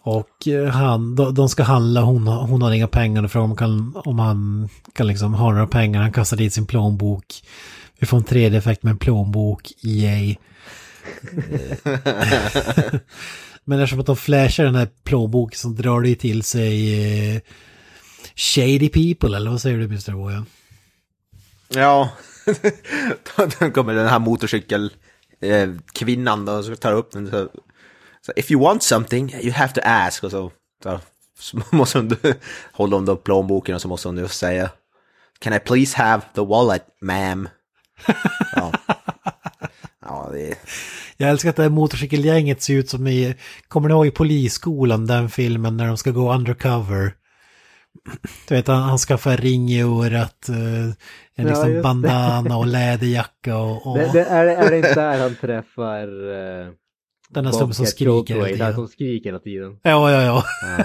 Och eh, han, de, de ska handla, hon, har- hon har inga pengar och frågar om, kan, om han kan liksom ha några pengar. Han kastar dit sin plånbok. Vi får en 3D-effekt med en plånbok, EA. Men eftersom att de flashar den här plånboken så drar det till sig eh, shady people, eller vad säger du Mr. Boyan? Ja, då kommer den här motorcykelkvinnan eh, kvinnan då, så tar upp den så, så If you want something, you have to ask. Och så, så, så måste hon, hålla om då plånboken och så måste hon ju säga Can I please have the wallet, ma'am? Ja, ja det är... Jag älskar att det här motorcykelgänget ser ut som i, kommer ni ihåg i Polisskolan, den filmen när de ska gå undercover? Du vet, han, han skaffar ring i örat, eh, en Ja, liksom bandana och läderjacka och, och Det, det, är, är det inte där han träffar uh, den här snubben som skriker hela Där tiden. som skriker hela tiden. Ja, ja, ja.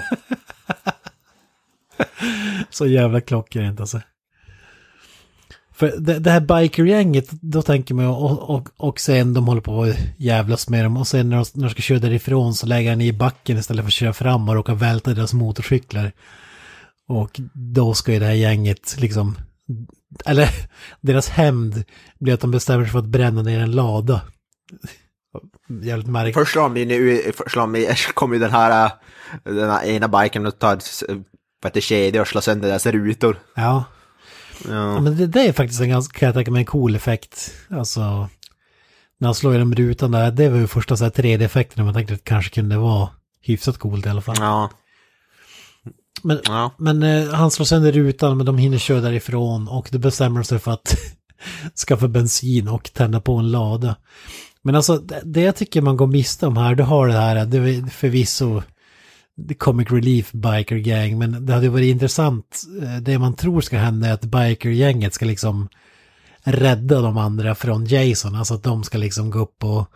Så jävla klockrent alltså. För det, det här bikergänget, då tänker man och, och, och sen de håller på att jävlas med dem och sen när de, när de ska köra därifrån så lägger han i backen istället för att köra fram och råkar välta deras motorcyklar. Och då ska ju det här gänget liksom, eller deras hämnd blir att de bestämmer sig för att bränna ner en lada. Jävligt märkligt. Först de, kommer ju den här, äh, den här ena biken och tar ett vad kedja och slår sönder deras rutor. Ja. Ja, men det, det är faktiskt en ganska, kan jag tänka mig, en cool effekt. Alltså, när han slår genom rutan där, det var ju första så här 3D-effekten man tänkte att det kanske kunde vara hyfsat coolt i alla fall. Ja. Men, Ja. men eh, han slår sönder rutan, men de hinner köra därifrån och då bestämmer de sig för att skaffa bensin och tända på en lada. Men alltså, det, det jag tycker man går miste om här, du har det här, det är förvisso The Comic Relief Biker Gang, men det hade varit intressant, eh, det man tror ska hända är att bikergänget ska liksom rädda de andra från Jason, alltså att de ska liksom gå upp och,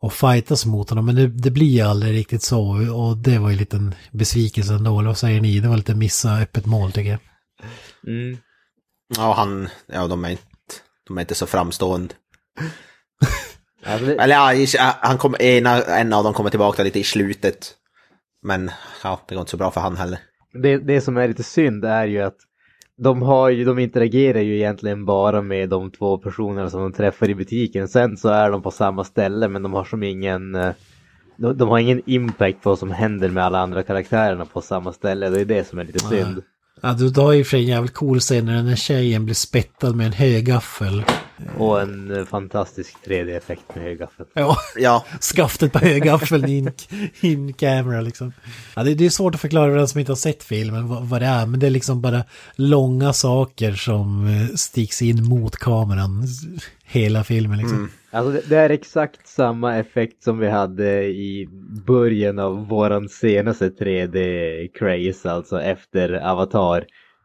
och fightas mot honom, men det, det blir aldrig riktigt så, och det var ju lite en besvikelse ändå, eller vad säger ni? Det var lite missa öppet mål tycker jag. Mm. Ja, han, ja de är inte, de är inte så framstående. Alltså det, Eller ja, han kom, ena, en av dem kommer tillbaka lite i slutet. Men ja, det går inte så bra för han heller. det, det som är lite synd är ju att de, har ju, de interagerar ju egentligen bara med de två personerna som de träffar i butiken. Sen så är de på samma ställe men de har som ingen eh, de, de har ingen impact på vad som händer med alla andra karaktärerna på samma ställe. Det är det som är lite synd. Ja, du, har ju för en jävligt cool scen när den här tjejen blir spettad med en högaffel. Och en eh, fantastisk 3D-effekt med högaffel. Ja, Ja, skaftet på högaffeln in, in camera liksom. Ja, det, det är svårt att förklara för den som inte har sett filmen vad, vad det är, men det är liksom bara långa saker som eh, sticks in mot kameran hela filmen liksom. Alltså det, det är exakt samma effekt som vi hade i början av våran senaste 3D-craze, alltså efter Avatar.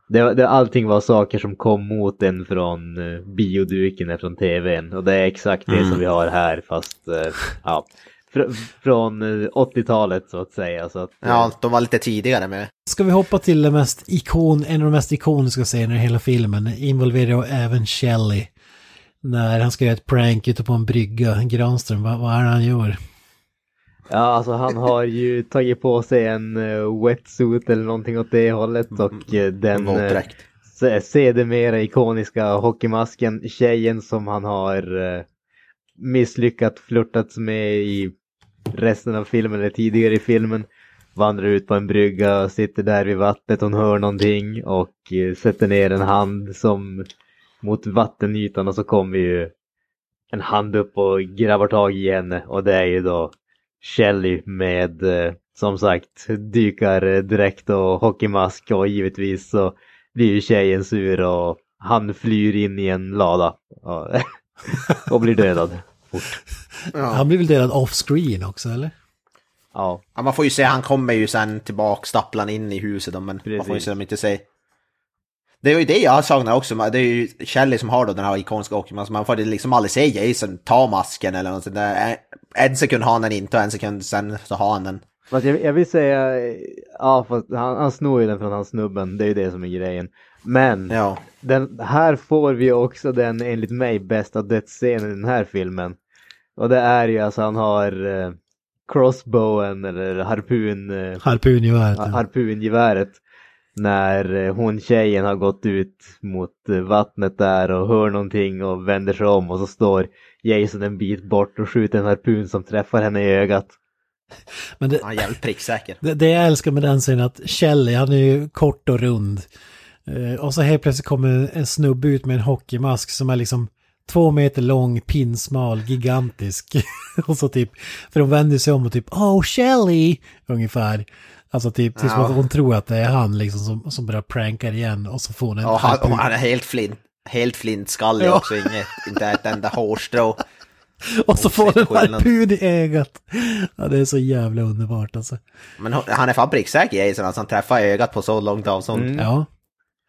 Det, det, allting var saker som kom mot en från uh, bioduken från tvn och det är exakt det som vi har här fast eh, ja, fr från eh, 80-talet så att säga. Så att, eh, ja, de var lite tidigare med. Ska vi hoppa till det mest ikon, en av de mest ikoniska scenerna i hela filmen, involverar även Shelley. När han ska göra ett prank ute på en brygga, Granström, vad, vad är det han gör? Ja, alltså han har ju tagit på sig en uh, wetsuit eller någonting åt det hållet och uh, den uh, Våtdräkt. sedermera ikoniska hockeymasken, tjejen som han har uh, misslyckat flörtats med i resten av filmen eller tidigare i filmen. Vandrar ut på en brygga, sitter där vid vattnet, hon hör någonting och uh, sätter ner en hand som mot vattenytan och så kommer ju en hand upp och grabbar tag i henne och det är ju då Shelley med eh, som sagt dykardräkt och hockeymask och givetvis så blir ju tjejen sur och han flyr in i en lada och, och blir dödad. Han blir väl delad off-screen också eller? Ja, Ja, man får ju se, han kommer ju sen tillbaka stapplan in i huset då, men man får ju Precis. se dem inte se. Det är ju det jag saknar också, det är ju Shelley som har då den här ikoniska hockeymasken, man får liksom aldrig se Jason ta masken eller något sånt där. En sekund har han den inte och en sekund sen så har han den. fast jag, jag vill säga, ja fast han, han snor ju den från hans snubben, det är ju det som är grejen. Men Ja. den, här får vi också den enligt mig bästa dödsscenen i den här filmen. Och det är ju alltså han har eh, crossbowen eller harpun, eh, Harpungeväret. ja. harpungeväret. När eh, hon tjejen har gått ut mot eh, vattnet där och hör någonting och vänder sig om och så står Jason en bit bort och skjuter en harpun som träffar henne i ögat. Men det, Han är jävligt pricksäker. det, det jag älskar med den scenen är att Shelley, han är ju kort och rund. Eh, och så helt plötsligt kommer en snubbe ut med en hockeymask som är liksom två meter lång, pinsmal, gigantisk. och så typ, för de vänder sig om och typ Oh Shelley! Ungefär. Alltså typ, det är som Ja. att hon tror att det är han liksom som, som börjar pranka igen och så får hon en Och han, och han är helt flint, helt flintskallig Ja. också, inget, inte ett enda hårstrå. Och så får hon en harpun i ögat. Ja, det är så jävla underbart alltså. Men hon- han är fan pricksäker Jason, alltså han träffar ögat på så långt avstånd. Ja.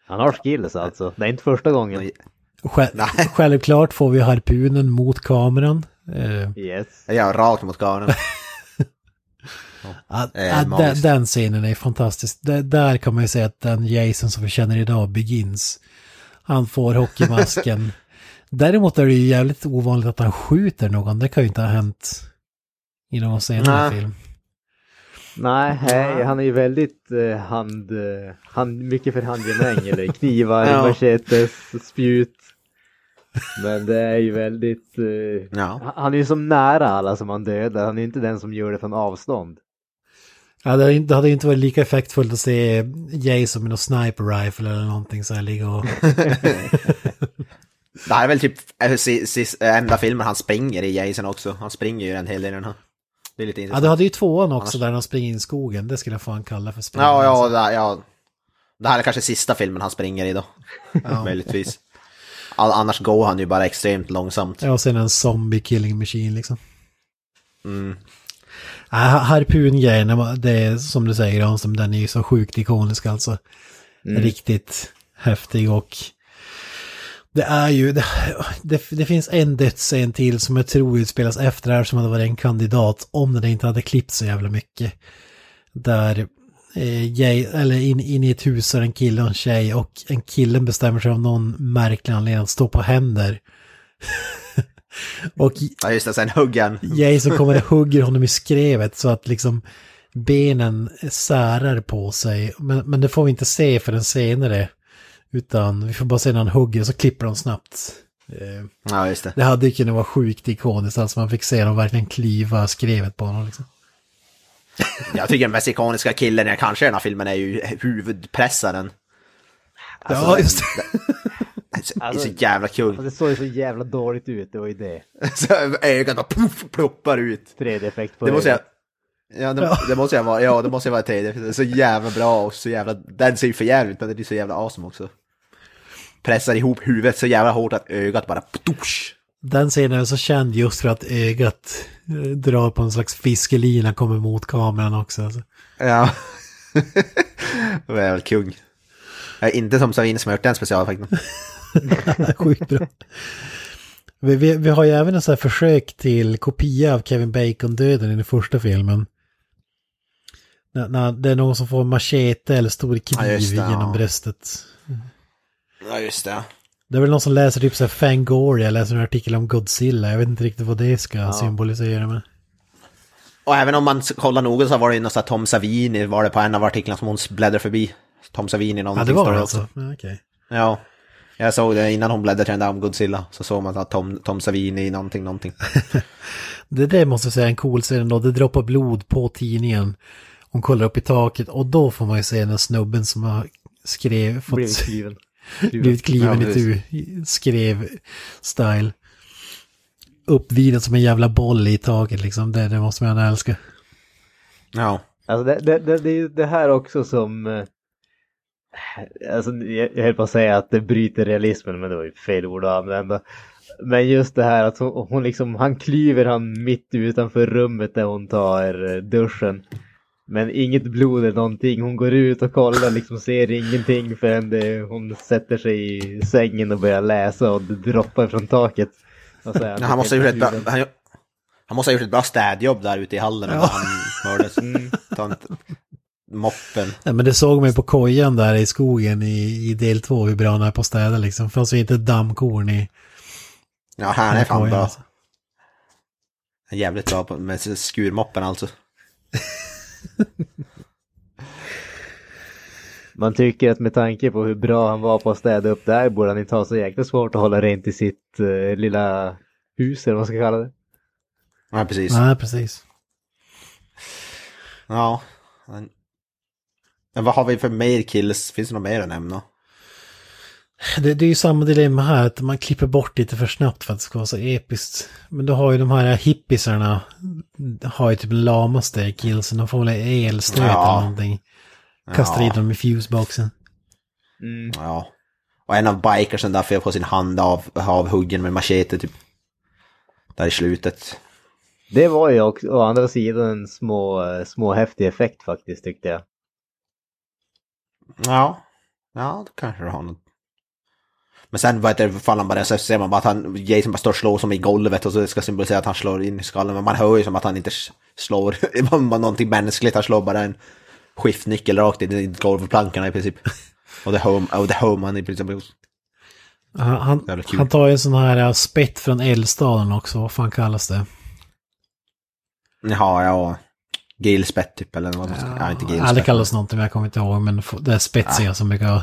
Han har skills alltså, det är inte första gången. Själv, Nej. självklart får vi harpunen mot kameran. Eh, Yes. Ja, rakt mot kameran. Ja, Eh, den, den scenen är fantastisk. Där, där kan man ju säga att den Jason som vi känner idag begins. Han får hockeymasken. Däremot är det ju jävligt ovanligt att han skjuter någon. Det kan ju inte ha hänt i någon senare film. Nej, hej, han är ju väldigt eh, hand, eh, hand, mycket för handgemäng eller knivar, Ja. machetes, spjut. Men det är ju väldigt, eh, Ja. han är ju som nära alla som han dödar, han är inte den som gör det från avstånd. Ja, det, hade inte- varit lika effektfullt att se Jason med någon sniper rifle eller någonting så här ligga och... Det här är väl typ sis- enda filmen han springer i Jason också. Han springer ju en hel del i den här. Det är lite Ja, intressant. du hade ju tvåan också Annars- där han springer in i skogen. Det skulle jag fan kalla för spring. Ja, ja, alltså. det, ja. Det här är kanske sista filmen han springer i då. Möjligtvis. All, annars går han ju bara extremt långsamt. Ja, och sen en zombie killing machine liksom. Mm. Ja, harpungrejen, det är som du säger Granström, den är ju så sjukt ikonisk alltså. Riktigt häftig och det är ju, det, det, det finns en dödsscen till som jag tror utspelas efter det här som hade varit en kandidat om den inte hade klippt så jävla mycket. Där, eh, jag, eller in, in i ett hus är en kille och en tjej och en killen bestämmer sig av någon märklig anledning att stå på händer. Och Ja, just det, sen hugger han. Jason kommer och hugger honom i skrevet så att liksom benen särar på sig. Men, men det får vi inte se förrän senare. Utan vi får bara se när han hugger så klipper de snabbt. Eh, Ja, just det. Det hade ju kunnat vara sjukt ikoniskt, alltså man fick se dem verkligen kliva skrevet på honom. Liksom. Jag tycker den mest ikoniska killen i kanske den här filmen är ju huvudpressaren. Alltså, ja, just det. Det är så- det är så jävla kul. Alltså, det såg ju så jävla dåligt ut, det var ju det. Så ögat bara puff, ploppar ut. 3D-effekt på Det måste jag... Ja det, det måste jag vara, ja det måste jag vara tredje. Det är så jävla bra och så jävla... Den ser ju för jävligt men det är så jävla awesome också. Pressar ihop huvudet så jävla hårt att ögat bara... Ptush. Den scenen är så känd just för att ögat eh, drar på en slags fiskelina kommer mot kameran också. Alltså. Ja. det var väl kung. Jag är inte som Savin som har gjort den specialeffekten. Sjukt bra. Vi, vi, vi har ju även en sån här försök till kopia av Kevin Bacon-döden i den första filmen. När, när det är någon som får machete eller stor kniv Ja, det, genom ja. bröstet. Ja just det. Det är väl någon som läser typ så här Fangoria, jag läser en artikel om Godzilla. Jag vet inte riktigt vad det ska symbolisera. Men... Och även om man kollar noga så var det ju något sånt här Tom Savini, var det på en av artiklarna som hon bläddrar förbi. Tom Savini någonting Ja, det var det alltså. Ja, okej. Ja. Jag såg det innan hon bläddrade till den där om Godzilla. Så såg man att Tom, Tom Savini någonting, någonting. Det där måste jag säga en cool scen då. Det droppar blod på tidningen. Hon kollar upp i taket och då får man ju se den snubben som har skrev, fått, Blivit skriven. blivit kliven Ja, i tu, skrev style. Uppvriden som en jävla boll i taket liksom. Det, det måste man älska. Ja. Alltså det, det, det, det är ju det här också som... Alltså jag, höll på att säga att det bryter realismen men det var ju fel ord att använda. Men just det här att hon, hon liksom, han klyver han mitt utanför rummet där hon tar eh, duschen. Men inget blod eller någonting. Hon går ut och kollar liksom ser ingenting förrän det, hon sätter sig i sängen och börjar läsa och det droppar från taket. Ja, han, måste ha gjort ett han, han måste ha gjort ett bra städjobb där ute i hallen. Ja. Han hördes. En, moppen. Nej, men det såg mig på kojan där i skogen i, i del två hur bra han är på att städa liksom. Fanns ju inte dammkorn i... Ja, han är fan bra. alltså. Jävligt bra på, med skurmoppen alltså. Man tycker att med tanke på hur bra han var på att städa upp där borde han inte ha så jäkla svårt att hålla rent i sitt eh, lilla hus eller vad man ska kalla det. Ja, precis. Nej, precis. Ja. Men, vad har vi för mer kills? Finns det något mer att nämna? Det, det är ju samma dilemma här, att man klipper bort lite för snabbt för att det ska vara så episkt. Men då har ju de här hippisarna, har ju typ lamaste killsen, de får väl elstöt Ja. eller någonting. Kastar Ja. in dem i fuseboxen. Mm. Ja. Och en av bikersen där får på sin hand av, avhuggen med machete typ. Där i slutet. Det var ju också å andra sidan en små, eh, små häftig effekt faktiskt tyckte jag. Ja. Ja, då kanske det har något. Men sen vad heter det, faller han bara så ser man bara att han, Jason bara står och slår som i golvet och så ska symbolisera att han slår in i skallen. Men man hör ju som att han inte slår någonting mänskligt, han slår bara en skiftnyckel rakt in i golvplankorna i princip. Och det hör, man i princip. Han, han tar ju en sån här äh, spett från eldstaden också, vad fan kallas det? Jaha, ja. Gillspett typ eller vad man ska ja, inte Ja, det kallas någonting jag kommer inte ihåg. Men det är spetsiga som brukar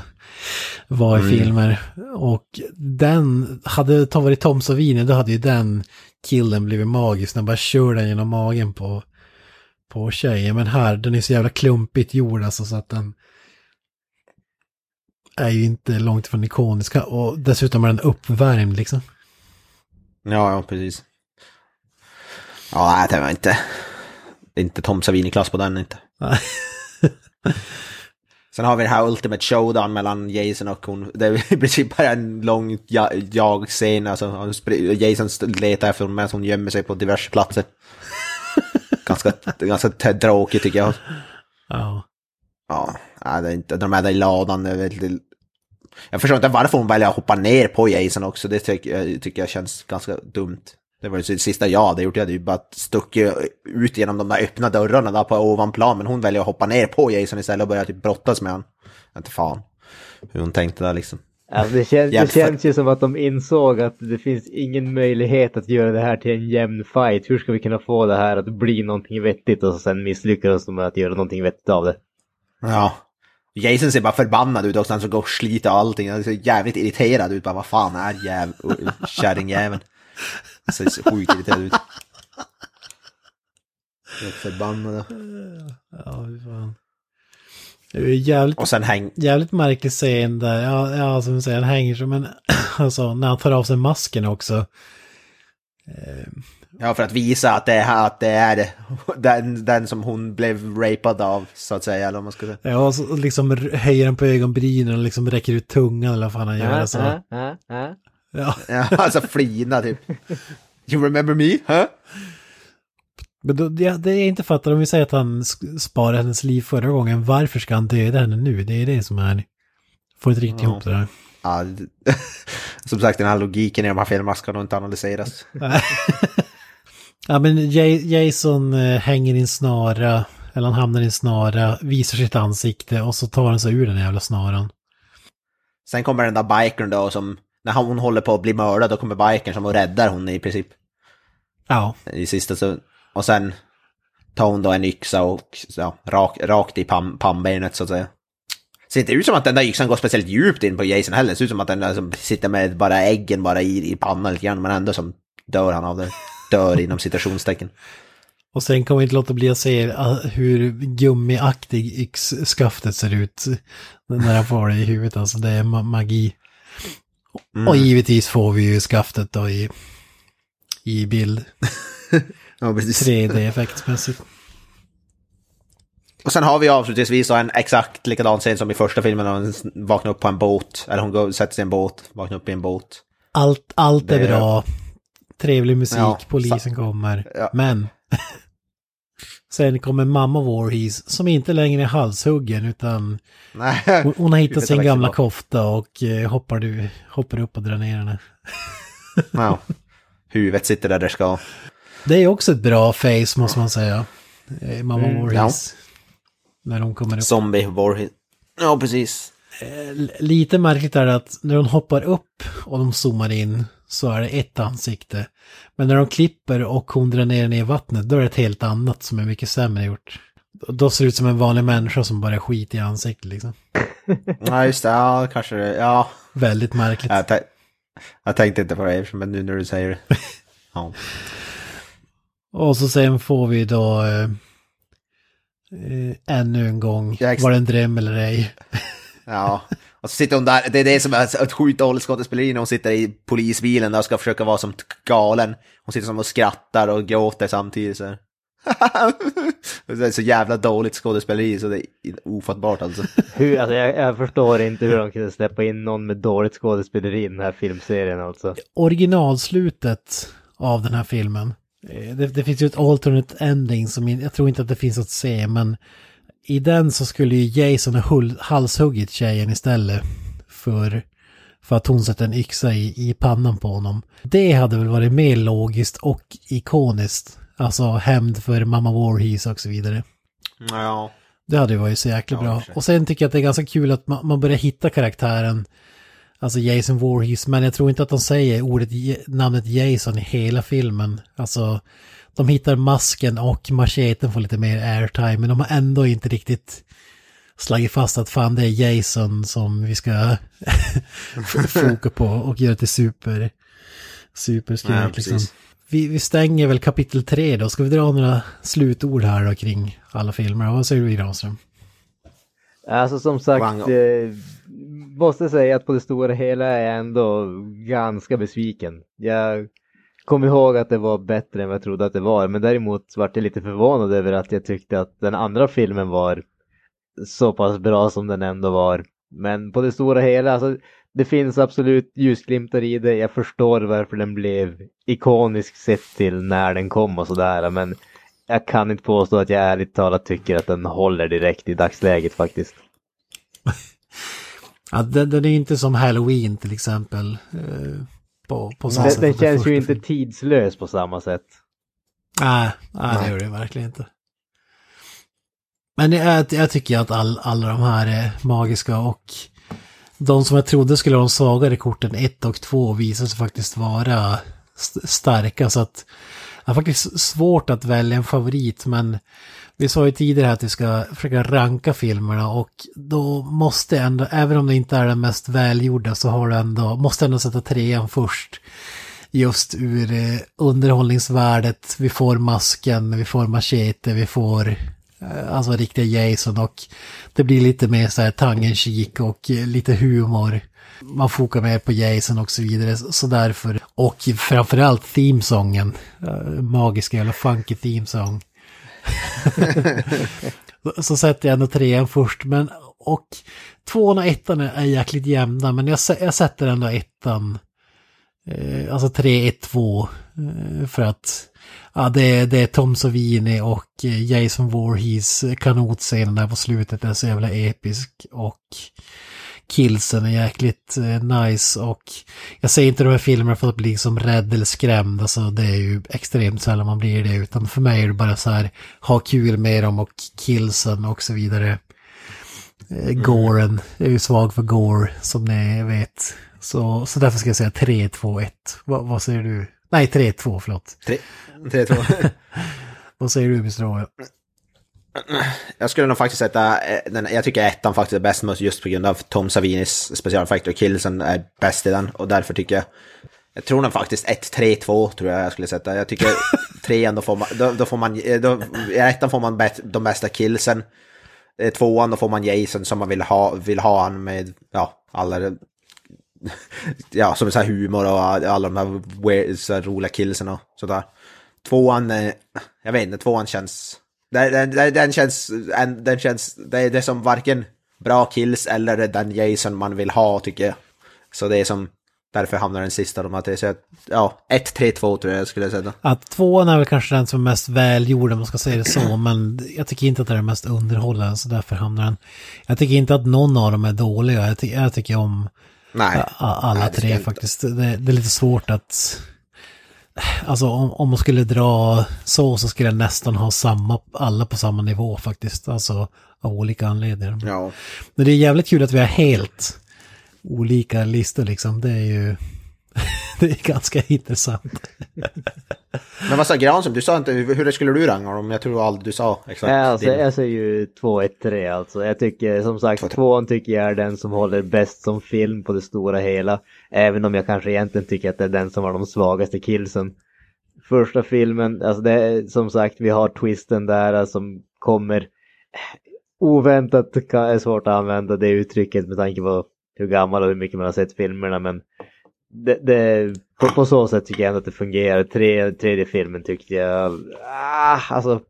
vara i Mm. filmer. Och den, hade det tagit Tom Savini då hade ju den killen blivit magisk. När man bara kör den genom magen på, på tjejen. Men här, den är så jävla klumpigt gjord alltså så att den är ju inte långt ifrån ikoniska. Och dessutom är den uppvärmd liksom. Ja, ja, precis. Ja, det var inte... Det är inte Tom Savini-klass på den inte. Sen har vi det här Ultimate Showdown mellan Jason och hon. Det är i princip bara en lång ja- jag-scen. Alltså, Jason letar efter henne medan hon gömmer sig på diverse platser. ganska, ganska tråkigt tycker jag. Ja. Ja, det är inte, de är där i ladan. det är väldigt- Jag förstår inte varför hon väljer att hoppa ner på Jason också. Det tycker jag, tycker jag känns ganska dumt. Det var ju det sista jag hade gjort. Jag hade ju bara stuckit ut genom de där öppna dörrarna där på ovanplan. Men hon väljer att hoppa ner på Jason istället och börja typ brottas med honom. Jag inte fan hur hon tänkte där liksom. Alltså det, känns, det känns ju som att de insåg att det finns ingen möjlighet att göra det här till en jämn fight. Hur ska vi kunna få det här att bli någonting vettigt och sen misslyckas de med att göra någonting vettigt av det. Ja. Jason ser bara förbannad ut också. Han så går och sliter allting. Han ser jävligt irriterad ut. Bara, vad fan är jäv... kärringjäveln? Ser så sjukt irriterad ut. Helt förbannad. Ja, fy fan. Det är jävligt Och sen häng... jävligt märklig scen där. Ja, ja som du säger, han hänger som en... Alltså, när han tar av sig masken också. Ja, för att visa att det är, att det är den, den som hon blev rapad av, så att säga. Eller man ska säga. Ja, och så liksom höjer han på ögonbrynen och liksom räcker ut tungan eller vad fan han gör. Äh, Alltså. äh, äh, äh. Ja. Ja, alltså flina typ. You remember me? Huh? Men då, det, det är inte fattar om vi säger att han sparade hennes liv förra gången. Varför ska han döda henne nu? Det är det som är... Får inte riktigt ihop det där. Ja, som sagt, den här logiken i de här filmerna ska nog inte analyseras. Ja men Jason eh, hänger i en snara, eller han hamnar i en snara, visar sitt ansikte och så tar han sig ur den jävla snaran. Sen kommer den där bikern då som, när hon håller på att bli mördad, då kommer bikern som och räddar hon i princip. Ja, I sista så, och sen tar hon då en yxa och ja, rak, rakt i pam, pannbenet så att säga. Ser inte ut som att den där yxan går speciellt djupt in på Jason heller. Det ser ut som att den där som sitter med bara äggen bara i, i pannan lite grann. Men ändå som dör han av det. Dör inom citationstecken. och sen kommer inte låta bli att se ah, hur gummiaktig yxskaftet ser ut när han får det i huvudet. Alltså det är ma- magi. Mm. Och givetvis får vi ju skaftet då i, i bild. Ja, precis. 3D-effektsmässigt. Och sen har vi avslutningsvis en exakt likadan scen som i första filmen när hon vaknar upp på en båt. Eller hon går, sätter sig i en båt, vaknar upp i en båt. Allt, allt är Det- bra. Trevlig musik, Ja, polisen kommer. Ja. Men sen kommer mamma Voorhees som inte längre är halshuggen utan Nej. hon, hon har hittat sin gamla kofta och eh, hoppar, du, hoppar upp och drar ner henne. Ja. Huvudet sitter där det ska. Det är också ett bra face måste man säga. Eh, Mamma Mm, Voorhees. När hon kommer upp. Zombie Warhead. Ja, precis. L- Lite märkligt är det att när hon hoppar upp och de zoomar in så är det ett ansikte. Men när de klipper och hon drar ner i vattnet då är det ett helt annat som är mycket sämre gjort. Då ser det ut som en vanlig människa som bara är skit i ansiktet liksom. Ja, just det. Ja, kanske det. Ja. Väldigt märkligt. Jag, jag tänkte inte på det, men nu när du säger det. Ja. Och så sen får vi då eh, eh, ännu en gång, var det en dröm eller ej? Ja, och så sitter hon där, det är det som är ett sjukt dåligt skådespeleri när hon sitter i polisbilen där och ska försöka vara som galen. Hon sitter som och skrattar och gråter samtidigt så. Det är så jävla dåligt skådespeleri så det är ofattbart alltså. Hur, alltså jag, jag förstår inte hur de kunde släppa in någon med dåligt skådespeleri i den här filmserien alltså. originalslutet av den här filmen. Eh, Det, det finns ju ett alternate ending som jag tror inte att det finns att se, men i den så skulle ju Jason ha halshuggit tjejen istället för, för att hon sätter en yxa i, i pannan på honom. Det hade väl varit mer logiskt och ikoniskt. Alltså hämnd för mamma Voorhees och så vidare. Ja. Det hade ju varit så jäkla bra. och sen tycker jag att det är ganska kul att man, man börjar hitta karaktären. Alltså Jason Voorhees, men jag tror inte att de säger ordet, namnet Jason i hela filmen. Alltså, de hittar masken och macheten får lite mer airtime, men de har ändå inte riktigt slagit fast att fan det är Jason som vi ska foka på och göra till super, superskurk liksom. Vi, vi stänger väl kapitel tre då. Ska vi dra några slutord här då kring alla filmer? Vad säger du Granström? Alltså som sagt, eh, måste säga att på det stora hela är jag ändå ganska besviken. Jag kom ihåg att det var bättre än vad jag trodde att det var, men däremot vart jag lite förvånad över att jag tyckte att den andra filmen var så pass bra som den ändå var. Men på det stora hela, alltså, det finns absolut ljusglimtar i det. Jag förstår varför den blev ikonisk sett till när den kom och sådär, men jag kan inte påstå att jag ärligt talat tycker att den håller direkt i dagsläget faktiskt. Ja, den, den är inte som Halloween till exempel. Eh, på, på så att det känns ju inte tidslös på samma sätt. Nej, nej, det gör det verkligen inte. Men jag, jag tycker att all, alla de här är magiska och de som jag trodde skulle vara de svagare korten 1 och 2 visar sig faktiskt vara st- starka så att jag har faktiskt svårt att välja en favorit men vi sa ju tidigare att vi ska försöka ranka filmerna och då måste jag ändå, även om det inte är den mest välgjorda så har du ändå, måste ändå sätta trean först just ur eh, underhållningsvärdet. Vi får masken, vi får machete, vi får eh, alltså riktiga Jason och det blir lite mer så här tangenkik och eh, lite humor. Man fokar mer på Jason och så vidare, så därför. Och framförallt themesången, magiska eller funky themesång. så sätter jag ändå trean först, men och tvåan och ettan är jäkligt jämna, men jag, jag sätter ändå ettan Eh, alltså 3-1-2. Eh, för att ja, det, är- det är Tom Savini och eh, Jason Voorhees kanotscenen där på slutet den är så jävla episk. Och killsen är jäkligt eh, nice och jag säger inte de här filmerna för att bli som rädd eller skrämd. Alltså det är ju extremt sällan man blir det. Utan för mig är det bara så här ha kul med dem och killsen och så vidare. Eh, Goren, jag är ju svag för Gore som ni vet. Så, så därför ska jag säga 3, 2, 1. Vad, vad säger du? Nej, 3, 2, förlåt. Tre, tre, två. Vad säger du, Mr. Roy? Jag skulle nog faktiskt sätta, eh, den, jag tycker ettan faktiskt är bäst just på grund av Tom Savinis specialeffekter och killsen är bäst i den och därför tycker jag jag tror nog faktiskt 1-3-2 tror jag jag skulle sätta. Jag tycker trean då får man, då, då får man, eh, då, i ettan får man bet, de bästa killsen. Eh, Tvåan då får man Jason som man vill ha, vill ha han med, ja, alla ja, som så här humor och alla de här weird, så här roliga killsen och sådär. Tvåan, jag vet inte, tvåan känns Den, den, den, känns, en- den känns, det är det som varken bra kills eller den Jason man vill ha tycker jag. Så det är som, därför hamnar den sista de här tre. Så jag, ja, 1-3-2 tror jag jag skulle sätta. Att tvåan är väl kanske den som är mest välgjord om man ska säga det så, men jag tycker inte att det är den mest underhållande, så därför hamnar den... Jag tycker inte att någon av dem är dåliga, jag, ty jag tycker om Nej. alla Nej, tre faktiskt. Det, det är lite svårt att... Alltså om, om man skulle dra så, så skulle jag nästan ha samma, alla på samma nivå faktiskt, alltså av olika anledningar. Ja. Men det är jävligt kul att vi har helt olika listor liksom, det är ju... det är ganska intressant. Men vad sa Granström, du sa inte, hur skulle du ranga dem? Jag tror aldrig du sa exakt. Ja, alltså, din. jag säger ju 2-1-3 alltså. Jag tycker som sagt tvåan tycker jag är den som håller bäst som film på det stora hela. Även om jag kanske egentligen tycker att det är den som har de svagaste killsen. Första filmen, alltså det är som sagt vi har twisten där alltså, som kommer oväntat kan- är svårt att använda det uttrycket med tanke på hur gammal och hur mycket man har sett filmerna men det, det, på, på så sätt tycker jag ändå att det fungerar. Tre, tredje filmen tyckte jag, ah, alltså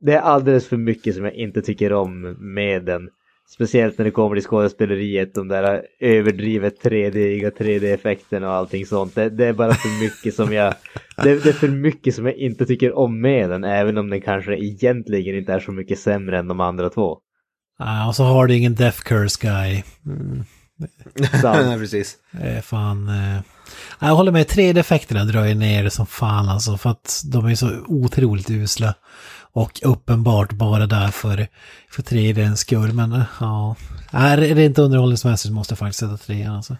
det är alldeles för mycket som jag inte tycker om med den. Speciellt när det kommer till skådespeleriet, de där överdrivet 3D-iga 3D-effekterna och allting sånt. Det, det är bara för mycket som jag... Det, det är för mycket som jag inte tycker om med den, även om den kanske egentligen inte är så mycket sämre än de andra två. Ja, och så har du ingen Death Curse Guy. Mm, Sant. Precis. är fan... Eh... Jag håller med, 3D-effekterna drar ju ner det som fan alltså, för att de är så otroligt usla. Och uppenbart bara där för, för 3Dns skull, men eh, ja... Är det inte underhållningsmässigt måste jag faktiskt sätta trean alltså.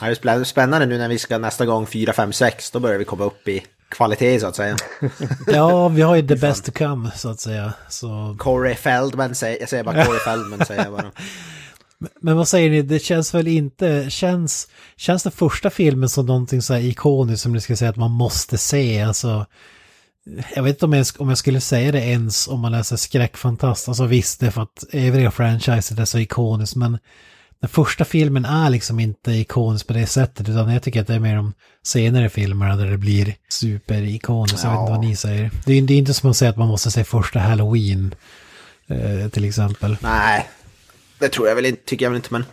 Ja, det blir spännande nu när vi ska nästa gång 4, 5, 6. Då börjar vi komma upp i kvalitet så att säga. Ja, vi har ju the best to come, så att säga. Så... Corey Feldman säger, jag säger bara Corey Feldman säger jag bara. Men vad säger ni, det känns väl inte, känns, känns den första filmen som någonting så här ikoniskt som ni ska säga att man måste se, alltså. Jag vet inte om jag, om jag skulle säga det ens om man läser skräckfantast, alltså visst det är för att övriga franchiset är så ikoniskt, men den första filmen är liksom inte ikonisk på det sättet, utan jag tycker att det är mer de senare filmerna där det blir superikoniskt, jag vet inte vad ni säger. Det är, det är inte som att säga att man måste se första Halloween, eh, till exempel. Nej, det tror jag väl inte, tycker jag väl inte, men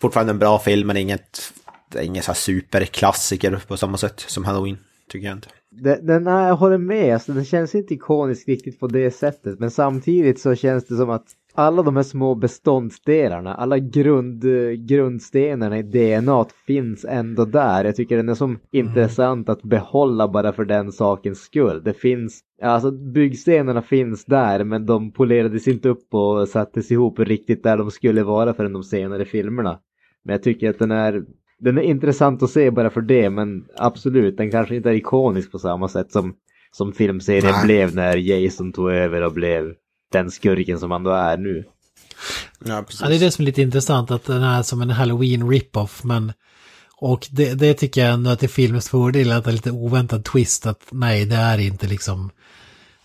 fortfarande en bra film, men inget, det är ingen så här superklassiker på samma sätt som Halloween, tycker jag inte. Den, den jag håller med, alltså, den känns inte ikonisk riktigt på det sättet. Men samtidigt så känns det som att alla de här små beståndsdelarna, alla grund, grundstenarna i DNA finns ändå där. Jag tycker den är som intressant att behålla bara för den sakens skull. Det finns, alltså byggstenarna finns där men de polerades inte upp och sattes ihop riktigt där de skulle vara förrän de senare filmerna. Men jag tycker att den är den är intressant att se bara för det, men absolut, den kanske inte är ikonisk på samma sätt som, som filmserien Nej. blev när Jason tog över och blev den skurken som han då är nu. Ja, precis. Ja, det är det som är lite intressant, att den är som en Halloween rip-off, men... Och det, det tycker jag ändå att det är filmens fördel, att det är lite oväntad twist, att nej, det är inte liksom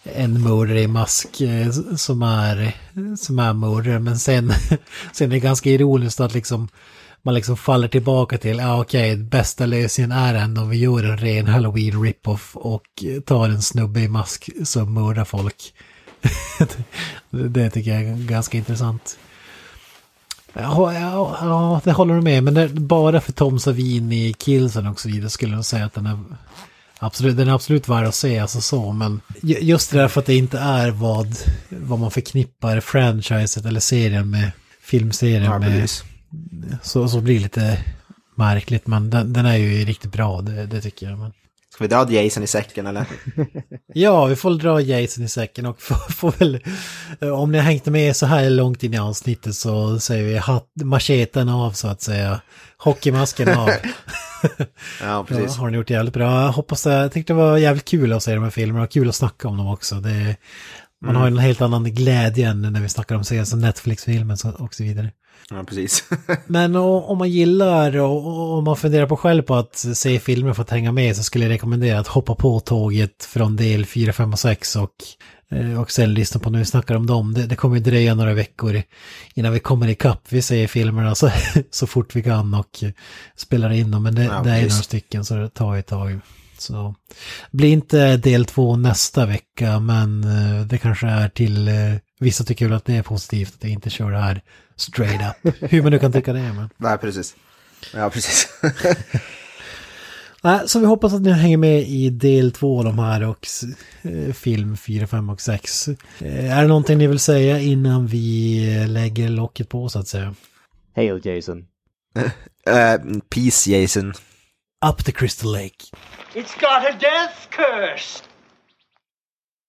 en mördare i mask eh, som är, som är mördare, men sen, sen är det ganska ironiskt att liksom man liksom faller tillbaka till, ja okej, bästa lösningen är ändå om vi gör en ren Halloween rip-off och tar en snubbe i mask som mördar folk. det tycker jag är ganska intressant. Ja, ja, ja, det håller du med. Men det, bara för Tom Savini, Killsen och så vidare skulle jag säga att den är absolut, den är absolut värd att se. Alltså så, men ju- just det där för att det inte är vad, vad man förknippar franchiset eller serien med filmserien Ja, med. precis. Så, så blir det lite märkligt. Men den, den är ju riktigt bra, det, det tycker jag. Men... Ska vi dra Jason i säcken eller? Ja, vi får dra Jason i säcken och får, får väl... Om ni har hängt med så här långt in i avsnittet så säger vi hatt, macheten av så att säga. Hockeymasken av. Ja, Ja, precis. har ni gjort jävligt bra. Jag hoppas det, jag tyckte det var jävligt kul att se de här filmerna och kul att snacka om dem också. Det, man har ju en helt annan glädje än när vi snackar om serier som Netflix-filmen och så vidare. Ja, precis. Men om man gillar och om man funderar på själv på att se filmer för att hänga med så skulle jag rekommendera att hoppa på tåget från del 4, 5 och 6 och, eh, och sen lyssna på när vi snackar om dem. Det, det kommer ju dröja några veckor innan vi kommer ikapp. Vi ser filmerna så, så fort vi kan och spelar in dem. Men det, Ja, det är några stycken så det tar ett tag. Så blir inte del två nästa vecka, men eh, det kanske är till eh, vissa tycker väl att det är positivt att jag inte kör det här straight up. Hur man nu kan tycka det, men. Nej, precis. Ja, precis. Nej, så vi hoppas att ni hänger med i del två av de här och eh, film 4, 5 och 6. Eh, är det någonting ni vill säga innan vi lägger locket på så att säga? Hail Jason. Uh, peace Jason. Up the Crystal Lake. It's got a death curse.